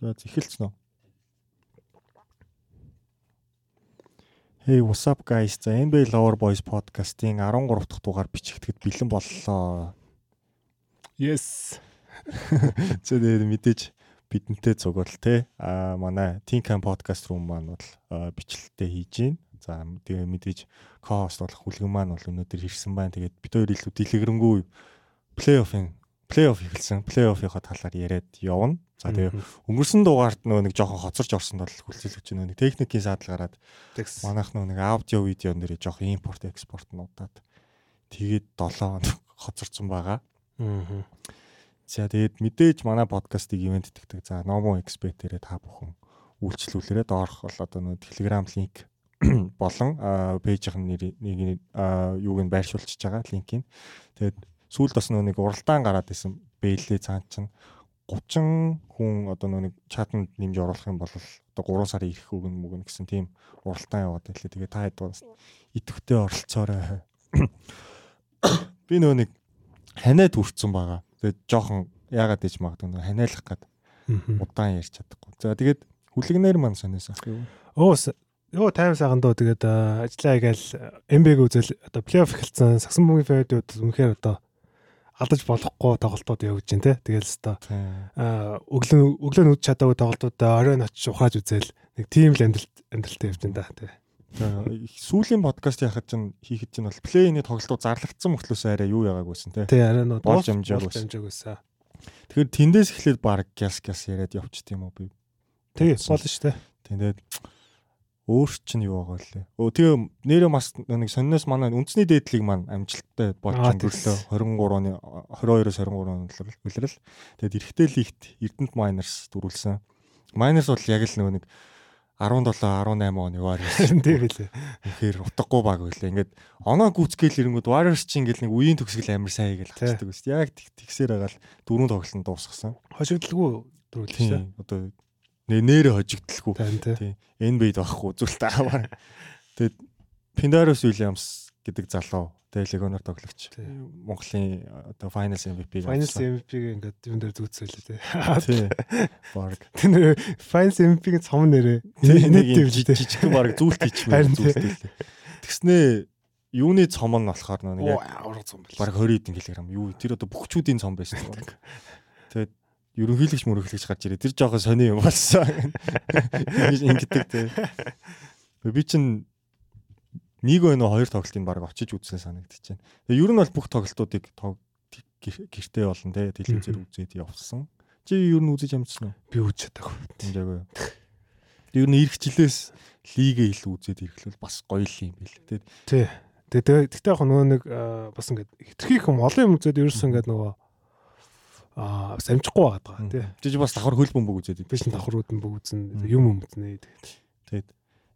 За эхэлсэн үү? Hey what's up guys? За NBA Lover Boys podcast-ийн 13 дахь дугаар бичигдэхэд бэлэн боллоо. Yes. Тэгээд мэдээж бидэнтэй цугуул те. А манай Think Camp podcast room маань бол бичлэлтэй хийж гин. За тэгээ мэдээж co-host болох хүлгэн маань бол өнөөдөр ирсэн байна. Тэгээд бид хоёр илүү дэлгэрэнгүй плей-оффын плей-офф эхэлсэн. Плей-оффийнхаа талаар яриад явна. За тэгээ өнгөрсөн дугаард нөө нэг жоохон хоцорч орсонд бол хүлцэлж нөө нэг техникийн саадал гараад манайх нөө нэг аудио видео нэрээ жоохон импорт экспорт нуудаад тэгээд 7 хоног хоцорсон байгаа. Аа. За тэгээд мэдээж манай подкастыг ивент тэгдэг. За Nomo Expert-ээрээ та бүхэн үйлчлүүлээрээ доорх бол одоо нөө Telegram линк болон пэйжийн нэр нэг юуг нь байршуулчихж байгаа линкийг. Тэгээд сүүлд бас нөө нэг уралдаан гараад исэн бэлээ цаан чинь 30 хүн одоо нэг чатанд нэмж оруулах юм бол одоо 3 сарын ирэх үгэн мүгэн гэсэн тийм уралдаан яваад байлээ. Тэгээ та хэд бас идэвхтэй оролцоорой. Би нөө нэг ханиад хүрцэн байгаа. Тэгээ жоохон яагаад гэж магадгүй нөө ханиалах гад удаан ярьж чадахгүй. За тэгээд хүлэгнээр маань сониос ах юу? Оо Йоо тайм сайхан доо тэгээд ажиллаа игээл MB-г үзэл одоо плей-офф эхэлсэн сагсан бөмбөгийн фэйдүүд үнэхээр одоо алдаж болохгүй тоглолтууд явж байна те. Тэгэл хэвээр аа өглөө өглөө нүд чадаагүй тоглолтуудаа оройн очиж ухааж үзэл нэг тийм л амьдралт амьдралтай явж байна да те. Сүүлийн подкаст яхад чинь хийхэд чинь бол плейний тоглолтууд зарлагдсан мөртлөөс арай юу яагаагүйсэн те. Тий арай нөө болж амжаагүйсэн. Тэгэхээр тэндээс эхлээд баг гяс гяс яриад явчих тийм үү би. Тий болно шүү дээ. Тэгээд өөр чинь юу байгаа лээ. Өө тэгээ нэрээ бас нэг сонноос манай үндэсний дээдлийг маань амжилттай болж өнгөрлөө 23-ны 22-оос 23 үлрэл. Тэгээд эрэгтэй лигт Эрдэнэт Miners дөрүүлсэн. Miners бол яг л нөгөө нэг 17 18 оны Warriors тийм билээ. Тэгэхээр утгагүй баг байлаа. Ингээд оноо гүцгээл ирэнгүүд Warriors чинь ингээд нэг үеийн төгсгөл амар сайн гэж хэлдэг үст. Яг тэгсээр байгаа л дөрөв тоглолтод дуусгасан. Хошигдлгүй дөрүүлсэн. Одоо нэрээ хожигдлгүй. Тийм. NBA-д байхгүй зүйлтэй аваа. Тэгээд Pindaros Williams гэдэг залуу тэгээ легоноор тоглогч. Монголын одоо Finals MVP Finals MVP-г ингээд юм дээр зүгцэлээ тий. Бараг. Тэр Finals MVP-гийн цом нэрээ нэг жижиг бараг зүйлт хийчихмээр зүйлтэй. Тэгснээ юуны цом нь болохоор нэг яг. Бараг 20 хэдэн кг. Юу тэр одоо бүхчүүдийн цом байсан. Тэгээд ерөнхийлөгч мөрөглөгч гарч ирээ. Тэр жоохон сони юм болсон. Ингэдэг те. Би чинь нэг өнөө хоёр тоглолтын баг очиж үзсэн санагдчихэв. Тэгээ ер нь бол бүх тоглолтуудыг гэртээ болон те телевизээр үзээд явсан. Чи ер нь үзэж амжсан уу? Би үзэж чадаагүй. Тэмжээгүй. Ер нь ирэх жилээс лигээ илүү үзээд ирэхлээр бас гоё л юм бэл. Тий. Тэгээ тэгтээ яг нөгөө нэг бас ингээд хитрхи юм олон юм үзээд ерөөсөн ингээд нөгөө аа самжихгүй байгаад байгаа тий. Жиж бас давхар хөл бөмбөг үзээд биш давхрууд нь бүгд үзэн юм үзнэ тэгээд. Тэгээд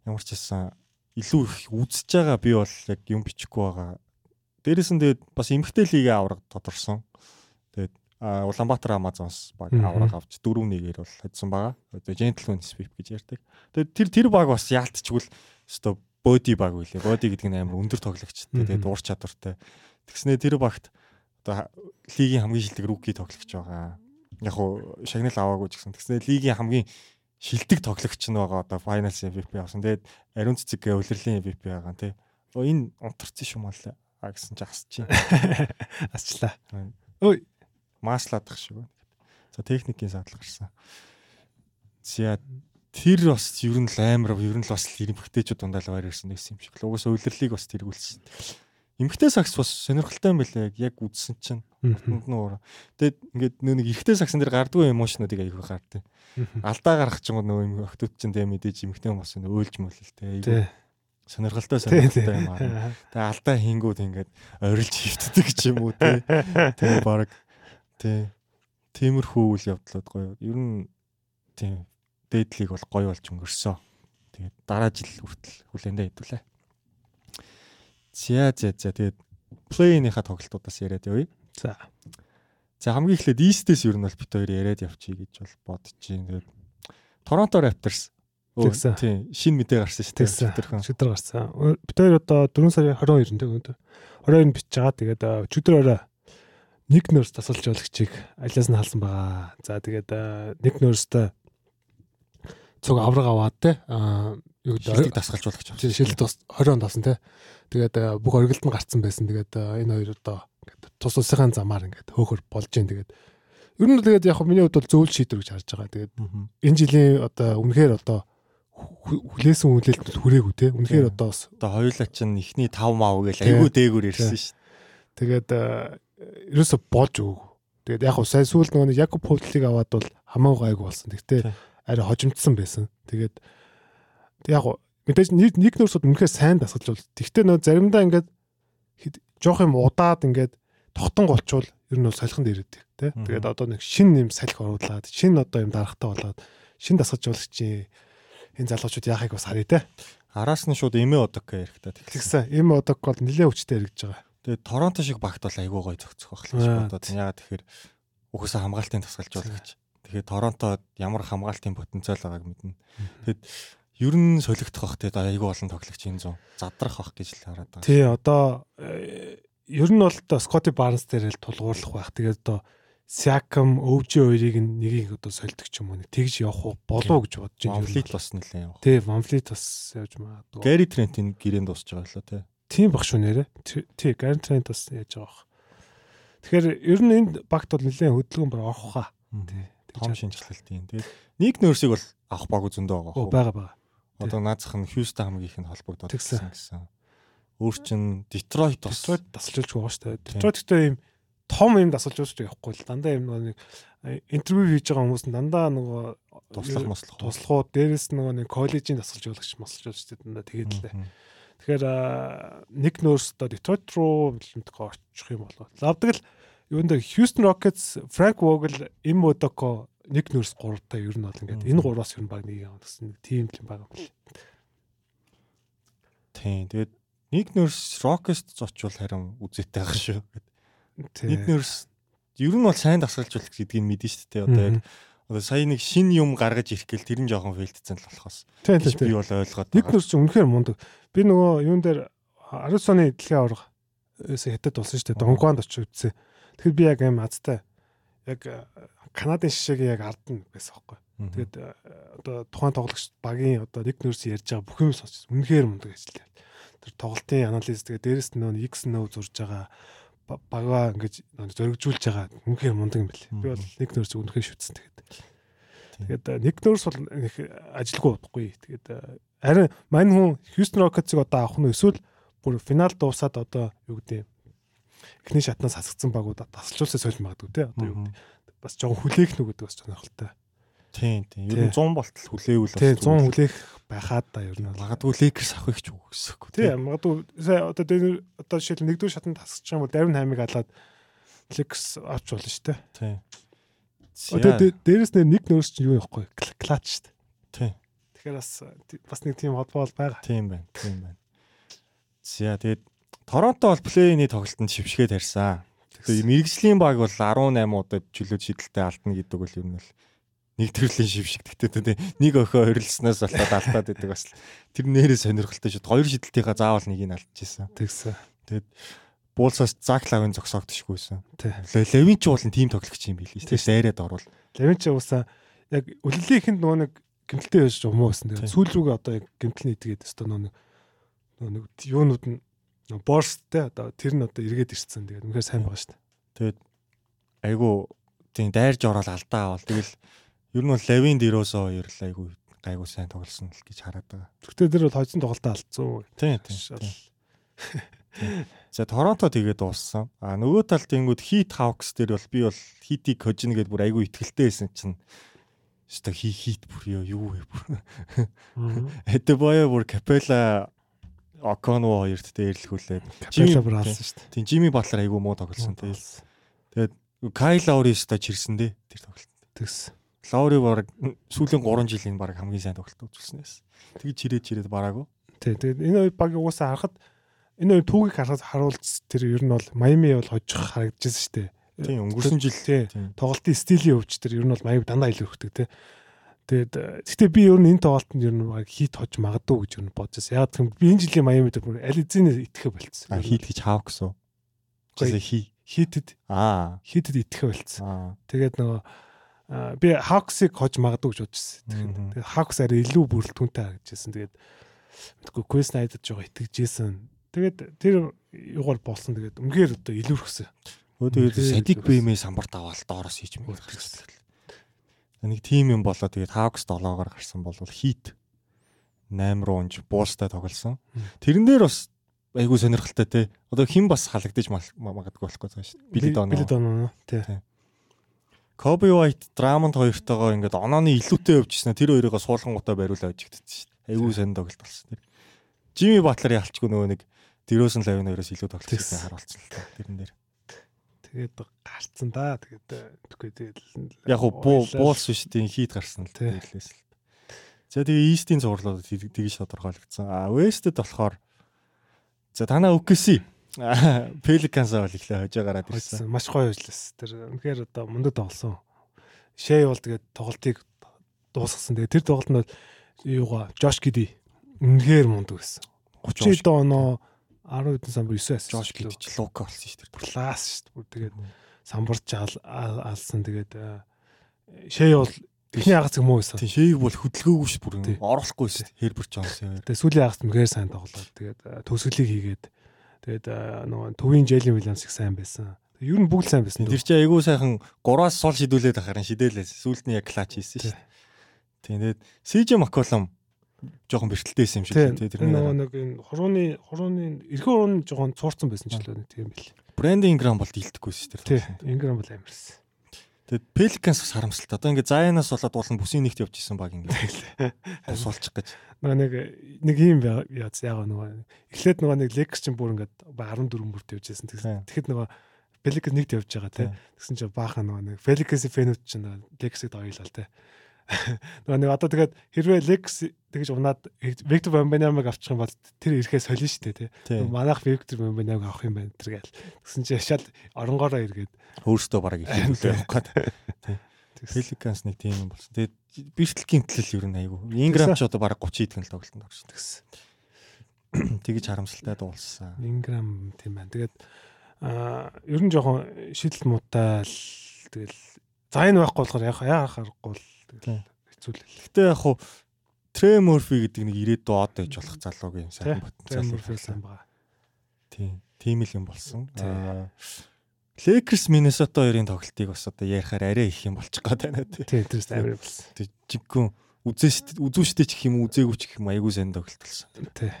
ямар ч байсан илүү их үзэж байгаа би бол яг юм бичихгүй байгаа. Дээрээс нь тэгээд бас эмхтэй лигээ авраг тодорсон. Тэгээд Улаанбаатар Амазонс баг авраг авч 4-1-ээр бол хоцсон байгаа. Одоо Gentleman Sweep гэж ярьдаг. Тэгээд тэр тэр баг бас яалтчгүй л өстой боди баг үлээ. Боди гэдэг нь амар өндөр тоглогчтой. Тэгээд уур чадвартай. Тэгснээ тэр багт одоо лигийн хамгийн шилдэг руки тоглогч байгаа. Яг уу шагнал аваагүй ч гэсэн тэгснээр лигийн хамгийн шилдэг тоглогч нь байгаа одоо finals MVP авсан. Тэгээд ариун цэцэг улирлын MVP байгаа тий. Оо энэ унтарсан шүү мал а гэсэн чи асч чинь. Асчлаа. Ой мааслаадах шүү. За техникийн садлал гарсан. За тэр бас ер нь л амар ер нь л бас ирэмхтэйчүүд дундаа л байр ирсэн байсан юм шиг л. Угсаа улирлыг бас тэргүүлсэн. Эмхтэй сакс бас сонирхолтой юм байлаа яг үзсэн чинь. Утанд нь уур. Тэгээд ингээд нөө нэг эрэгтэй саксан дээр гардгүй эмоушнуудыг аягүй гардыг. Алдаа гарах ч юм уу нөө охтууд чинь тэгээ мэдээж эмхтэй хүмүүс нь өөлж мөлөлтэй. Аягүй сонирхолтой сонирхолтой юм аа. Тэгээ алдаа хийнгүүд ингээд орилж хөвтдөг ч юм уу те. Тэгээ баг те. Тиймэрхүү үйл явдлууд гоё. Ер нь тийм дээдлийг бол гоё болж өнгөрсөө. Тэгээд дараа жил хүртэл хүлээндээ хэдүүлээ. За за за тэгээд плей-ийнхаа тоглолтуудаас яриад явъя. За. За хамгийн эхлээд East-ээс ер нь бол бит хоёр яриад явчих гэж бол бодож байна. Тэгээд Торонто Raptors тийм шинэ мэдээ гарсан шүү дээ. Өчигдөр өчигдөр гарсан. Бит хоёр одоо 4 сарын 22-нд өнөөдөр 22-нд бичиж байгаа. Тэгээд өчигдөр орой нэг нөрс тасалж болгочийг алиас нь халсан байгаа. За тэгээд нэг нөрстэй цуг авраг аваад те юу гэдэг дасгалжуулагч байна. Шилдэг 20 онд болсон те. Тэгээд бүх оргилд нь гарцсан байсан. Тэгээд энэ хоёр одоо ингээд тус улсынхаа замаар ингээд хөөхөр болж гин тэгээд ер нь тэгээд яг миний хувьд бол зөвл шийдвэр гэж харж байгаа. Тэгээд энэ жилийн одоо үнэхээр одоо хүлээсэн хүлээлт хүрээгүй те. Үнэхээр одоо одоо хоёулаа чинь ихний 5 мав гэж айгүй дээгүүр ирсэн шүү дээ. Тэгээд ерөөсө болж өгөө. Тэгээд яг сайн сүүл нөгөө Якоб Повтлиг аваад бол хамаагүй гайгүй болсон. Тэгтээ арай хожимдсан байсан. Тэгээд яг мэдээж нэг нөрсөд үнэхээр сайн дасгалж бол. Тэгтээ нөгөө заримдаа ингээд жоох юм удаад ингээд тогтон голчвол ер нь бол салхинд ирээдэг тий. Тэгээд одоо нэг шин юм салхи оруулаад шин одоо юм дарахтаа болоод шин дасгалжуулагч энэ залуучууд яахыг бас харъя те. Араас нь шууд эмээ одок ярихтаа тэгсэн. Эмээ одок бол нэлээд хүчтэй яригдж байгаа. Тэгээд Торонто шиг багт бол айгүй гоё зохицох байх гэж бодоод. Ягаад тэгэхээр угсаа хамгаалтын тасгалж болно гэж. Тэгэхээр Торонто ямар хамгаалтын потенциал байгааг мэднэ. Тэгэд ер нь солигдох бах тэгээд айгүй олон тоглогч энэ зүүн задрах бах гэж л хараад байгаа. Тий одоо э, ер нь бол одоо Скотти Барнс дээр л тулгуурлах байх. Тэгээд одоо Сякам өвжи хоёрыг нэгийг одоо сольдог ч юм уу нэг тэгж явах болов гэж бодож байна. Ванфлит бас нэлээ явах. Тий, Ванфлит бас явж магадгүй. Гэри Трентийн гэрээнд дуусж байгаа лөө тий. Тийм баг шүү нэрэ. Тий, Гэри Трент бас яаж байгаа бах. Тэгэхээр ер нь энд багт бол нэлээ хөдөлгөөн бар авах хаа. Тий. Том шинжилгэлтийн. Тэгээд нэг нөрсийг бол авах баг зөндөө байгаа хөө. Бага бага. Одоо наацх нь Хьюстон хамгийн их нь холбогдоод гэсэн гэсэн. Өөр чин Детройт бас Детройт тасалж байгаа шүү дээ. Детройт гэдэг юм том юм дасалж уусч явахгүй л дандаа юм нэг интервью хийж байгаа хүмүүс нь дандаа нөгөө туслах мослох туслахууд дээрэс нөгөө нэг коллежийн дасгалж явуулагч мосолж уусч дандаа тэгээд лээ. Тэгэхээр нэг нөөсдөө Detroit руу мэдгүй очих юм болоо. Лавдаг л юунд Houston Rockets, Frank Vogel, Im Odoko нэг нөөс гуравтай ер нь бол ингээд энэ гураас ер нь баг нэг юм гэсэн нэг тим юм байгаа юм байна. Тийм. Тэгээд нэг нөөс Rockets зочвол харин үзээтэй байх шүү гэдэг Эднэрс ер нь бол сайн дасгалжуулах гэдгийг мэдэн шүү дээ. Одоо яг одоо сая нэг шин юм гаргаж ирэх гээл тэр нь жоохон фейлдсэн л болохоос. Би бол ойлгоод. Эднэрс ч үнэхээр мундаг. Би нөгөө юун дээр 19 оны дэлхийн аварга хятад болсон шүү дээ. Донгонд очиж үзсэн. Тэгэхээр би яг юм азтай яг Канадын шишээг яг ардна байсан байхгүй. Тэгээд одоо тухайн тоглогч багийн одоо нэг нөрс ярьж байгаа бүх юм сонсч үнэхээр мундаг ажиллаа. Тэр тоглолтын анализ тэгээд дээрэс нь нөө X нөө зурж байгаа багаа ингэж зоригжуулж байгаа үнэхээр мундаг юм билээ. Би бол нэг нөрс үнэхээр шүтсэн тэгээд. Тэгээд э, нэг нөрс бол их ажилгүй бодохгүй. Тэгээд э, харин мань хүн Houston Rockets-ыг одоо авах нь эсвэл бүр финал дуусаад одоо юу гэдэг эхний шатнаас хасагдсан багууд тасалжуулсаа сольж магадгүй те одоо юу бас жоохон хүлээх нүг гэдэг бас сонирхолтой. Тийм тийм. Ер нь 100 болтол хүлээвэл бас Тийм 100 хүлээх байхаад да ер нь магадгүй Lakers авахыг ч үгүйсэхгүй. Тийм магадгүй сая одоо одоо жишээл нэгдүгээр шатанд тасчих юм бол 58-ыг алаад Lakers авч болно шүү дээ. Тийм. Одоо дээрэс нэг нөөс чинь юу яахгүй клач шүү дээ. Тийм. Тэгэхээр бас бас нэг тийм холбоо бол байгаа. Тийм байна. Тийм байна. За тэгээд Торонто бол плей-ины тоглолтод шившгээ тарьсан. Тэгээд мэрэгжлийн баг бол 18 удаа чөлөөт шидэлтэй алдна гэдэг бол ер нь л нэг төрлийн шившиг гэхдээ нэг охио хорилснаас болоод алдаад байдаг бас тэр нэрээ сонирхолтой шүү. Хоёр шидэлтийнхаа заавал нэгийг алдчихсан. Тэгсэн. Тэгээд буулсаас заглавын зогсоогдчихгүйсэн. Левин ч уулын тим тоглогч юм билий. Тэгээс айраад орвол. Левин ч уусаа яг үлэлийнхэнд нөгөө нэг гэмтэлтэй байж умуу гэсэн. Тэгээд сүүл рүүгээ одоо яг гэмтэл нийтгээд өстө нөгөө нэг юунууд нь борстэй одоо тэр нь одоо эргээд ирсэн. Тэгээд үнэхээр сайн байгаа шүү дээ. Тэгээд айгу тийм дайрж ороод алдаа авал. Тэгэл Ер нь бол Левин Диросо хоёр л айгүй гайгүй сайн тоглосон л гэж хараад байгаа. Тэгтээ тэр бол хожсон тоглолтоо алдсан. Тийм тийм. За Торонто тэгээд дууссан. А нөгөө талд тэнгүүд Heat Hawks дээр бол би бол Heat-ийг хожно гэдээ бүр айгүй ихтгэлтэй байсан чинь Өстө хи хит бүр юу вэ бүр. Эдебоё бүр Капела Оконо хоёрт дээрлэхүүлээд Капела бүр алсан шүү дээ. Тийм Жими Батлер айгүй муу тоглосон. Тэгээд Кайл Лаури өстө чирсэн дээ тэр тоглолт. Тэгс. Лаури баг сүүлийн 3 жилийн баг хамгийн сайн тоглолт үзүүлснээс. Тэгж чирээд чирээд бараагүй. Тий, тэгээд энэ хоёр багийн уусаа харахад энэ хоёр түүхийг харахад харуулц тэр ер нь бол Майами бол хожих харагдчихсан шүү дээ. Тийм, өнгөрсөн жил тий. Тоглолтын стилийн өвч тэр ер нь бол Майами дандаа илүү хөгдөг тий. Тэгээд гэхдээ би ер нь энэ тоглолтод ер нь хит хож магадгүй гэж ер нь бодож байна. Яг тийм би энэ жилийн Майами дээр бүр аль эзэнээ итгэхэ болцсон. А хит гэж хаав гэсэн. Гэхдээ хи хитэд аа хитэд итгэхэ болцсон. Тэгээд нөгөө би Hawks-ыг хож магадгүй гэж бодчихсон. Тэгээд Hawks арай илүү бүрэлдэхүүнтэй харагдажсэн. Тэгээд мэдгүй Quest Night-д жоо итгэжсэн. Тэгээд тэр юугаар болсон. Тэгээд үнээр одоо илүүрхсэн. Өө тэгээд садик бимээ самбарт аваад доороос хийж мэгдсэн. Нэг тим юм болоо тэгээд Hawks 7-оор гарсан бол хит 8 руу унж буустай тоглосон. Тэрэн дээр бас айгүй сонирхолтой те. Одоо хэн бас халагдаж магадгүй болохгүй байгаа шүү. Билет оноо. Тий. Коби White Драмонд хоёртойгоо ингээд онооны илүүтэй өвчсөн. Тэр хоёроо суулгангуудаа бариулаа ажигдчихсэн шүү. Айгүй сонир тоглолт болсон. Жими Батлер ялчгүй нөгөө нэг Дэрөөсөн лавын хоёроос илүү тоглолттой харуулсан л тэрэн дээр. Тэгээд гарцсан да. Тэгээд тэгэхгүй тэгээд яг уу буулс биш тийм хит гарсан л тэгэлээс л. За тэгээ East-ийн зурлууд тэгж тодорхойлогдсон. А West-д болохоор за танаа OKC Pelicans бол ихлэ хожоо гараад ирсэн. Маш гоё ажилласан. Тэр үнэхээр одоо мундаг тоглосон. Шэй бол тэгээд тоглолтыг дуусгасан. Тэгээд тэр тоглолтод бол юугаа Josh Giddy үнэхээр мундаг байсан. 30 оноо 10 хэдэн самбар 9 ассист. Josh Giddy ч Лука болсон шүү дээ. Класс шүү дээ. Тэгээд самбарч алсан. Тэгээд Шэй бол Эхний хагас муу байсан. Тийм шэйг бол хөдөлгөөгүй ш бүр оруулахгүй ш. Хербер Джонс юм. Тэгээ сүүлийн хагас мгэр сайн тоглоод тэгээд төгсгөлийг хийгээд Тэгээд нөгөө төвийн Джейлин Уильямс их сайн байсан. Ер нь бүгд сайн байсан. Тэр чинь айгүй сайхан гураас сул шидүүлээд ахарын шидээлээс сүүлд нь яг клач хийсэн шүү дээ. Тэгээд CJ McCollum жоохон бэрхтэлтэй юм шиг тийм тэр нөгөө нэг энэ хурууны хурууны эрхээ хурууны жоохон цуурцсан байсан ч л тийм бил. Брэнд Инграм бол дийлдэхгүй шүү дээ. Тийм Инграм бол амарсан. Тэгээд Pelicans бас харамсалтай. Одоо ингээ Zion-аас болоод уулын бүсийн нэгт явж исэн баг ингээ. Бус болчих гэж. Нөгөө нэг нэг юм яац яага нөгөө эхлээд нөгөө нэг Lakers чинь бүр ингээ 14 бүрт явж исэн. Тэгэхэд нөгөө Pelicans нэгт явж байгаа тий. Тэгсэн чинь баахан нөгөө нэг Pelicans фэнүүд чинь Lakers-ыг дойлол тий. Нөгөө нэг одоо тэгээд хэрвээ Lex тэгж унаад Victor Wembanyama-г авчих юм бол тэр ирэхээ солино шүү дээ тий. Манайх Victor Wembanyama-г авах юм байна тэр гээл. Тэгсэн чинь шал оронгороо эргээд өөрөөсөө бараг ихлүүлээ явах гээд тий. Pelicans нэг тийм юм болсон. Тэгээд бэртэл гимтлэл ер нь айгүй. Ingram ч одоо бараг 30 хэдэн л тоглолтод орсон гэсэн. Тэгэж харамсалтай дуулсан. Ingram тийм байна. Тэгээд аа ер нь жоохон шидэл муутай л тэгэл за энэ байхгүй болохоор яа харахгүй л. Гэтэ яг хуу Трэ Морфи гэдэг нэг ирээдүй од байж болох залуугийн сайхан потенциал байсан байгаа. Тийм. Тийм л юм болсон. Lakers Minnesota хоёрын тоглолтыг бас одоо ярихаар арай их юм болчих гээд байна тий. Тийм тэрс амар болсон. Тэг жиггүн үзэн үзүүштэй ч гэх юм үзээгүй ч гэх юм айгүй сайн тоглолт болсон. Тий.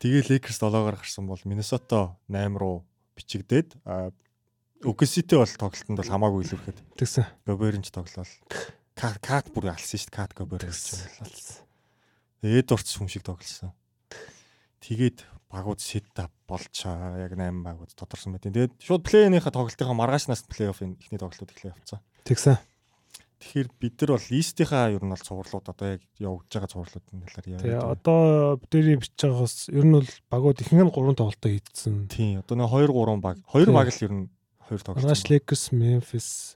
Тэгээ Lakers 7-оор гарсан бол Minnesota 8 руу бичигдээд OKC-тэй бол тоглолтод бол хамаагүй илүүхэд. Тэгсэн. Gobert-ч тоглол кат кат бүр алсан шүү дээ. Кат гэж болсон. Эдвардс хүн шиг тоглосон. Тэгээд багууд сетап болж яг 8 багууд тодорсон байт. Тэгээд шууд плей-инийхээ тоглолтынхаа маргаашнаас плей-оффын ихний тоглолтууд эхлэх явцсан. Тэгсэн. Тэгэхээр бид нар бол East-ийнхаа ер нь бол цувралууд одоо яг явагдаж байгаа цувралуудын талаар яа. Тэгээ одоо бидний бичиж байгаагаас ер нь бол багууд ихэнх нь 3 тоглолтоо хийдсэн. Тийм. Одоо нэг 2 3 баг 2 баг л ер нь хоёр тоглолт. March Lakers, Memphis,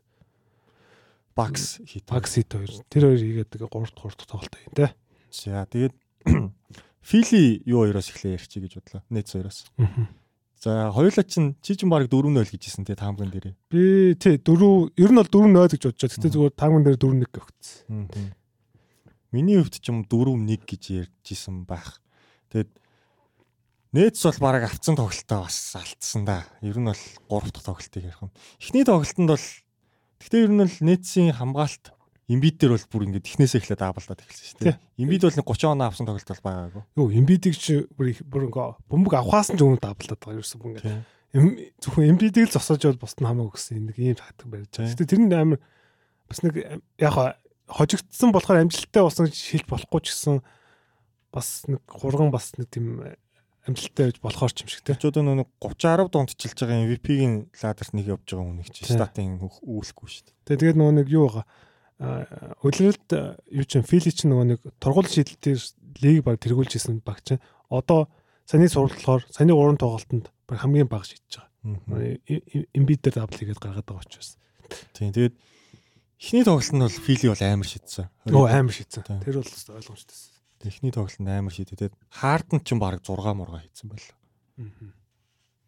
Bucks хийд. Bucks хийд хоёр. Тэр хоёр хийгээд тэгээ 3 дахь 3 дахь тоглолт юм те. За тэгээд Philly юу хоёроос эхлэе ярьчих гэж бодлоо. Nets хоёроос. За хоёулаа чинь чи чинь баг 4-0 гэж хэлсэн те таамган дээрээ. Би тий 4 ер нь бол 4-0 гэж бодож байгаа. Гэтэ зүгээр таамган дээр 4-1 өгсөн. Миний хувьд ч юм 4-1 гэж ярьжсэн байх. Тэгээд Нээц бол бараг авцсан тоглолтоо бас алдсан да. Ер нь бол 3 дахь тоглолтыг ярих юм. Эхний тоглолтод бол гэхдээ ер нь бол нээцийн хамгаалалт Имбид дээр бол бүр ингээд технээсээ эхлээд аавалдаад эхэлсэн шүү дээ. Имбид бол нэг 30 оноо авсан тоглолт бол байгаагүй. Юу, имбидийг чи бүр бүр ингээ бөмбөг авахаас нь ч өмнө аавалдаад байгаа ерөөсөн бүр ингээд. Зөвхөн имбидийг л зогсоож бол бусд нь хамаагүй гэсэн нэг ийм тактик барьж байгаа. Гэтэ тэр нь амар бас нэг яг хожигдсан болохоор амжилттай болсон хэлж болохгүй ч гэсэн бас нэг хурган бас нэг тийм амжилттай байж болохоор ч юм шиг тийм. Ч одоо нэг 30 10 донд чилж байгаа MVP-ийн ладерт нэг явж байгаа хүн нэг чи статын үүлэхгүй шүү дээ. Тэгээ тэгээд нөгөө нэг юу байгаа Улиралд юу ч Фили ч нөгөө нэг тургуул шийдэлтээр лиг баг тэргүүлж исэн баг чинь одоо саний суралт болохоор саний уран тоглолтод баг хамгийн бага шийдэж байгаа. Эмбид дээр дабл хийгээд гаргаад байгаа учраас. Тийм тэгээд эхний тоглолт нь бол Фили бол амар шийдсэн. Өө амар шийдсэн. Тэр бол ойлгомжтой. Эхний тоглолтод амар шийдэхэд Харден ч баг 6 мурга хийсэн байлаа.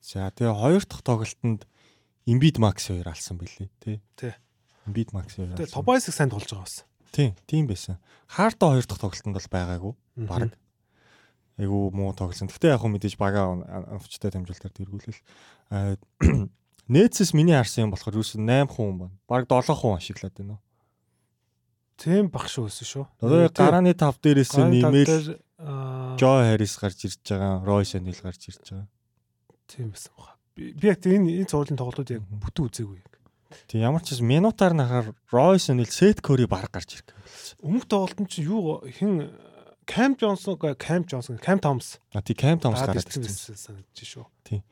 За тэгээ хоёр дахь тоглолтод Embiid Max 2 алсан билий тий. Тий. Embiid Max. Тэгээ Tobias-ыг сайн тоглож байгаа бас. Тийм, тийм байсан. Хаарта хоёр дахь тоглолтод бол байгаагүй. Бараг. Айгу муу тоглосон. Гэхдээ яг хөө мэдээж бага авчтай дамжуултаар тэргүүлэл. Аа Нээцэс миний харсан юм болохоор юусэн 8 хүн байна. Бараг 7 хүн ашиглаад байна? Тийм баг шүү өсөн шүү. Одоо гарааны тав дээрээс нэмэл Жо Харрис гарч ирж байгаа, Ройс Анил гарч ирж байгаа. Тийм байсан баха. Би яг энэ энэ цуурлын тоглолтууд яг бүтэн үзээгүй. Тийм ямар ч минутаар нахаар Ройс Анил Сет Кори баг гарч ирэх. Өмнөх тоглолтод чи юу хэн Кам Джонсон, Кам Джонсон, Кам Томс. А тий Кам Томс гараад ирсэн санагдаж шүү. Тийм.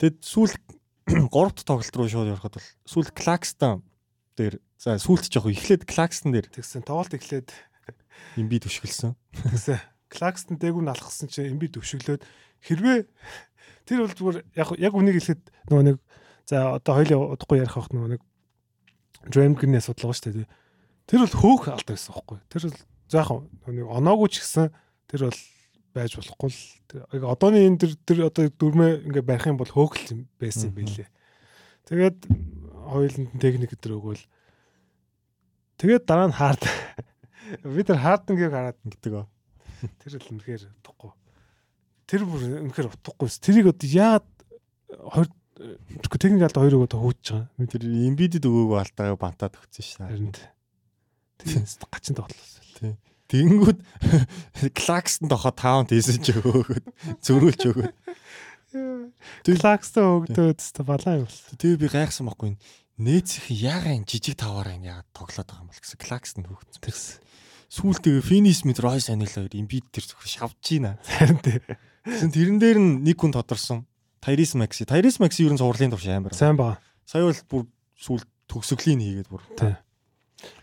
Тэгэд сүүл 3 дахь тоглолт руу шууд явахад бол сүүл Клакстон дээр за сүүлд жоох эхлээд Клакстон дээр тэгсэн тоглолт эхлээд имби төвшгөлсөн. Тэгсэн Клакстон дээгүүр налхсан чинь имби төвшөглөөд хэрвээ тэр бол зүгээр яг яг үнийг хэлэхэд нөгөө нэг за одоо хоёлын удахгүй ярих авах нөгөө нэг Дрэмгний асуудал байгаа шүү дээ. Тэр бол хөөх алдаг гэсэн байхгүй. Тэр бол заахан нэг оноогүй ч гэсэн тэр бол байж болохгүй л одооний энэ төр тэр одоо дөрмөө ингээ барих юм бол хөөгл юм байсан юм байлээ. Тэгээд хоёуланд техник өдр өгөөл тэгээд дараа нь хаард бид нар хаардангийг хараад гэдэг оо. Тэр л үнэхээр утгагүй. Тэр бүр үнэхээр утгагүй. Тэрийг одоо яагаад хоёр техник алдаа хоёр өгөөд хөөж байгаа. Тэр имбидэд өгөөгөө алдаага бантаад өгсөн шээ. Харин. Тийм гачин тоглолоо. Тийм. Тэнгүүд Клакстон тохоо таунт хийсэн ч өгөөд зөрүүлж өгөөд. Клакстон өгдөөд өстө балаа юм бол. Тэгээ би гайхсан байхгүй нээцх яага энэ жижиг таваараа яагаад тоглоод байгаа юм бол гэсэн Клакстон хөгцсөн. Тэгс. Сүүлдээ Финис мэд Ройс Анил хоёр имбид тэр зөвхөн шавж гинэ. Харин. Тэгсэн тэрэн дээр нь нэг хүн тодорсон. Тайрис Макси. Тайрис Макси ер нь цувралын турш амар. Сайн баа. Сая бол бүр сүүл төгсгөлийн хийгээд бүр.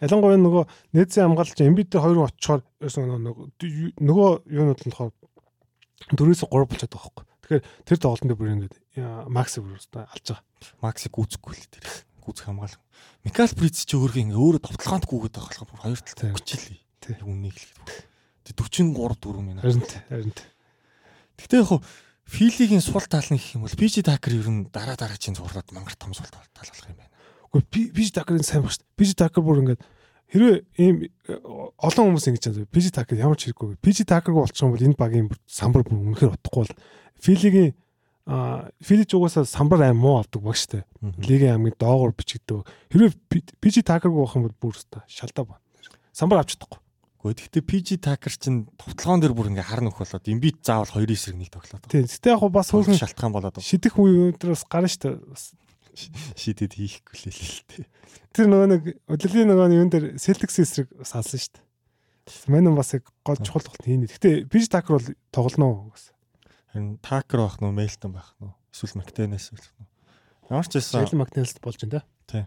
Ялангуяа нөгөө нээцэн хамгаалч Эмбид дээр хоёр очихоор нөгөө юунууд нь болохоор дөрөөс 3 болчиход байгаа хөөхгүй. Тэгэхээр тэр тоглолтын дээр бүр ингээд Макс бүр өстой алж байгаа. Максыг гүцэхгүй л тэр гүцэх хамгаалах. Микал Приц ч өөрөө ингээд өөрөө товтлогоонд гүгээд байгаа болохоор хоёр талд өгчлээ. Тэг үнийг хэлэхэд. Тэг 43 4 минут. Харин харин. Гэтэ яг Филигийн сул тал нь гэх юм бол PG Такер ер нь дараа дараагийн зурлаад мангар том сул тал болох юм байна. Үгүй PG Такерын сайн баг шүү дээ. PG Такер бүр ингээд хэрвээ ийм олон хүмүүс ингэж байна. PG Такер ямар ч хэрэггүй. PG Такергүй болчих юм бол энэ багийн самбар бүр үнэхээр утахгүй бол Филигийн Филич угаасаа самбар аим муу авдаг баг штэ. Лигийн аймгийн доогуур бичигддэг. Хэрвээ PG Такергүй байх юм бол бүр өстой шалдаа байна. Самбар авч чадахгүй. Гэхдээ гэхдээ PG Такер чинь товтлогоон дээр бүр ингээ хар нөх болоод имбит заавал 2 эсрэг нэг тоглоод. Тийм. Гэтэ яг бас хөргөн шалтгаан болоод. Шидэх үе өдрөөс гарна штэ. Шидэд хийхгүй л л тээ. Тэр нөгөө нэг өдөрлийн нөгөө юун дээр Celtics эсрэг салсан штэ. Мэнэн бас яг гол чухал тоглолт хийнэ. Гэтэ PG Такер бол тоглоно гэсэн. Харин Такер байх нь Мейлтон байх нь эсвэл Мактенес байх нь. Ямар ч байсан. Шейл Мактенес болж байна тий.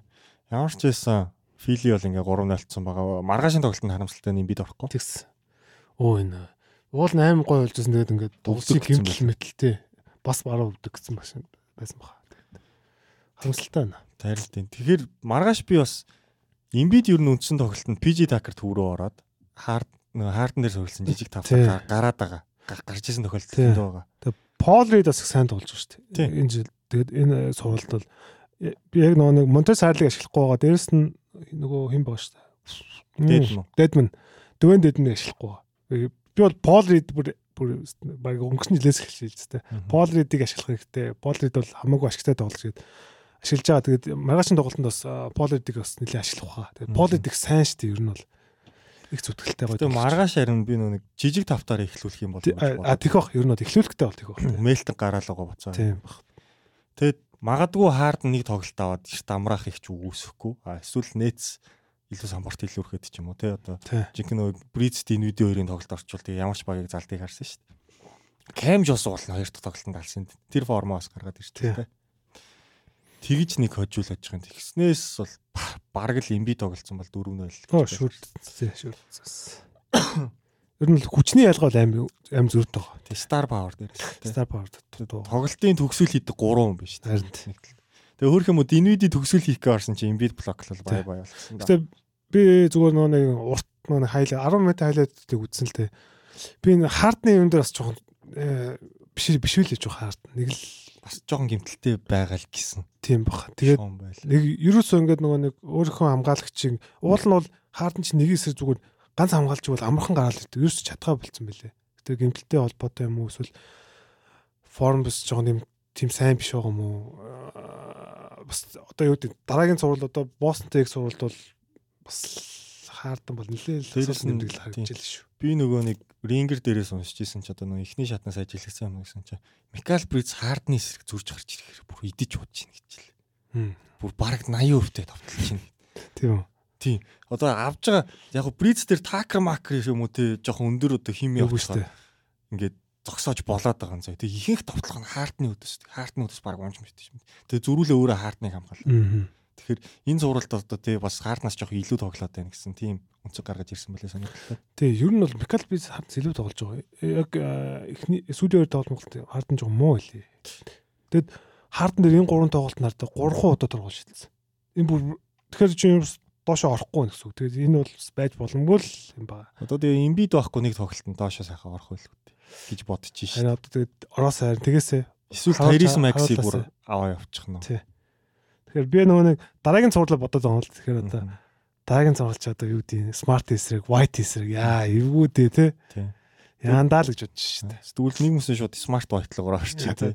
Ямар ч байсан Фили бол ингээ 3 0 байгаа. Маргаашийн тоглолтод харамсалтай юм бид орохгүй. Тэгс. Оо энэ. Уул 8 гой болжсэн тэгээд ингээ дувсыг гимтэл мэтэлтэй бас бараа өвдөг гэсэн байсан баха. Харамсалтай байна. Тайрлтын. Тэгэхээр маргааш би бас Имбид ер нь үндсэн тоглолтод PG Tucker төрөө ороод хаард нөгөө хаардан дээр суулсан жижиг тавтаа гараад байгаа. Гарч исэн тохиолдол байгаа. Тэгээ Пол Рид бас сайн тоглож байгаа шүү дээ. Энэ жил тэгээд энэ сурвалт бол би яг нөгөө нэг Монтес хайрлыг ашиглахгүй байгаа. Дээрэс нь нөгөө хэн байгаа шүү дээ. Дэдмэн. Дэдмэн. Дөвэн дэдмэн ашиглахгүй байгаа. Би бол Пол Рид бүр бүр баг өнгөрсөн жилээс эхэлж хэлж тээ. Пол Ридийг ашиглах хэрэгтэй. Пол Рид бол хамаагүй ашигтай тоглож гээд ашиглаж байгаа. Тэгээд маргаашийн тоглолтод бас Пол Ридийг бас нэлээд ашиглах байгаа. Тэгээд Пол Ридик сайн шүү дээ. Ер нь бол их зүтгэлтэй гоё. Тэгээд маргааш харин би нэг жижиг тавтаар эхлүүлэх юм бол а тэх бах ер нь эхлүүлэхтэй бол тэх бах. Мэлтэн гараалгаа буцаа. Тийм бах. Тэгээд магадгүй хаард нэг тоглолт аваад эрт амраах их ч үүсэхгүй. А эсвэл нээц илүү самбарт илүүрхэд ч юм уу те одоо жинхэнэ Бриц дийн видео хоёрын тоглолт орчвол тэгээ ямар ч багийг залтыг харсан шүү дээ. Кэм Жос болно хоёр дахь тоглолтод алсан. Тэр формоос гаргаад ирчихсэн те. Тэгж нэг хожуулж байгаа юм. Тэгснээс бол бараг л имби тоглолцсон бол 4-0 л. Оо шүрдсэн шүрдсэн. Ер нь хүчний ялгаа бол аим аим зөрд байгаа. Тэг Star Power дээр. Star Power тоглолтын төгсгөл хийдэг 3 хүн биш. Харин. Тэгээ хөөх юм уу Dinwiddie төгсгөл хийх гэж орсон чинь Embiid блоклол бай бай болсон. Гэтэ би зүгээр нөгөө нэг урт нөгөө хайлаа 10 м хайлаадыг үзсэн л дээ. Би энэ хардны юм дээр бас жоохон биш биш үлээж жоох хард. Нэг л бас жоохон гэмтэлтэй байгаа л гэсэн. Тийм баг. Тэгээд нэг ерөөсөө ингээд нөгөө нэг өөрийнхөө хамгаалагчийн уул нь бол хаардан чи нэг эсрэг зүгээр ганц хамгаалч бол амархан гараал ирдэг. Ерөөсөө чадгаа болцсон байлээ. Гэтэ гэмтэлтэй холбоотой юм уу эсвэл форм бас жоохон юм тийм сайн биш байгаа юм уу? Бас одоо юу гэдэг дараагийн сурвал одоо Бостонтэй их сурвалд бол бас хаардан бол нэлээд дээрээс нь харагдаж шүү. Би нөгөө нэг рингер дээрээс уншиж исэн ч одоо нөгөө ихний шатнаас ажилласан юм гэсэн чинь Микал Бриц хаардны эсрэг зурж гарч ирэхээр бүр идэж удаж ийн гэж л. Бүр бараг 80% тавталж чинь. Тийм үү. Тийм. Одоо авж байгаа яг Бриц дээр такер макер юм уу те жоохон өндөр одоо хими явуулсан. Ингээд зогсоож болоод байгаа юм зөө. Тэг ихэнх товтлого нь хаартны үдэс. Хаартны үдэс баг унж мэдчих юм. Тэг зөрүүлээ өөрөө хаартныг хамгаална. Тэгэхээр энэ зуралд одоо тий бас хаартнаас жоох илүү тоглоод байна гэсэн тийм өнцөг гаргаж ирсэн байлээ сонирхолтой. Тий, ер нь бол Микал Бис хаартнаас илүү тоглож байгаа. Яг эхний студиор тоглолт хаартн жоо муу байлээ. Тэгэд хаартн дээр энэ гурван тоглолт нарт 3 удаа торгол шидсэн. Энэ бүр тэгэхээр чи доошоо орохгүй гэсэн үг. Тэгээд энэ бол байж боломгүй л юм байна. Одоо тэгээ имбид байхгүй нэг тоглолтод доошоо сайхан орох байлгүй гэж бодож шээ. Харин одоо тэгээд ороос харин тэгээсээ эсвэл Тайрис Максиг бүр аваа явуучих нь. Тий. Тэгэхээр би нөгөө нэг дараагийн цувралаа бодоод байгаа юм л тэгэхээр одоо дараагийн цувралч одоо юу гэдэг смарт эсрэг, white эсрэг яа эвгүй дээ те. Яандаа л гэж бодож шүү дээ. Тэгвэл нэг юмсэн шууд смарт white руу орчих те.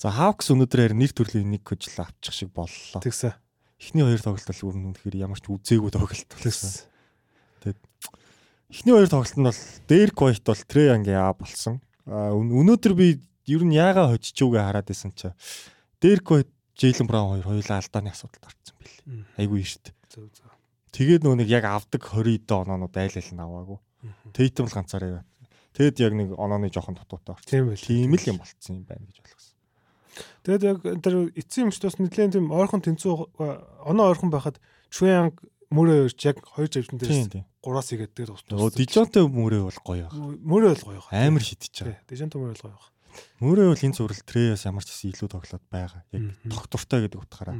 За Hawks өнөөдөр нэр төрлийн нэг хөжл авчих шиг боллоо. Тэгсэн. Эхний хоёр тоглолт бол үнэхээр ямар ч үзээгүй тоглолт болсон. Тэгээд эхний хоёр тоглолтод бол Derek White бол Trey Young-ийн А болсон. Өнөөдөр би ер нь яагаа хочиж үгээ хараад байсан чи Derek White Джейлен Браун хоёр хоёулаа алдааны асуудалд орсон билээ. Айгүй шүү дээ. Тэгээд нөгөө нэг яг авдаг 20 дэ оноонууд айл айл нь аваагүй. Тейтем л ганцаараа яа. Тэгэд яг нэг онооны жоохон дутуутай орсон. Тийм байл. Тийм л юм болцсон юм байна гэж ойлгосон. Тэгээд яг тэр эцсийн өмчтөөс нэлээд тийм ойрхон тэнцүү оноо ойрхон байхад Чуянг мөрөө өрч яг хоёр живтэн дээр гураас игээд тэгээд устсан. Өө Дижонтой мөрөө бол гоё. Мөрөө бол гоё. Амар шидэж байгаа. Дижонтой мөрөө бол гоё. Мөрөө бол энэ зурал Треяс ямар ч гэсэн илүү тоглоод байгаа. Яг доктортой гэдэг утгаараа.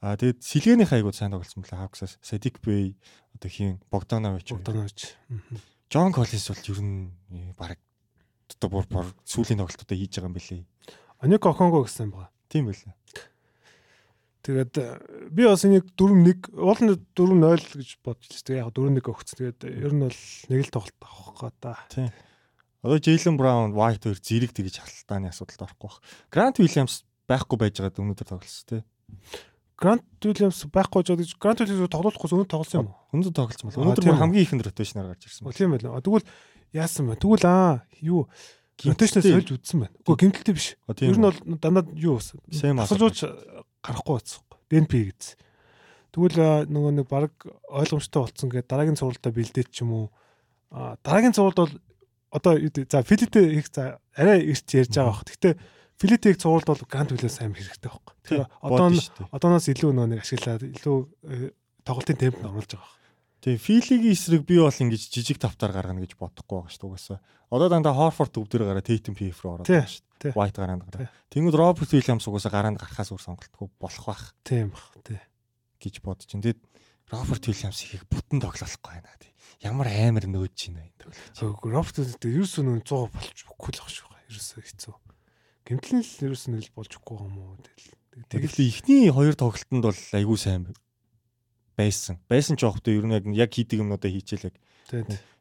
Аа тэгээд сэлгээнийх айгуу сайн тоглосон мөлий Хавксаас Садик Бэй одоо хин Богданович Богданович. Джон Коллинс бол ер нь баг одоо бүр бүр сүүлийн тоглолтуудаа хийж байгаа юм билий. Оник Оконго гэсэн байгаа. Тийм байлаа. Тэгээд э, би бас энийг 4-1 уулын 4-0 гэж байна. Яг 4-1 өгсөн. Тэгээд ер нь бол нэг л тоглолт авах та. Тийм. Одоо Jalen Brown, White хоёр зэрэг тэгж халтааны асуудалд орохгүй бах. Grant Williams байхгүй байж байгаад өнөөдөр тоглосон тий. Grant Williams байхгүй жоо гэж Grant Williams тоглохгүй өнөөдөр тоглосон юм уу? Өнөөдөр тоглосон бол өнөөдөр хамгийн ихэнд ротейшнаар гарч ирсэн. Тийм байл. Тэгвэл яасан бэ? Тэгвэл аа юу ротейшнээс сольж үдсэн байна. Үгүй гимтэлтэй биш. Ер нь бол дандаа юу асууж гарахгүй байсан. DNP гэж. Тэгвэл нөгөө нэг баг ойлгомжтой болцсон гэдэг дараагийн цувралдаа бэлдээд ч юм уу. А дараагийн цувралд бол одоо за филитэй их за арай эрт ярьж байгаа бох. Гэтэ филитийг цувралд бол грант хүлээс сайн хэрэгтэй байхгүй. Тэгэхээр одоо одооноос илүү нөө нэг ашиглаад илүү э, тоглолтын темпд оруулж байгаа. Тэгээ филигийн эсрэг би бол ингэж жижиг тавтаар гаргана гэж бодохгүй байгаа шүү дээ угаасаа. Одоо дандаа Хорфорд өвдөр гараа Тейтем ПФ руу ороод байгаа шүү дээ. White гараанд гараа. Тэнгүүд Роберт Уильямс угаасаа гараанд гарахаас өөр сонголтгүй болох байх. Тийм бах тий. гэж бодож байна. Тэгээд Роберт Уильямс их бүтэн тоглохгүй байна тий ямар амар нөөж байна энэ тоглож. Роберт дээр ерөөсөө нөө 100 болж өгөхгүй л баг шүү. Ерөөсөө хэцүү. Гэмтлэн л ерөөсөө нэг л болж өгөхгүй юм уу тэгэл. Тэгэл ихний хоёр тоглолтод бол айгүй сайн байсан. Байсан ч жоохтой ер нь яг хийдэг юмнуудаа хийчихэл яг.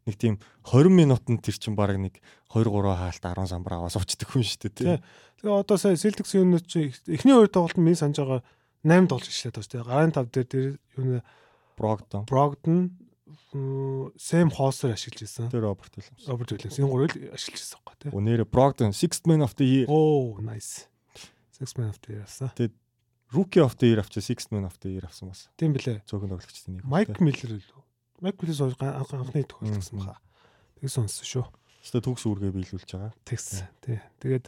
Нэг тийм 20 минутанд тэр чинь баг нэг 2 3 хаалт 10 самбар аваа сувчдаг хүн шүү дээ тий. Тэгээ одоо сая Celtics юунууд чи эхний хоёр тоглолтод минь санаж байгаа 8 тоглож ичлээ тоо тий. Гарын тав дээр тэр юу Брогдон. Брогдон Сэм Хоосер ашиглаж байсан. Тэр Роберт Уильямс. Роберт Уильямс энэ гурыг ашиглаж байсан байхгүй тий. Өнөөдөр Brogdon Sixth Man of the Year. Оо, nice. Sixth Man of the Year авсан. Тэгээд Rookie of the Year авчаа Sixth Man of the Year авсан бас. Тийм билээ. Цөөхөн тоглогчдын нэг. Mike Miller лөө. Mike Miller анхны гэсэн баха. Тэгээс сонсон шүү. Өөртөө төгс үүргээ биелүүлж байгаа. Тэгс. Тий. Тэгээд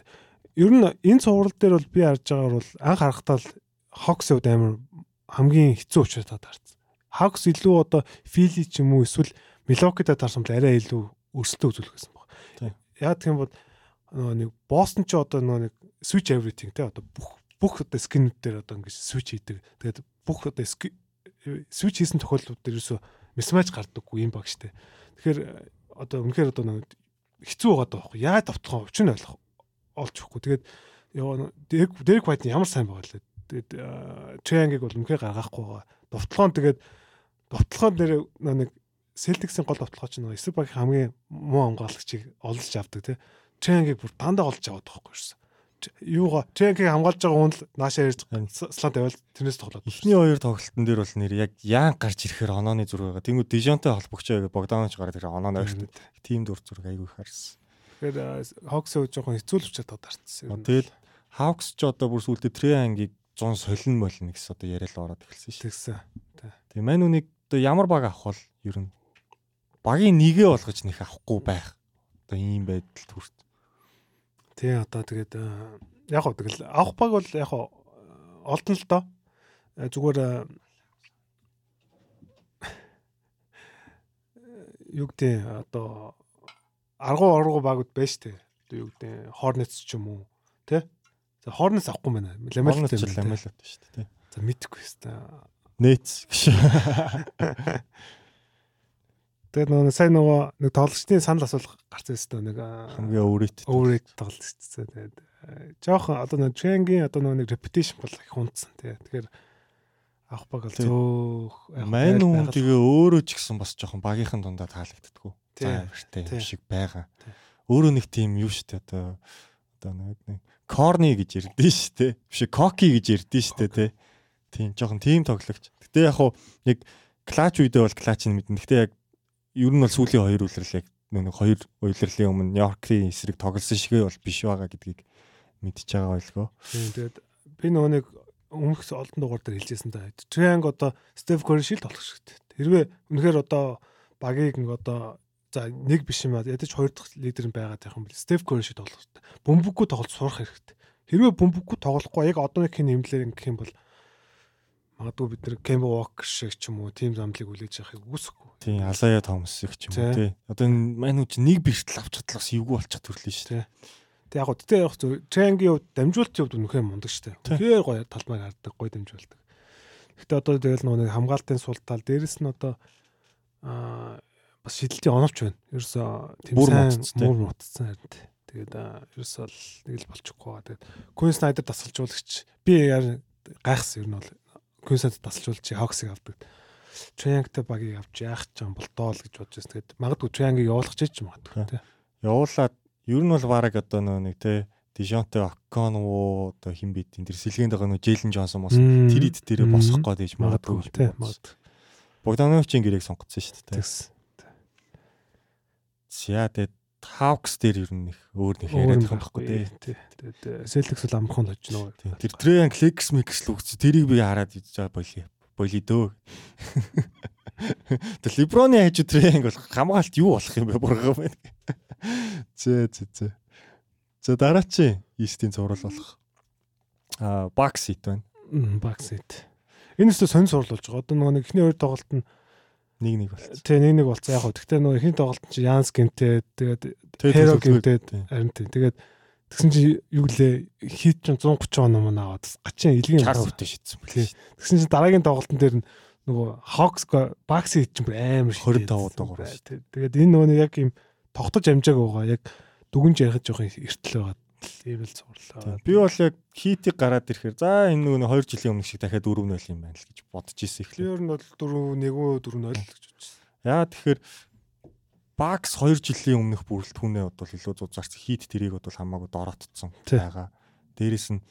ер нь энэ цуврал дээр бол би харж байгаагаар бол анх харахтаа л Hawks хувьд амар хамгийн хэцүү учраас таарсан. Hawks илүү одоо Philly ч юм уу эсвэл Milwaukee-д тарсан бол арай илүү өрсөлдөө үзүүлэх гэсэн баг. Яг тийм бол нөгөө нэг Boston ч одоо нөгөө нэг switch everything те одоо бүх бүх одоо скинүүд дээр одоо ингэж switch хийдэг. Тэгээд бүх одоо switch хийсэн тохиолдлууд дээр ерөөсөө mismatch гардаггүй юм баг штэ. Тэгэхээр одоо үнэхээр одоо хэцүү байгаа даахгүй. Яа давтлахаа учир нь ойлгох олж өгөхгүй. Тэгээд Яа Дерек Вайт ямар сайн байгаа лээ. Тэгээд Чэнгийг бол үнхээр гаргахгүй байгаа. Довтлоон тэгээд довтлоон дээр нэг Celtics-ийн гол довтлогоо чинь нэг эсрэг багийн хамгийн муу хамгаалагчийг олж авдаг тий. Чэнгийг бүр дандаа олж аваад байхгүй юу? юугаа Чэнкийг хамгаалж байгаа хүн л наашаа ирж слант аваад тэрнээс тоглоод. Эхний хоёр тоглолтын дээр бол нэр яг яан гарч ирэхээр онооны зураг байгаа. Тэнгүү Дижонтой холбогчоо гэдэг Богданович гараад ирэхээр оноо ойрт. Тим дур зураг айгүй их харсан. Тэгэхээр Хокс өө жоохон хэцүүлвчээд тодорцсон. Тэгэл Хавкс ч одоо бүр сүултээ Триангийг 100 солин болно гэсэн одоо яриад ороод эхэлсэн шүү. Тэгсэн. Тэгээ мань үнийг одоо ямар баг авах бол ер нь багийн нэгэ болгож нэх авахгүй байх. Одоо ийм байдалд хүрт. Тий одоо тэгээд яг хөө тэгэл авах баг бол яг хөө олдно л доо. Зүгээр юу гэдэг одоо аргуу аргуу багууд байж тээ. Одоо юу гэдэг Hornets ч юм уу тий. За Hornets авахгүй байна. Ламелт юм ламелт шүү дээ. За мэдхгүй хэвээр. Нэтс гэж. Тэгээд нөгөө сайн нөгөө нэг тоглогчдын санал асуулга гарсан юм нэг хамгийн өвөрөт өвөрөт тоглолцсон. Тэгээд жоохон одоо нэг Чэнгийн одоо нөгөө нэг repetition бол их унтсан тий. Тэгэхээр авах баг л зөөх мань хүн тэгээ өөрөө ч гэсэн бас жоохон багийнхан дундаа таалагддаггүй. Зайвартай юм шиг байгаа. Өөрөө нэг тийм юу штэ одоо одоо нэг корни гэж ярдэн штэ. Биш коки гэж ярдэн штэ тий. Тийм жоохон тийм тоглогч. Гэтэ яг хуу яг клач үедээ бол клачийг мэднэ. Гэтэ яг ер нь бол сүүлийн хоёр үлрэл яг нэг хоёр улирлын өмнө Нью-Йоркийн эсрэг тоглосон шигээ бол биш байгаа гэдгийг мэдчихэж байгаа байлгоо. Тийм тэгээд би нөгөө нэг өмнөх олдон дугаар дээр хэлжсэн та. Triang одоо Steph Curry шил тоглох шигтэй. Хэрвээ үнэхээр одоо багийг нэг одоо за нэг биш юм аа ядаж хоёр дахь лидер байгаа гэх юм бол Steph Curry шиг хэрэгтэй. Бөмбөггүй тоглож сурах хэрэгтэй. Хэрвээ бөмбөггүй тоглохгүй яг одоо нэг хин нэмлэр ингэх юм бол магадгүй бид нэр Кембо Walker шиг ч юм уу тим замлыг үлээж явахыг үгүйсэхгүй. Тийм, Алая Томс их ч юм уу тий. Одоо энэ мань үуч нэг бэртэл авч чадлаас эвгүй болчих төрлөө шүү дээ. Тэг яг гоо тэгтээ яг зөв Тренгийн хувьд дамжуулалтын хувьд үнэхээр мундаг шүү дээ. Тэгэхээр гоё талбайг харддаг гоё дамжуулдаг. Гэтэ одоо тэгэл нэг хамгаалтын сул тал дээрэс нь одоо аа бас шидэлтийн оновч байна. Ерөөсөө тийм сайн муур мутцсан харин. Тэгээд ерөөсөө л нэг л болчихгүй байгаа. Тэгээд Queen Snyder дасгалжуулагч би гайхсан ер нь бол Queen-д тасалжуулж Hawks-ыг авдаг. Triangle-тэй багийг авч яах ч юм бол доол гэж бодож байсан. Тэгээд магадгүй Triangle явуулах ч юм магадгүй тий. Явуулаад ер нь бол баг одоо нэг тий Дижонте Оконвоо одоо хин бит энэ сэлгээнд байгаа нөө Джейлен Джонсон бас тэр ид дээрээ босох гээд ээж магадгүй тий. Магадгүй. Богдановичийн гэрээг сонгоцсон шүү дээ. За тэгээд Hawks дээр ер нь их өөр нэг яриад байгаа байхгүй тий. Celtics бол амархан л очно. Тэр Triangle Clicks Mix л үгч тэрийг би хараад иж байгаа болий. Болий дөө. Тэр Либроны хажуу Triangle бол хамгаалт юу болох юм бэ бургаа байна. Зэ зэ зэ. За дараа чи East-ийн зурвал болох. Аа hit байна. Hit. Энэ өстө сонь сурал болж байгаа. Одоо нөгөө нэг ихний хоёр тоглолт нь нэг нэг болсон. Тий, нэг нэг болсон. Яг хөө тэгтээ нөгөө ихний тоглолт чинь Янс гинтэй тэгээд Херо гинтэй харин тий. Тэгээд тэгсэн чинь юу лээ хит чинь 130 оноо мөн аваад гачин илгийн хавтаа шийдсэн тий. Тэгсэн чинь дараагийн тоглолтын дээр нь нөгөө Hawks Bucks хит чинь амар 25 дугаар. Тэгээд энэ нөгөө яг юм тогтож амжааг байгаа. Яг дүгнж ярих жоохон эртэл байгаа л зурлаа. Би бол яг хитийг гараад ирэхээр за энэ нөгөө 2 жилийн өмнө шиг дахиад 4-0 юм байна л гэж бодож ирсэн эхлээ. Ер нь бол 4-1 4-0 л гэж бодчихсон. Яа тэгэхээр Бакс 2 жилийн өмнөх бүрэлдэхүүнээ бол илүү зузаарч хит тэрийг бол хамаагүй дороотцсон байгаа. Дээрээс нь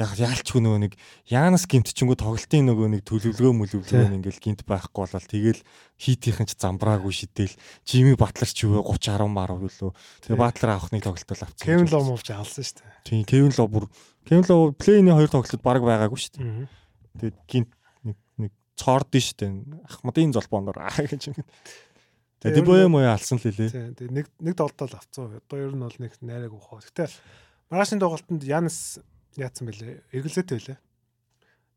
яг яалчгүй нөгөө нэг Янас гимтчингүү тоглолтын нөгөө нэг төлөвлөгөө мүлөвлөгөө ингээл гинт байхгүй болол тэгэл хийтийнхэн ч замбраагүй шидэл Жими Батлер ч юу 30 10 марав үлээ. Тэгээ Батлер авах нэг тоглолт бол авсан. Кевин Лов мовж алсан шүү дээ. Тийм Кевин Лов бүр Кевин Лов плейний хоёр тоглолтод баг байгаагүй шүү дээ. Тэгээд гинт нэг нэг цоорд шүү дээ. Ахмадын золбооноор аа гэж юм. Тэгээд бое моё алсан л лээ. Тэгээд нэг нэг тоглолтол авцсан. Одоо ер нь бол нэг найраг ухаа. Гэтэ Марашин тоглолтод Янас яатсан бэлээ. Эргэлзээтэй байлаа.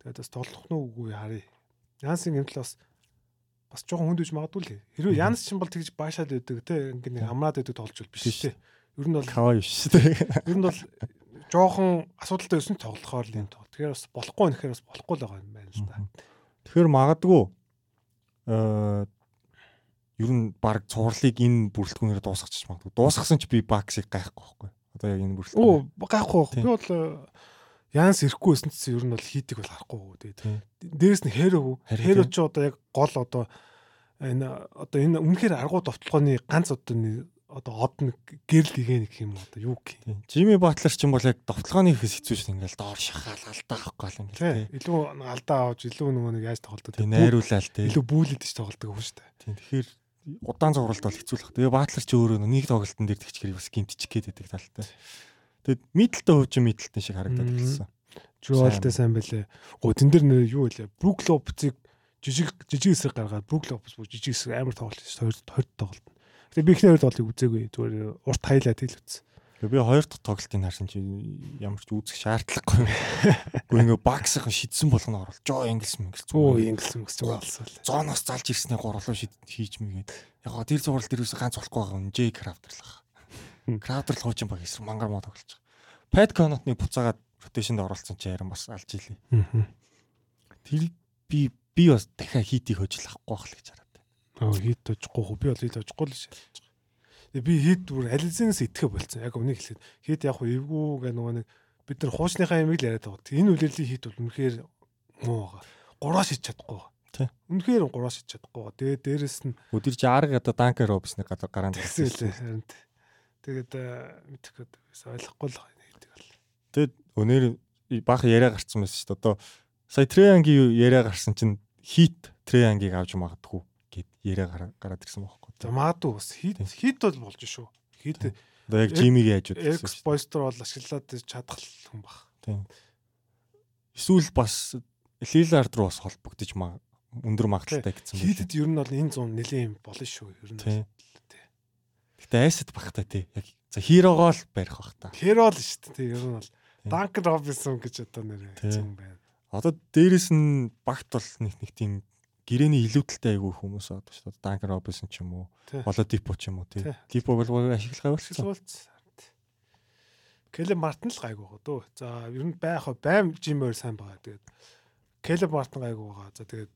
Тэгээд бас тоглох нь үгүй харъя. Янсын гэмтэл бас бас жоохон хүндэж магадгүй л. Хэрвээ Янс ч юм бол тэгж баашаад байдаг те ингээд нэг хамраад байдаг тоглож биш те. Ер нь бол каваа биш те. Ер нь бол жоохон асуудалтай өсөн тоглохоор л юм тоо. Тэгэхээр бас болохгүй нэхэр бас болохгүй л байгаа юм байна л да. Тэгэхээр магадгүй э ер нь баг цувралыг энэ бүрэлдэхүүнээр дуусгачих магадгүй. Дуусгасан ч би баксыг гайхгүй байхгүй. Одоо яг энэ бүрэлдэхүүн. Оо гайхгүй. Би бол Янс ирэхгүй байсан чинь ер нь бол хийдэг бол харахгүй. Тэгээд дээрэс нь хэрэг. Хэрэг ч одоо яг гол одоо энэ одоо энэ үнэхээр аргуу довтлооны ганц одоо одоо од нэг гэрэл гэгэн гэх юм одоо юу гэх юм. Жими Батлер ч юм бол яг довтлооны ихээс хэцүү шин ингээл доор шахаал алдаа авахгүй л ингээл. Илүү алдаа авч илүү нөгөө нэг яаж тоглодог. Тийм найруулаад тийм. Илүү бүүлэдэж тоглодог юм шүү дээ. Тийм тэгэхээр удаан зургалт бол хэцүүлэх. Тэгээ Батлер ч өөрөө нэг тоглолтын дээр тэгчгээр бас гимтчих гээд байдаг талтай. Тэгэд мидэлтэй хуучин мидэлтэй шиг харагдаад ирсэн. Жуалтай сайн байлээ. Гоо тэн дээр нэр юу вэ? Бруклопцыг жижиг жижиг хэсэг гаргаад Бруклопс бүр жижиг хэсэг амар тоглолт шүү. Хоёр хоёр тоглолт. Тэгээ би ихний хоёр тоглолтыг үзээгүй. Зүгээр урт хайлаад хэл үзсэн. Би хоёр дахь тоглолтыг харсан чи ямар ч үзэх шаардлагагүй. Гэхдээ ингээ багсах шидсэн болгоно оруулж жоо инглсэн инглсэн. Оо инглсэн инглсэн болсон. Зооноос залж ирснээр гурлуу шид хийж мэгээд. Яг тэр зурвал дээр үсэ ганц болохгүй байгаа юм. J крафтерлах. Крафтерлах хуучин баг эсрэг мангар мод тоглож байгаа. Pad Conot-ны буцаагаад ротейшнд оролцсон чи яран бас алж илээ. Тэр би би бас дахиад хитийг хожил авахгүй байх л гэж хараад байна. Аа хит хожихгүй хөө би бол хит хожихгүй л шээ. Би хит бүр ализенээс итгэх болцсон. Яг өмнө хэлээд хит яг эвгүй гэх нөгөө нэг бид нар хуучныхаа ямиг л яриад байгаа. Энэ үлээлийн хит бол үнэхээр муу байгаа. Гураа шиж чадахгүй байгаа. Тий. Үнэхээр гураа шиж чадахгүй байгаа. Тэгээ дээрэс нь өдөр чи арга одоо данкер робсны гадар гараанд гэсэн харин. Тэгээд мэдхгүй ойлгохгүй л байдаг бол. Тэгээд өнөр баах яриа гарцсан байсан шүү дээ. Одоо сая Треангийн яриа гарсан чинь хит Треангийг авч магадгүй гэд яриа гараад ирсэн байхгүй. За магадгүй бас хит хит бол болж шүү. Хит одоо яг Жимиг яаж үзсэн. Экспойстер бол ашиглаад чадах хүн баг. Тийм. Эсвэл бас Лилард руу бас холбогдож маа өндөр магадaltaй гэсэн. Хитэд ер нь бол энэ зүүн нэлээд юм болно шүү. Ер нь. Тийм. Гэтэ айсад багтаа тий. Яг за хирогоо л барих бах та. Хиро л шүү дээ. Ер нь бол Данк Робинсон гэж одоо нэр юм байна. Одоо дээрэс нь багт бол нэг нэг тийм гэрэний илүүдэлтэй айгүй хүмүүс одоо шүү дээ. Данк Робинсон ч юм уу, Болодипо ч юм уу тий. Дипог бол ашиглахаа болчихсон. Келе Мартин л гайгүй байгаа дөө. За ер нь байх байм жимээр сайн байгаа. Тэгээд Келе Мартин гайгүй байгаа. За тэгээд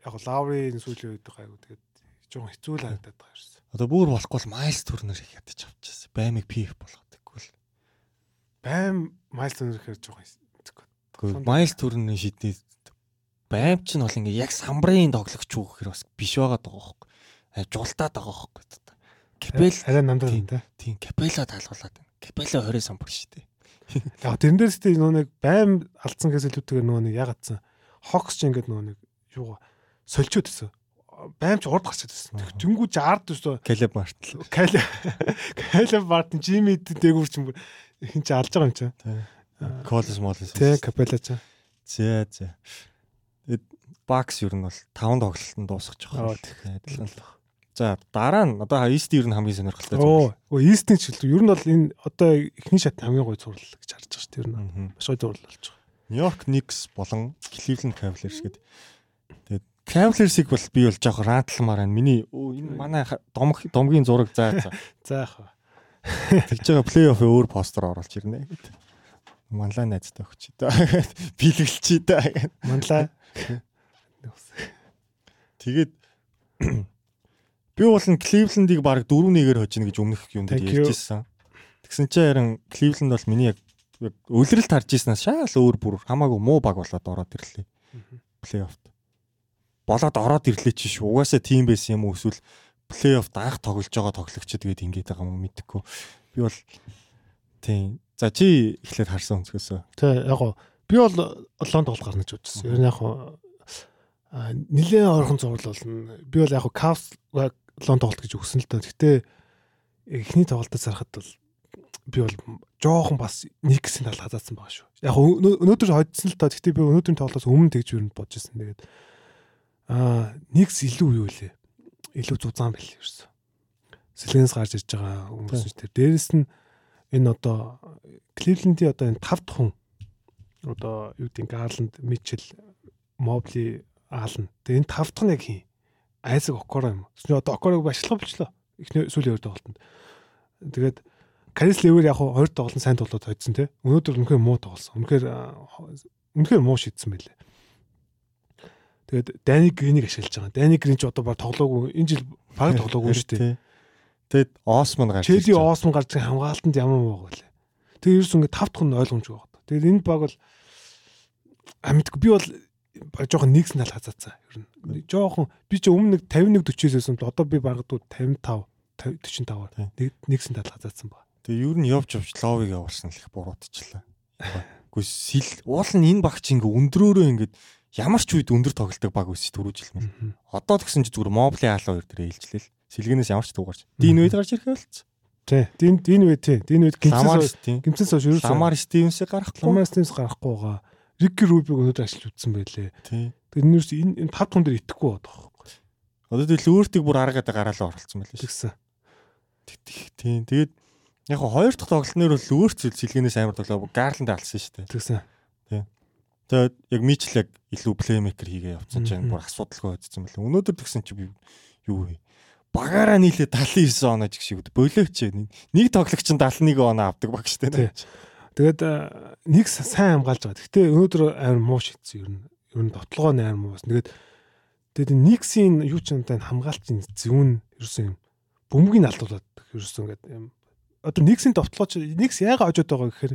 яг Лаврийн сүүлийн үед гайгүй. Тэгээд жоохон хэцүү л харагдаад байгаа юм. Одоо бүр болохгүй бол Майлс Турнер их ядаж авчихсан. Баймыг PF болгодоггүй л байм майл төрнөр гэхээр жоохон Гэхдээ майл төрний шидний байм ч нь бол ингээ яг самбарын тоглогч юу гэхээр бас биш байгаа даа байхгүй. Жуултаад байгаа байхгүй. Капел арай намдаа юм да. Тийм, капела таалгуулад байна. Капела 20 самбар шүү дээ. Яг тэрэн дээрс тийм нөө нэг байм алдсан гэсэн илүүтэйгээр нөө нэг ягаадсан. Хокс ч ингээд нөө нэг юу сольчод гэсэн баймч урд гарчаад байсан. Тэнгүү 60 төсөө Калеб Мартл. Калеб Мартин Жими дээгүүр ч юм хин ч алж байгаа юм чинь. Коллес моллес. Тэ капела ч. За за. Бакс ер нь бол 5 тоглолтод дуусгах жоох. Адилхан л. За дараа нь одоо East ер нь хамгийн сонирхолтой зүйл. Оо East-ийн ч ер нь бол энэ одоо эхний шат хамгийн гоё зурлал гэж харж байгаа шүү дээ. Ер нь маш гоё зурлал болж байгаа. Нью-Йорк Knicks болон Cleveland Cavaliers гэдэг. Тэгээд Cavaliers-ыг бол би бол жоох рантлмаар байна. Миний энэ манай домог домгийн зураг заа за. За яах вэ? Тэгж байгаа плей-офф өөр постэр оруулж ирнэ гэдэг. Манлаа найзтай өгч даа. Бэлгэлч даа. Манлаа. Тэгээд би бол нь Кливлендийг баг 4-1-ээр хожино гэж өмнөх юунд ярьж ирсэн. Тэгсэн чинь харин Кливленд бол миний яг өлрэлт харж ирснаас шаал өөр бүр хамаагүй муу баг болоод ороод ирлээ. Плей-оффт. Болоод ороод ирлээ чи шүү. Угаасаа тим байсан юм уу эсвэл плей-офф анх тоглож байгаа тоглогчд тэгээд ингэж байгаа юм мэдэхгүй. Би бол тийм. За чи эхлээд харсан өнцгөөсөө. Тий, яг гоо би бол олон тоглолт гарна гэж бодчихсон. Ер нь яг гоо нилээн орхон зурлал болно. Би бол яг Cavs лон тоглолт гэж өгсөн л доо. Гэтэ эхний тоглолтод зарахад бол би бол жоохон бас Никсийн тал хазаацсан байгаа шүү. Яг өнөөдөр хоцсон л доо. Гэтэ би өнөөдрийн тоглолтоос өмнө тэгж юу бодож ирсэн. Тэгээд аа Никс илүү юу вэ? илүү зузаан байл ерөөсө. Сэлгэнс гарч ирж байгаа хүмүүс нь тэр. Дээрэс нь энэ одоо Кливлендийн одоо энэ тав дахь хүн одоо юу гэдэг Гарланд, Мичел, Мобли, Аллен. Тэгээ энэ тав дахь нь яг хин Айзек Окоро юм. Тэсний одоо Окорог башлах болчлоо. Эхний сүүлийн хоёр тоглолтод. Тэгээд Карис Левер яг хоёр тоглолт сайн тоглоод хоцсон те. Өнөөдөр үнэхээр муу тоглосон. Үнэхээр үнэхээр муу шийдсэн байлээ. Тэгээд Дани Гринийг ашиглаж байгаа. Дани Грин ч одоо баг тоглоогүй. Энэ жил баг тоглоогүй шүү дээ. Тэгэд Осмон гарч. Челси Осмон гарч хамгаалтанд ямар муу вэ? Тэгээ ерөөс ингэ тав дахь нь ойлгомжгүй байна. Тэгээд энэ баг бол а мэдгүй би бол жоохон нэгс нал хазаацсан. Ер нь жоохон би ч өмнө нэг 51 40-с байсан бол одоо би багадгүй 55 45 нэг нэгсэн тал хазаацсан ба. Тэгээ ер нь явж явж ловыг явуулсан л их буруутчлаа. Үгүй сил уул нь энэ багч ингээ өндрөөрөө ингээ ямар ч үед өндөр тоглолтог баг өсч түрүү жил мэл. Одоо тэгсэн чи зүгээр моблийн хаалга хоёр дээр ээлжлээл. Сэлгэнээс ямар ч дуугарч. Дин үед гарч ирэх байлц. Тий. Дин дин үед тий. Дин үед гимцээс гимцээс хойш ерөөсөө Ламар Стивенсээ гарахгүй. Ламар Стивенс гарахгүй байгаа. Рики Рубиг өнөөдөр ашиглаж үтсэн байлээ. Тэгээд энэ ерөөс энэ энэ тав тун дээр итгэхгүй байгаа байхгүй. Одоо тэгэл өөртөг бүр аргаад гараалаа оролцсон байлээ. Тэгсэн. Тий. Тэгээд яг хоёр дахь тоглолтноор бол өөрт сэлгэнээс амар тоглоо Гарланд алсан шүү дээ. Тэгсэн. Тий. Тэгээд яг Мичлэг илүү плеймейкер хийгээ явцсан чинь бүр асуудалгүй байцсан байлээ. Өнөөдөр тэгсэн чи би юу вэ? багаараа нийлээ 79 оноо ч шиг болооч нэг тоглогч нь 71 оноо авдаг багш тэ. Тэгээд нэг сайн хамгаалж байгаа. Гэхдээ өнөөдөр амар муу шийдсэн ер нь. Ер нь дотлогоо амар муу. Тэгээд тэгээд нэгсийн юу ч юм тань хамгаалтын зүүн ерөөсөн юм бөмбөгийг алдуулаад ерөөсөн ингээд юм. Одоо нэгсийн дотлогооч нэгс яага очоод байгаа гэхээр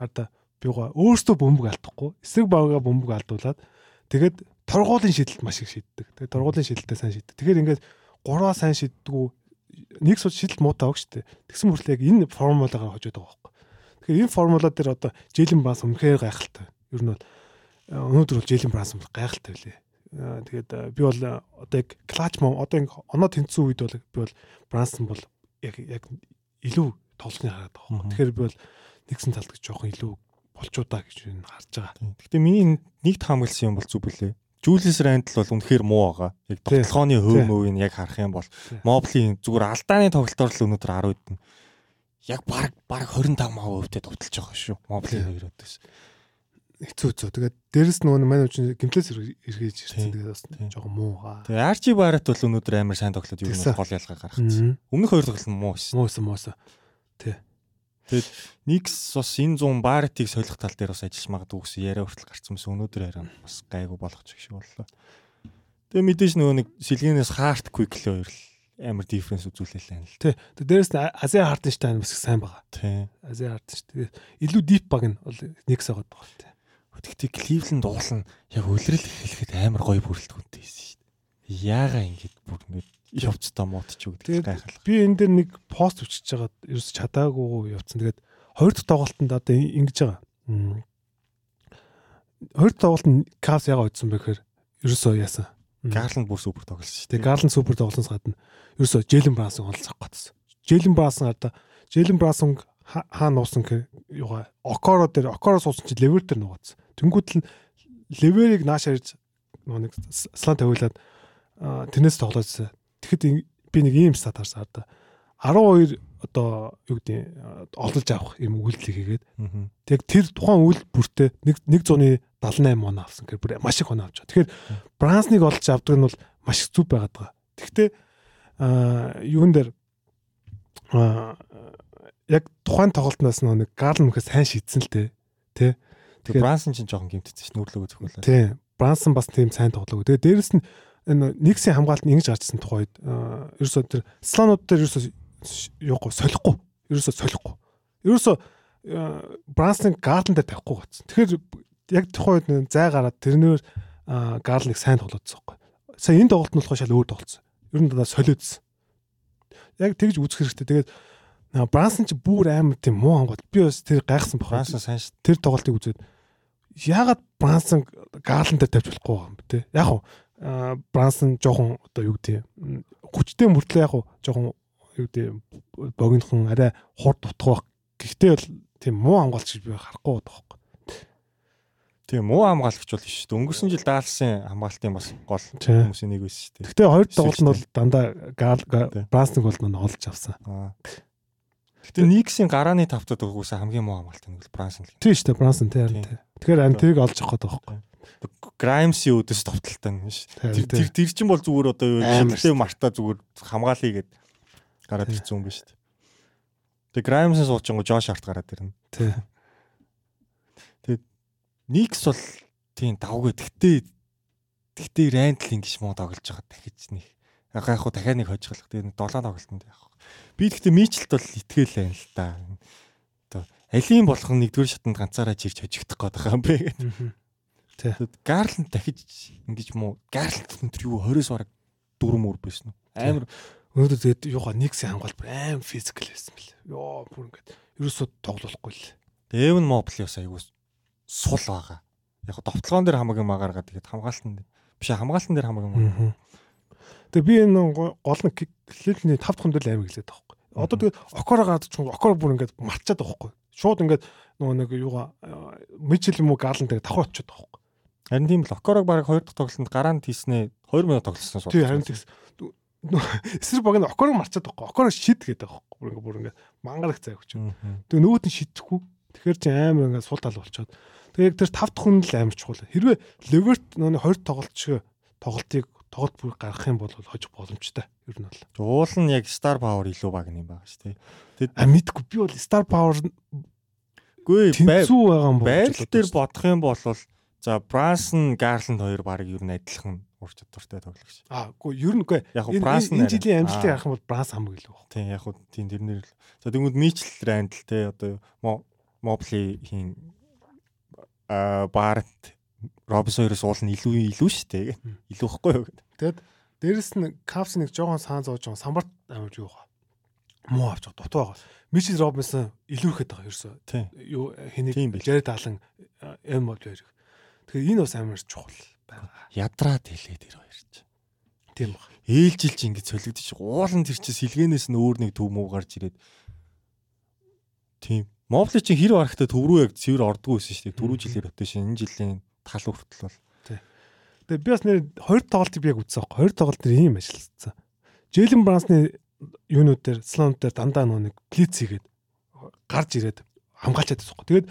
одоо биуга өөртөө бөмбөг алдахгүй эсрэг багаа бөмбөг алдуулаад тэгээд торгуулийн шийдэлт маш их шийддэг. Тэгээд торгуулийн шийдэлтээ сайн шийддэг. Тэгэхээр ингээд гурваа сайн шийддэггүй нэг сууд шийдэл муутай баг дээ. Тэгсэн мөртлөө яг энэ формулагаар хожоод байгаа байхгүй. Тэгэхээр энэ формула дээр одоо Жэлен Бранс үнэхээр гайхалтай. Ер нь бол өнөөдөр бол Жэлен Бранс гайхалтай билээ. Тэгээд би бол одоо яг клач мом одоо ингэ оноо тэнцсэн үед бол би бол Брансон бол яг яг илүү тоглохны хараад байгаа. Тэгэхээр би бол нэгсэн талд жоохон илүү болчуудаа гэж харж байгаа. Гэхдээ миний нэгт хамгаалсан юм бол зүг билээ. Julius Randle бол үнэхээр муу байгаа. Яг тоглооны хөв мөвийг яг харах юм бол Mobley зүгээр алдааны тоглолтоор л өнөөдөр 10 үед нь яг баг баг 25% дэд товтолж байгаа шүү. Mobley хоёр өдөөс. Хэцүү хэцүү. Тэгээд дээрэс нөгөө манай үчин гимплээс эргэж ирсэн. Тэгээд бас жоохон муу байгаа. Тэгээд Archie Barrett бол өнөөдөр амар сайн тоглоод юу нэг гол ялгаа гаргацсан. Өмнөх хоёр тоглолт нь муу шүү. Муусан муусан. Тий. Тэгээд Никс бас энэ 100 Барретийг солих тал дээр бас ажиллаж магадгүй гэсэн яриа хүртэл гарсан мэс өнөөдөр хараа бас гайгүй болох ч шиг боллоо. Тэгээ мэдээж нөгөө нэг сэлгэнээс харт квик л хоёр л амар дифференс үзүүлээлээ л. Тий. Тэгээ дээрэс нь Ази Хартенштайн бас сайн байгаа. Тий. Ази Хартенштайн илүү дип баг нь бол Никс байгаа байгаа тий. Тэгтээ Кливленд уулна яг үлрэл эхлэхэд амар гоё бүрэлдэхүүнтэй байсан шүү дээ. Яага ингэж бүр ингэ явцдаа муудч юу гэдэг гайхалтай. Би энэ дээр нэг пост өчөж жагаад ерөөс чадаагүй явцсан. Тэгээд хоёр дахь тоглолтод одоо ингэж байгаа. Хоёр дахь тоглолтод Кавс ягаа үдсэн бэ гэхээр ерөөсөө яасан. Гарланд бүр супер тоглосон шүү. Тэгээ Гарланд супер тоглосноос гадна ерөөсөө Жэлен Брасон онцох гоцсон. Жэлен Брасон одоо Жэлен Брасон хаа нуусан юугаа Окоро дээр Окоро суусан чи левер дээр нугацсан. Тэнгүүд л леверийг нааш харж нэг слан тавиулаад тэрнээс тоглосон. Тэгэхэд би нэг ийм стат харсан хараа. 12 одоо юу гэдэг олдолж авах юм үйлдэл хийгээд. Тэг тэр тухайн үйлдэл бүртээ 1 100-ийн 78 он авсан гэхээр бүр маш их он авч байгаа. Тэгэхээр Брансныг олж авдаг нь бол маш их зүв байгаад байгаа. Тэгвэл аа юун дээр аа яг тухайн тоглолтноос нэг Гарл мөхө сайн шийдсэн л дээ. Тэ. Тэгэхээр Брансон ч жоохон гимтсэн шнүр лөгөө зөвхөлөө. Тий. Брансон бас тийм сайн тоглоо. Тэгээ дээрэс нь энэ нэгсийн хамгаалт нь ингэж гарчсан тухайд ерөөсөө тэр слонууд дээр ерөөсөө юугүй солихгүй. Ерөөсөө солихгүй. Ерөөсөө Брансон Гарлан дээр тавихгүй гоцсон. Тэгэхээр яг тухайд зай гараад тэрнээр Гарлыг сайн тоглоодсон байхгүй. Сая энэ тоглолт нь болохоор шал өөр тоглосон. Ер нь даа солиодсон. Яг тэгж үзэх хэрэгтэй. Тэгээд Брансон ч бүр амар тийм муу хамгаалт. Би бас тэр гайхсан баг. Брансон сайн ш. Тэр тоглолтыг үзээд яагаад Брансон Гарлан дээр тавьж болохгүй юм бэ те. Яг уу Брансон жоохон одоо юу гэдэг хүчтэй мөртлөө яг жоохон юу гэдэг богинохон арай хурд байх. Гэхдээ бол тийм муу хамгаалагч би харахгүй байхгүй. Тийм муу хамгаалагч бол биш шүү дээ. Өнгөрсөн жил даалсан хамгаалтын бас гол хүмүүсийн нэг байсан шүү дээ. Гэхдээ хоёр тоглолт нь бол дандаа Брансныг бол нөө олж авсан. Гэтэ Никсийн гарааны тавтад өгөөсөн хамгийн муу хамгаалт нь бол Брансон л. Тийм шүү дээ, Брансон тийм. Тэгэхээр ан тэрийг олж авах гэдэг байхгүй. Граймсийн үдэс товтолтой юм биш. Тэр тэр чинь бол зүгээр одоо юу шилтэй марта зүгээр хамгаалъя гэд гараад ирсэн юм биш. Тэгээ Граймсын суучингу Жош арт гараад ирнэ. Тий. Тэгээд Никс бол тийм давгүй. Тэгтээ тэгтээ Рандл ингэж муу тоглож байгаа дахиж нэг Яг яг хуу дахиад нэг хожиглох. Тэгээд долоо тоглолтонд яг. Би гэхдээ Мичелт бол байна л да. Одоо алийн болох нэгдүгээр шатанд ганцаараа жирч хожигдох гээд байгаа юм бэ гэдэг. Тий. Гарланд дахиж ингэж муу Гарланд өнтер юу 20-с бараг дөрөв мөр байсан уу? Амар өнөөдөр тэгээд юугаа нэгсэн хамгаалт аим физикал байсан бэл. Йоо бүр ингээд ерөөсөө тоглохгүй л. Дэвн мобли бас айгуу сул байгаа. Яг довтлогоон дээр хамаагийн магааргаа тэгээд хамгаалтан биш хамгаалтан дээр хамаагийн маг. Тэгээ би энэ гол нь клиентний 5 дахь хүндэл аим гэлээд байгаа байхгүй. Одоо тэгээд окоро гад ч окоро бүр ингээд мартчихад байгаа байхгүй. Шууд ингээд нөгөө нэг юугаа мичл юм уу гаалан дээр давхар очиод байгаа байхгүй. Харин тийм л окорог баг 2 дахь тоглолтод гараанд хийснээ 2 минут тоглосон сууд. Тийм харин тэгс эсрэг баг нь окорог марчаад байгаа. Окорог шид гэдэг байгаа. Бүр ингээд бүр ингээд мангарах цай өгч. Тэгээ нөгөөд нь шидэхгүй. Тэгэхээр чи амар ингээд сул тал болчоод. Тэгээ яг тэр 5 дахь хүн л амар чухал. Хэрвээ Леверт нөгөө 20 тоглолт шиг тоглолтыг тоглолт бүр гаргах юм бол хожих боломжтой. Ер нь бол. Уул нь яг Star Power илүү баг юм байгаа шүү дээ. Тэгэд а мэдгүй би бол Star Power гүй тэнцүү байгаа юм бол байрал дээр бодох юм бол за Branson Garland хоёр баг ер нь адилхан ур чадвартай тоглогч. Аа үгүй ер нь үгүй энэ жилийн амжилтыг харах юм бол Branson хамгийн илүү баг. Тийм яг тийм тэрнэр л. За тэгвэл Mitchell Randall те одоо Хийн а Барт Робс хоёроос уул нь илүү илүү шүү дээ. Илүү ихгүй юу гэдэг. Тэгэд дээрэс нь Капс нэг жоохон саан зоож байгаа самбарт амар юу байгаа. Муу авч байгаа дутуу байгаа. Мичел Робинсон илүү ихэд байгаа ерөөсөө. Юу хэнийг Жаред Алан эм бол хоёр. Тэгэхээр энэ бас амар чухал байгаа. Ядраад хэлээ тэр хоёр ч. Тийм баг. Ээлжилж ингэж солигдчих. Уулан тэр чи сэлгэнээс нь өөр нэг төв муу гарч ирээд. Мобли чинь хэр барахтаа төв рүү яг цэвэр ордгоо байсан шүү дээ. Түрүү жилээр өтөө шин энэ жилийн тал хүртэл бол. Тэгээ би бас нэр хоёр тоглолтыг би яг үзсэн байхгүй. Хоёр тоглолт нэр ийм ажилласан. Джейлен Брансны юунууд дээр слонууд дээр дандаа нөө нэг блиц хийгээд гарч ирээд хамгаалчаад байхгүй. Тэгээд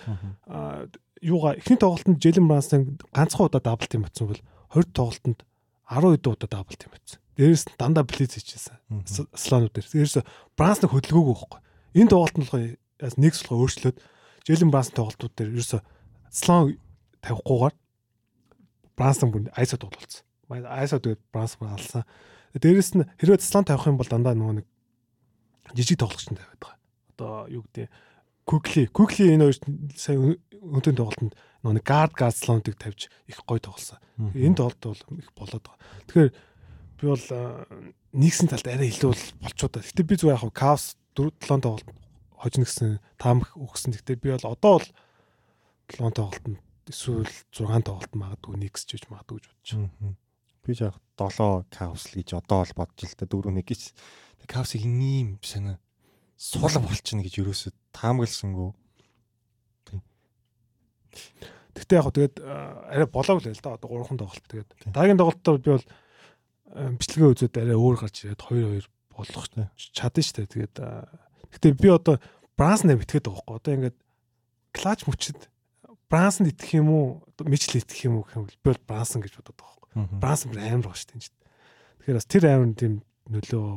юугаа эхний тоглолтод Джейлен Брансын ганцхан удаа дабл тим батсан бол 20 тоглолтод 10 удаа удаа дабл тим батсан. Дээрээс нь дандаа блиц хийчихсэн. Слонууд дээр. Дээрээс нэг хөдөлгөөгүй байхгүй. Энэ тоглолт нь болохоор бас нэг сулгаа өөрчлөөд Джейлен Бранс тоглолтууд дээр ерөөсө слон тавихгүйгээр Брансон бүр айсо тоглолцсон. Айсо тэгээд Брансон алсан. Дээрэс нь хэрвээ слон тавих юм бол дандаа нөгөө нэг жижиг тоглогч нь тавиад байгаа. Одоо юу гэдэг Кукли Кукли энэ хоёр сая өнтөн тоглолтод нөгөө гард гард слонтыг тавьж их гой тоглосон. Энэ тоглолт бол их болоод байгаа. Тэгэхээр би бол нэгсэн талд арай илүү болчоо да. Гэтэ би зүгээр яг Кавс 4 7 тоглолт хожно гэсэн таамх өгсөн. Гэхдээ би бол одоо бол 7 тоглолтод эсвэл 6 тоглолт магадгүй нэгс ч гэж магадгүй гэж бодож байна. Би яг 7 каус л гэж одоо бол бодож л та 4 нэг гэж. Тэг каусыг ийм санаа сул болчихно гэж ерөөсө таамагласангүй. Гэхдээ яг тэгээд арай болоог л л да одоо 3хан тоглолт тэгээд дараагийн тоглолтоор би бол бичлэгээ үзээд арай өөр гарч ирээд 2 2 болох чадна шүү дээ. Тэгээд Гэтэ би одоо Бранснаа битгээд байгаа байхгүй. Одоо ингээд клач мөчөд Брансанд итгэх юм уу? Мичл итгэх юм уу гэх юм бол би бол Брансон гэж бодоод байгаа байхгүй. Брансон бүр амар байгаа шүү дээ. Тэгэхээр бас тэр амар тийм нөлөө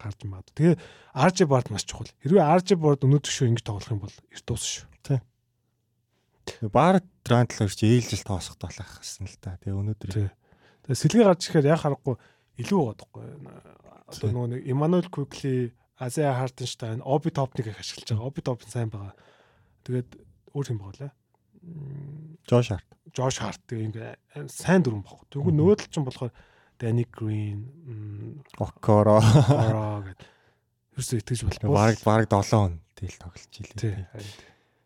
гарч маад. Тэгээ RJ Bard маш чухал. Хэрвээ RJ Bard өнөөдөр шүү ингэж тоглох юм бол эрт дуусна шүү. Тий. Bard Randall чи ээлжил тоосох талах гэсэн л та. Тэгээ өнөөдөр. Тэгээ сэлгээ гарч ирэхээр яг харахгүй илүү байгаа байхгүй. Одоо нөгөө нэг Emmanuel Quickly Азия Хартенштайн Оби Топник их ашиглаж байгаа. Оби Топ сайн байгаа. Тэгээд өөр юм байгаа лээ. Жош Харт. Жош Харт тэгээ ингээ сайн дүрэн баг. Тэгвэл нөгөө тал чинь болохоор Дани Грин, Окоро гэдэг. Ерөөсөө итгэж болохгүй. Бараг бараг 7 хон тэл тоглож илээ.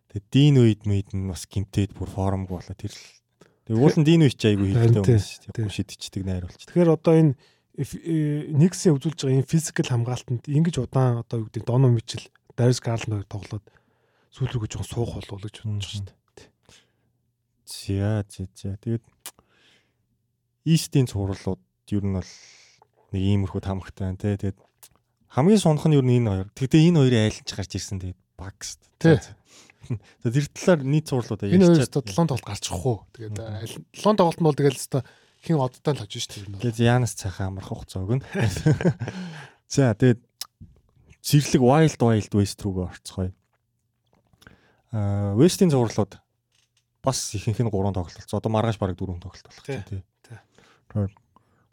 Тэгээ Дин үед мэд нь бас гимтээд бүр формг болоо тэр л. Тэгээ уул нь Дин үед ч айгүй хэрэгтэй юм шүү дээ. Шидчихдэг найр болчих. Тэгэхээр одоо энэ Э, нэгсэн үзүүлж байгаа энэ физикал хамгаалтанд ингэж удаан одоо юу гэдэг Доно Мичл, Дарис Гарланд тоглоод сүүл рүү жоохон суух болов гэж бодож байна шүү дээ. За за за. Тэгээд Истийн цувралууд ер нь бол нэг иймэрхүү тамхтай байна те. Тэгээд хамгийн сунх нь ер нь энэ хоёр. Тэгтээ энэ хоёрын айлч гарч ирсэн тэгээд багс. Тий. За тэр талаар нийт цувралуудаа ярьчихад. Энэ хоёр долоон тоглолт гарчих уу. Тэгээд долоон тоглолт нь бол тэгээд л хин одтой л хожиж шүү дээ. Тэгээд Янас цаахан амарх хугацаа өгнө. За тэгээд зэрлэг Wild Wild West рүүгээ орцгоё. Аа West-ийн зурлууд бас ихэнх нь 3 тоглолт. Одоо маргааш бараг 4 тоглолт болох чинь тий.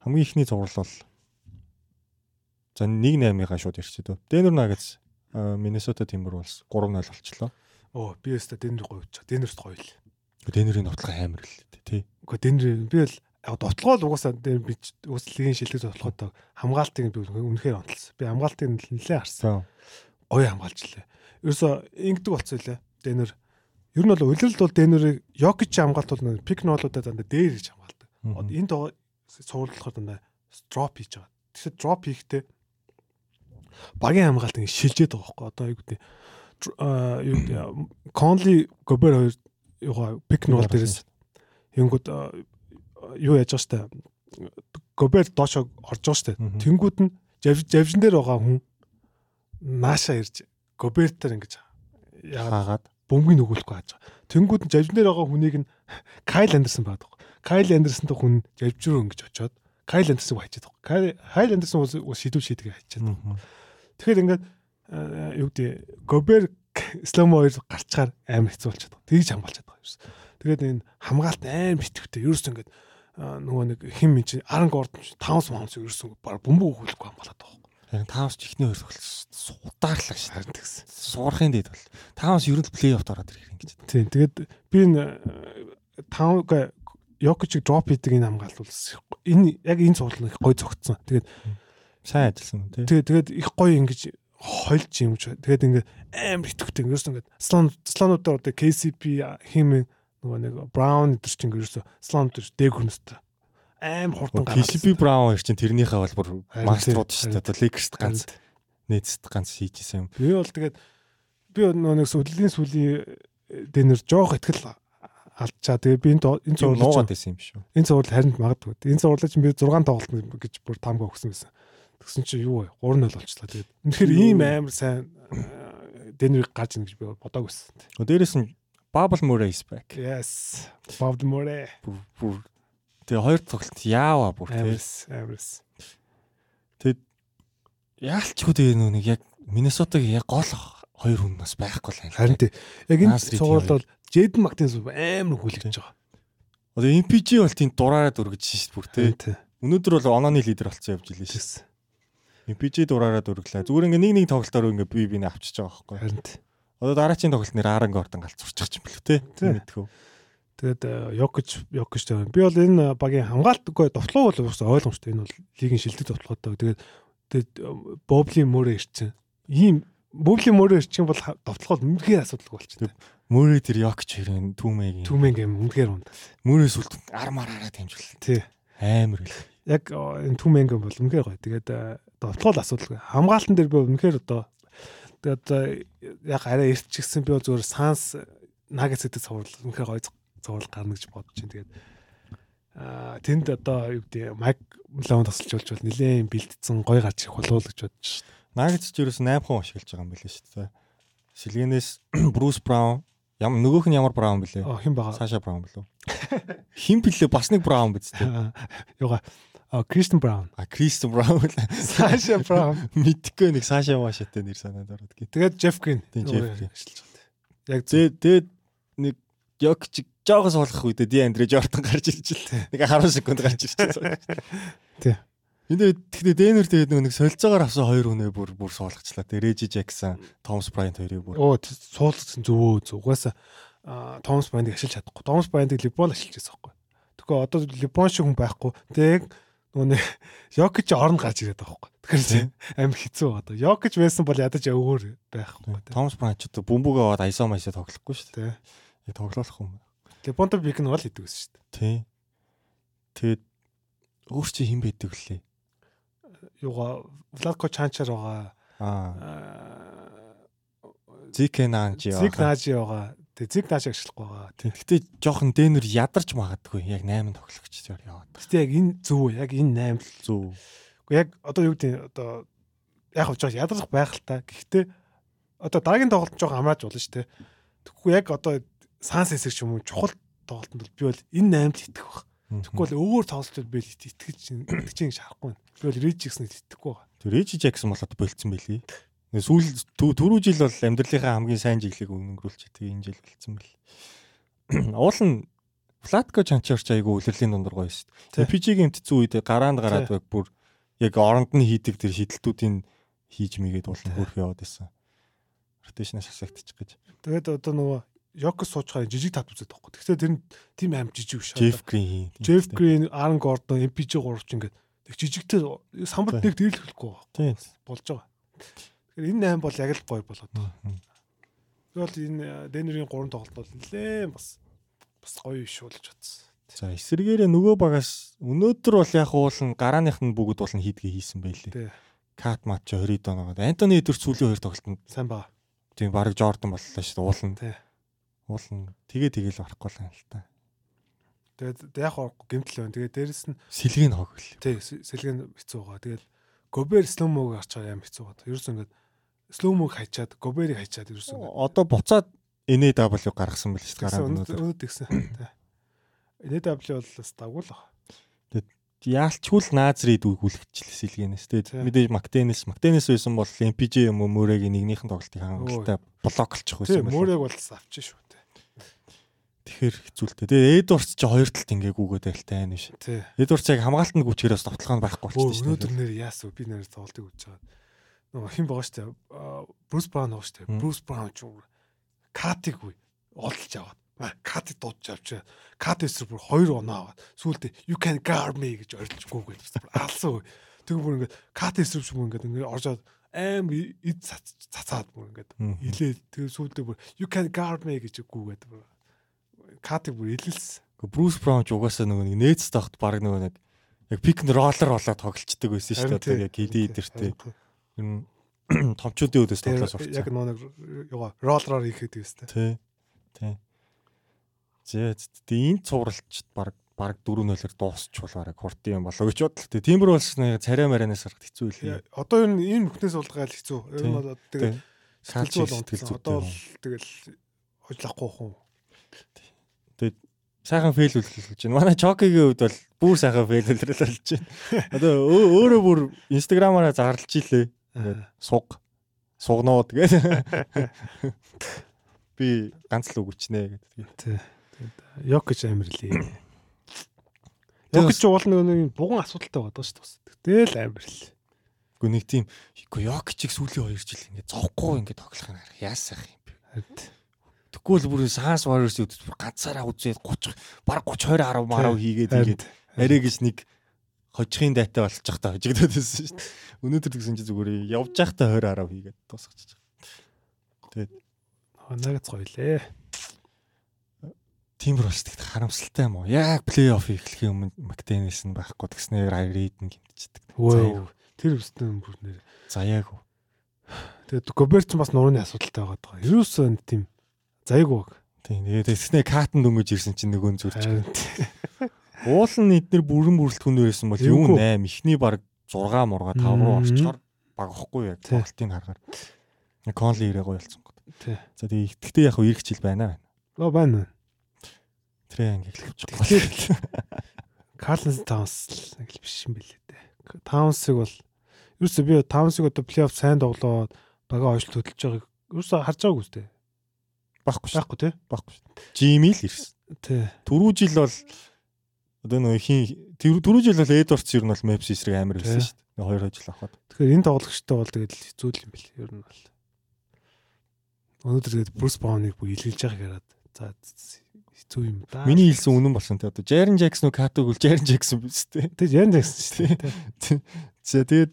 Хамгийн ихний зурвал бол За 1-8-га шууд ирчээд. Денвер Nuggets Миннесота Timberwolves 3-0 болчлоо. Оо би өстө Денвер гоёвч. Денверт гоё л. Денверийн тоглох амар л тий. Гэхдээ Денвер би л яг довтлогоо л угаасаа би үслэгийн шилдэг довтлогоо хамгаалтыг би үнэхээр онцлсан. Би хамгаалтыг нэлээд харсан. Гоё хамгаалжлаа. Ерөөсө ингэдэг болцсон лээ. Денвер ер нь бол улиралд бол Денверийг Йокич хамгаалт бол пик ноолуудаа дандаа дээр гэж хамгаалдаг. Энд суурлахаар дандаа дроп хийж байгаа. Тэгэхээр дроп хийхдээ багийн хамгаалт ингэ шилжээд байгаа хөөхгүй. Одоо юу гэдэг юу Конли Гобер хоёр юугаа пик нуул дээрээс Тэнгүүд юу яаж байгаа штэ. Гобер доошо орж байгаа штэ. Тэнгүүд нь завжин дээр байгаа хүн нааша ирж Гобертер ингэж яагаад бөмбөгийг нөгөөлөхгүй хааж байгаа. Тэнгүүд нь завжин дээр байгаа хүнийг нь Кайл Андерсон байдаг. Кайл Андерсон дэх хүн завж руу ингэж очоод Кайл Андерсон хайчаад байгаа. Кайл Андерсон бас шийдвэр шийдгээ хайчаад байгаа. Тэгэхээр ингээд юу гэдэг Гобер Сломо хоёр гарчаар амар хэцүү болчиход байгаа. Тэгж хамгаалчихад байгаа юм. Тэгээд энэ хамгаалт амар битвэхтэй. Ерөөс ингээд нөгөө нэг хим min чи Аранг орд 5 маунс ерөөсөн баг бөмбөг өгөхгүй хамгаалаад байгаа. Яг 5-с ч ихний хоёр судаарлаг шээ харин тэгсэн. Суурахын дэд бол 5-с ерөнхий плей-офф ороод ирэх юм гэж. Тийм. Тэгээд би энэ 5 Йокич дроп хийдэг энэ хамгаалт бол энэ яг энэ цуглал их гой зөгцсөн. Тэгээд сайн ажилласан тий. Тэгээд тэгээд их гоё ингэж хойлж юм ч. Тэгээд ингээд амар итгэвтэй ингээд ингээд слон слонуудаар одоо KCP хим нөгөө нэг Браун өдр чинь ингээд слон өдр дээгүрнэстэй аим хурдан гараад. KCP Браун хоёр чинь тэрнийхээ бол бүр маструуд шүү дээ. Lakers-т ганц нээцэд ганц хийжсэн юм. Би бол тэгээд би нэг сүлийн сүлийн дэнэр жоох ихтгэл алдчаа. Тэгээ би энэ энэ зурлаж байсан юм шүү. Энэ зурлал харин магадгүй. Энэ зурлал чинь би 6 тоглолт гэж бүр таамаг өгсөн байсан. Тэгсэн чинь юу вэ? 3-0 болчлаа. Тэгээд үнэхээр ийм амар сайн Денверийг гарч ийн гэж би бодоагүй байсан. Дээрээс нь Bubble Murray is back. Yes. Bubble Murray. Бүр тэгээ хоёр тоглолт яава бүр тийм. Амарс. Тэгэд яалчгүй тэгээ нүг яг Миннесотагийн яг гол хоёр хүн бас байхгүй л байна. Харин тий. Яг энэ цуврал бол Джейден Мактин амар хүлэгдэж байгаа. Одоо MPG бол тийм дураараа дүргэж шít бүр тий. Өнөөдөр бол онооны лидер болсон явж илээ шít. MPG дураараа дүрглээ. Зүгээр ингээ нэг нэг тоглолтоор ингээ би бинэ авчиж байгаа байхгүй. Харин тий. Одоо дараачийн тоглолт нэр Аранг Ордон галзуурчих юм бэл тий. Мэдхүү. Тэгээд Йокич Йокич дээр би бол энэ багийн хамгаалтгүй довтлоо бол ойлгомжтой. Энэ бол лигийн шилдэг довтлоготой. Тэгээд тэгээд Бобли мөрөө ирсэн. Ийм Бөвлийн мөрөө ирчих бол довтлогоо үнэхээр асуудалгүй болчихсон. Мөрөө тэр Йокч хэрэг түүмэг юм. Түүмэг юм үнэхээр унд. Мөрөө сүлд ар мараараа дамжуулсан. Тий. Амар л. Яг энэ түүмэг юм бол үнэхээр гоё. Тэгээд довтлогоо асуудалгүй. Хамгаалтан дээр би үнэхээр одоо тэгээд яг арай эртчихсэн би зөвөр санс нагас гэдэг цуврал үнэхээр гоё цуврал гарна гэж бодож байна. Тэгээд а тэнд одоо юу гэдэг майк лон тасалж болж бол нилээн бэлдсэн гой гарч их болов гэж бодож шээ. Нагц ч ерөөс 8 хон ашиглаж байгаа юм билээ шүү дээ. Сэлгэнээс Брус Браун ямар нөгөөх нь ямар Браун билээ? Оо хэн бага? Саша Браун билүү? Хэн билээ? Бас нэг Браун биз дээ. Юга А Кристен Браун. А Кристен Браун. Саша Браун. Мэдхгүй нэг Саша Вашатай нэр санаад ороод гээ. Тэгээд Джеф Грин. Тийм Джеф Грин. Яг тэгээд нэг Йок чиг жоогоос болох үедээ Ди Андре Жортон гарч ирж л нэг 10 секунд гарч ирчихсэн. Тий. Энд тэгтээ Дэнвер тэгээд нэг солилцоогоор авсан хоёр хүнээ бүр бүр суулгачлаа. Тэ Режи Жексон, Томс Брайант хоёрыг бүр. Оо суулгацсан зөвөө зөв. Угаасаа Томс Брайантыг ашиглаж чадахгүй. Томс Брайантыг Либон ашиглаж байсан байхгүй. Тэгэхээр одоо Либон шиг хүн байхгүй. Тэг нөгөө Йокич орн гарч ирээд байгаа байхгүй. Тэгэхээр амар хэцүү одоо. Йокич байсан бол ядаж өөр байхгүй. Томс Брайант ч одоо бөмбөг аваад айсаа майсаа тоглохгүй шүү дээ. Яг тоглох юм. Либонто бик нь бол идэг гэсэн шүү дээ. Тий. Тэгээд өөр чи хэн байдаг вүлээ? юугаа Владко Чанчар байгаа. Аа. Зик Наажи байгаа. Зик Наажи байгаа. Тэг зиг нааш ашиглахгүй байгаа. Тэгтээ жоохон дэнэр ядарч магадгүй яг 8 тоглогч яваад. Гэтэ яг энэ зөв яг энэ 8 зөв. Уу яг одоо юу гэдэг одоо яг хавчаа ядарч байх л та. Гэхдээ одоо дараагийн тоглолт жоохон амрааж болно шүү дээ. Тэгэхгүй яг одоо санс хэсэг ч юм уу чухал тоглолтод би бол энэ 8-д итгэх баг. Тэгэхгүй бол өөр тоглолтод би итгэж итгэж ин шахахгүй. Би бол Рич Джексныг итгэхгүй байгаа. Тэр Рич Джексон болоод болцсон байлий. Сүүл түрүү жил бол амьдралынхаа хамгийн сайн жилийг өнгөрүүлж тэгээ энэ жил болцсон бэл. Уул нь Флатко Чанчарч айгу үлрэлийн дундор гоё шүү дээ. PG-гийн эмтцэн үед гараанд гараад байг бүр яг оронд нь хийдэг тэр шидэлтүүдийн хийж мэгээд уулна хөрх яваад байсан. Rotation шагсагдчих гэж. Тэгээд одоо нөгөө Йокс сууж байгаа жижиг тат үзээд байхгүй. Гэхдээ тэр нь тийм аим жижиг биш. Jeff Green. Jeff Green, Aaron Gordon, MPG 3 ч ингээд тэг жижигтэй самбарт нэг дээрлэхгүй байгаа. Тийм. Болж байгаа. Тэгэхээр энэ аим бол яг л гоё болоод байгаа. Тэгвэл энэ Денерийн 3 тоглолт бол нэлээд бас бас гоё биш болж чадсан. За эсэргээрээ нөгөө багаас өнөөдөр бол яг уулын гарааных нь бүгд бол хийдгээ хийсэн байлээ. Кат матч 20 доногод Антони Эдвард сүүлийн хоёр тоглолтод сайн баа. Тийм баг Жордан боллоо шүү дээ уулын. Тий уулна. Тэгээ тэгээл барахгүй л юм л та. Тэгээд яг гэмтэл байна. Тэгээд дээрэс нь сэлгийн хог л. Тий, сэлгийн хэцүү байгаа. Тэгээд Гобер сломог гарч байгаа юм хэцүү байгаа. Ерөөс ингээд сломог хайчаад, Гоберийг хайчаад ерөөс ингээд одоо буцаад NW гаргасан байл шүү дээ гараад өнөөдөр. Өнөөдөр гэсэн. NW бол бас дагуул. Тэгээд яалчгүй л наазрид үгүүлчихлээ сэлгэнээс. Тэгээд мэдээж Мактенес, Мактенес байсан бол MPJ юм уу мөрөөгийн нэгнийхэн тоглолтыг хангалттай блоклчих байсан байх. Тийм, мөрөөг бол авчих шүү. Тэгэхээр хэцүүлтэй. Тэгээ Эдвардс ч хоёр талд ингээгүүгээд байлтай байна биш. Эдвардс яг хамгаалтанд гүчгээрээс тоглоом байхгүй болчихсон шүү. Өнөөдөр нэр яасуу би нэр тоглолтыг үзэж байгаа. Нөгөө хэн байгаа дээ. Брус Браун байгаа дээ. Брус Браун ч катиг үе олж аваад катыг дуудаж авчаа. Кат эсрэг бүр 2 оноо аваад сүүлдээ you can guard me гэж орилж гүгээд алсан үе. Тэг бүр ингээд кат эсрэг шүү ингээд ингээд оржоод аим эд цацаад бүр ингээд илээ. Тэг сүүлдээ бүр you can guard me гэж гүгээд бүр катыг бүр илэлсэн. Брус Браун ч угаасаа нөгөө нэг нээц тахт баг нөгөө нэг яг пик н роллер болоод тоглолцдог байсан шүү дээ. Яг гиди идэртэй. Ер нь томчуудын үүдээс тоглож сурцсан. Яг нөгөө нэг юугаа роллероор хийхэд байсан. Тий. Тий. Зээ тэгээ энэ цувралч баг баг 4-0-оор дуусчих болоорой хурдан юм болоо гэж бодлоо. Тэгээ тиймэр болсон царай марианаас гарахд хэцүү илээ. Одоо ер нь энэ бүхнээс уулгаал хэцүү. Ер нь бол тэгээ сэтгэл зүйн одоо л тэгэл хожлахгүй хүн Тэгээд сайхан фейл үлрэлж байна. Манай Чокигийн хувьд бол бүр сайхан фейл үлрэлж байна. Одоо өөрөө бүр инстаграмаараа зарлж илээ. Ингээд суг сугноо тэгээд би ганц л үгчнэ гэдэг. Тий. Йокич амир лээ. Йокич уул нэг буган асуудалтай байдаг шүү дээ. Тэгэл амир л. Гэхдээ нэг тийм Йокичийг сүүлийн 2 жил ингээд зовхгүй ингээд тоглох арга яасах юм бэ? Тэгвэл бүр Sans Warriors үүд бүр ганцаараа үзээд 30 баг 30 20 10 10 хийгээд ингээд арай гэж нэг хожихын дайтай болчих та хожигдоод байсан шүү дээ. Өнөөдөр тэгсэн чи зүгээр явж байхдаа 20 10 хийгээд дуусгачих. Тэгээд нагц гоёлээ. Тимбер бас тэгт харамсалтай юм уу? Яг плей-офф эхлэхийн өмнө Мактенес нь байхгүй тэгснээр Айрид нь гимтчихдэг. Тэр өстөн бүр нэр заяагүй. Тэгээд Гоберт ч бас нурууны асуудалтай байгаа. Ерөөсөө тийм Зайгүй. Тийм. Тэгээд тэгснэ катан дөнгөж ирсэн чинь нөгөө зүрч. Уул нь эднэр бүрэн бүрэлдэхүүн байсан бол юу 8 ихний баг 6 мурга 5 руу орчоор баг ахгүй яг тоглолтын харгаар. Конли ирээ гоёлцсон гот. Тий. За тэгээд ихтгэхдээ яг ирэх хичээл байна. Оо байна. Трэ анги эхлэвч. Карлс Таунс л биш юм билээ дээ. Таунсыг бол ерөөсөө би Таунсыг одоо плей-офф сайн тоглоод бага ойш хөдөлж байгааг ерөөсөө харж байгаагүй үстэй. Баггүй шүү. Баггүй тий. Баггүй шүү. Жими л ирсэн. Тий. Түрүү жил бол одоо нөгөө хин түрүү жил бол Эдвардс ер нь бол Мэпс эсрэг амар байсан шүү дээ. Хоёр жил авахад. Тэгэхээр энэ тоглогчтой бол тэгэл хэцүү юм бэл ер нь бол. Өнөөдөр тэгээд Брус Бауныг бүх илгэлж байгааг хараад за хэцүү юм да. Миний хэлсэн үнэн болсон те. Одоо Jaren Jackson уу Kato гэл Jaren Jackson биз дээ. Тэгээд Jaren Jackson шүү дээ. За тэгээд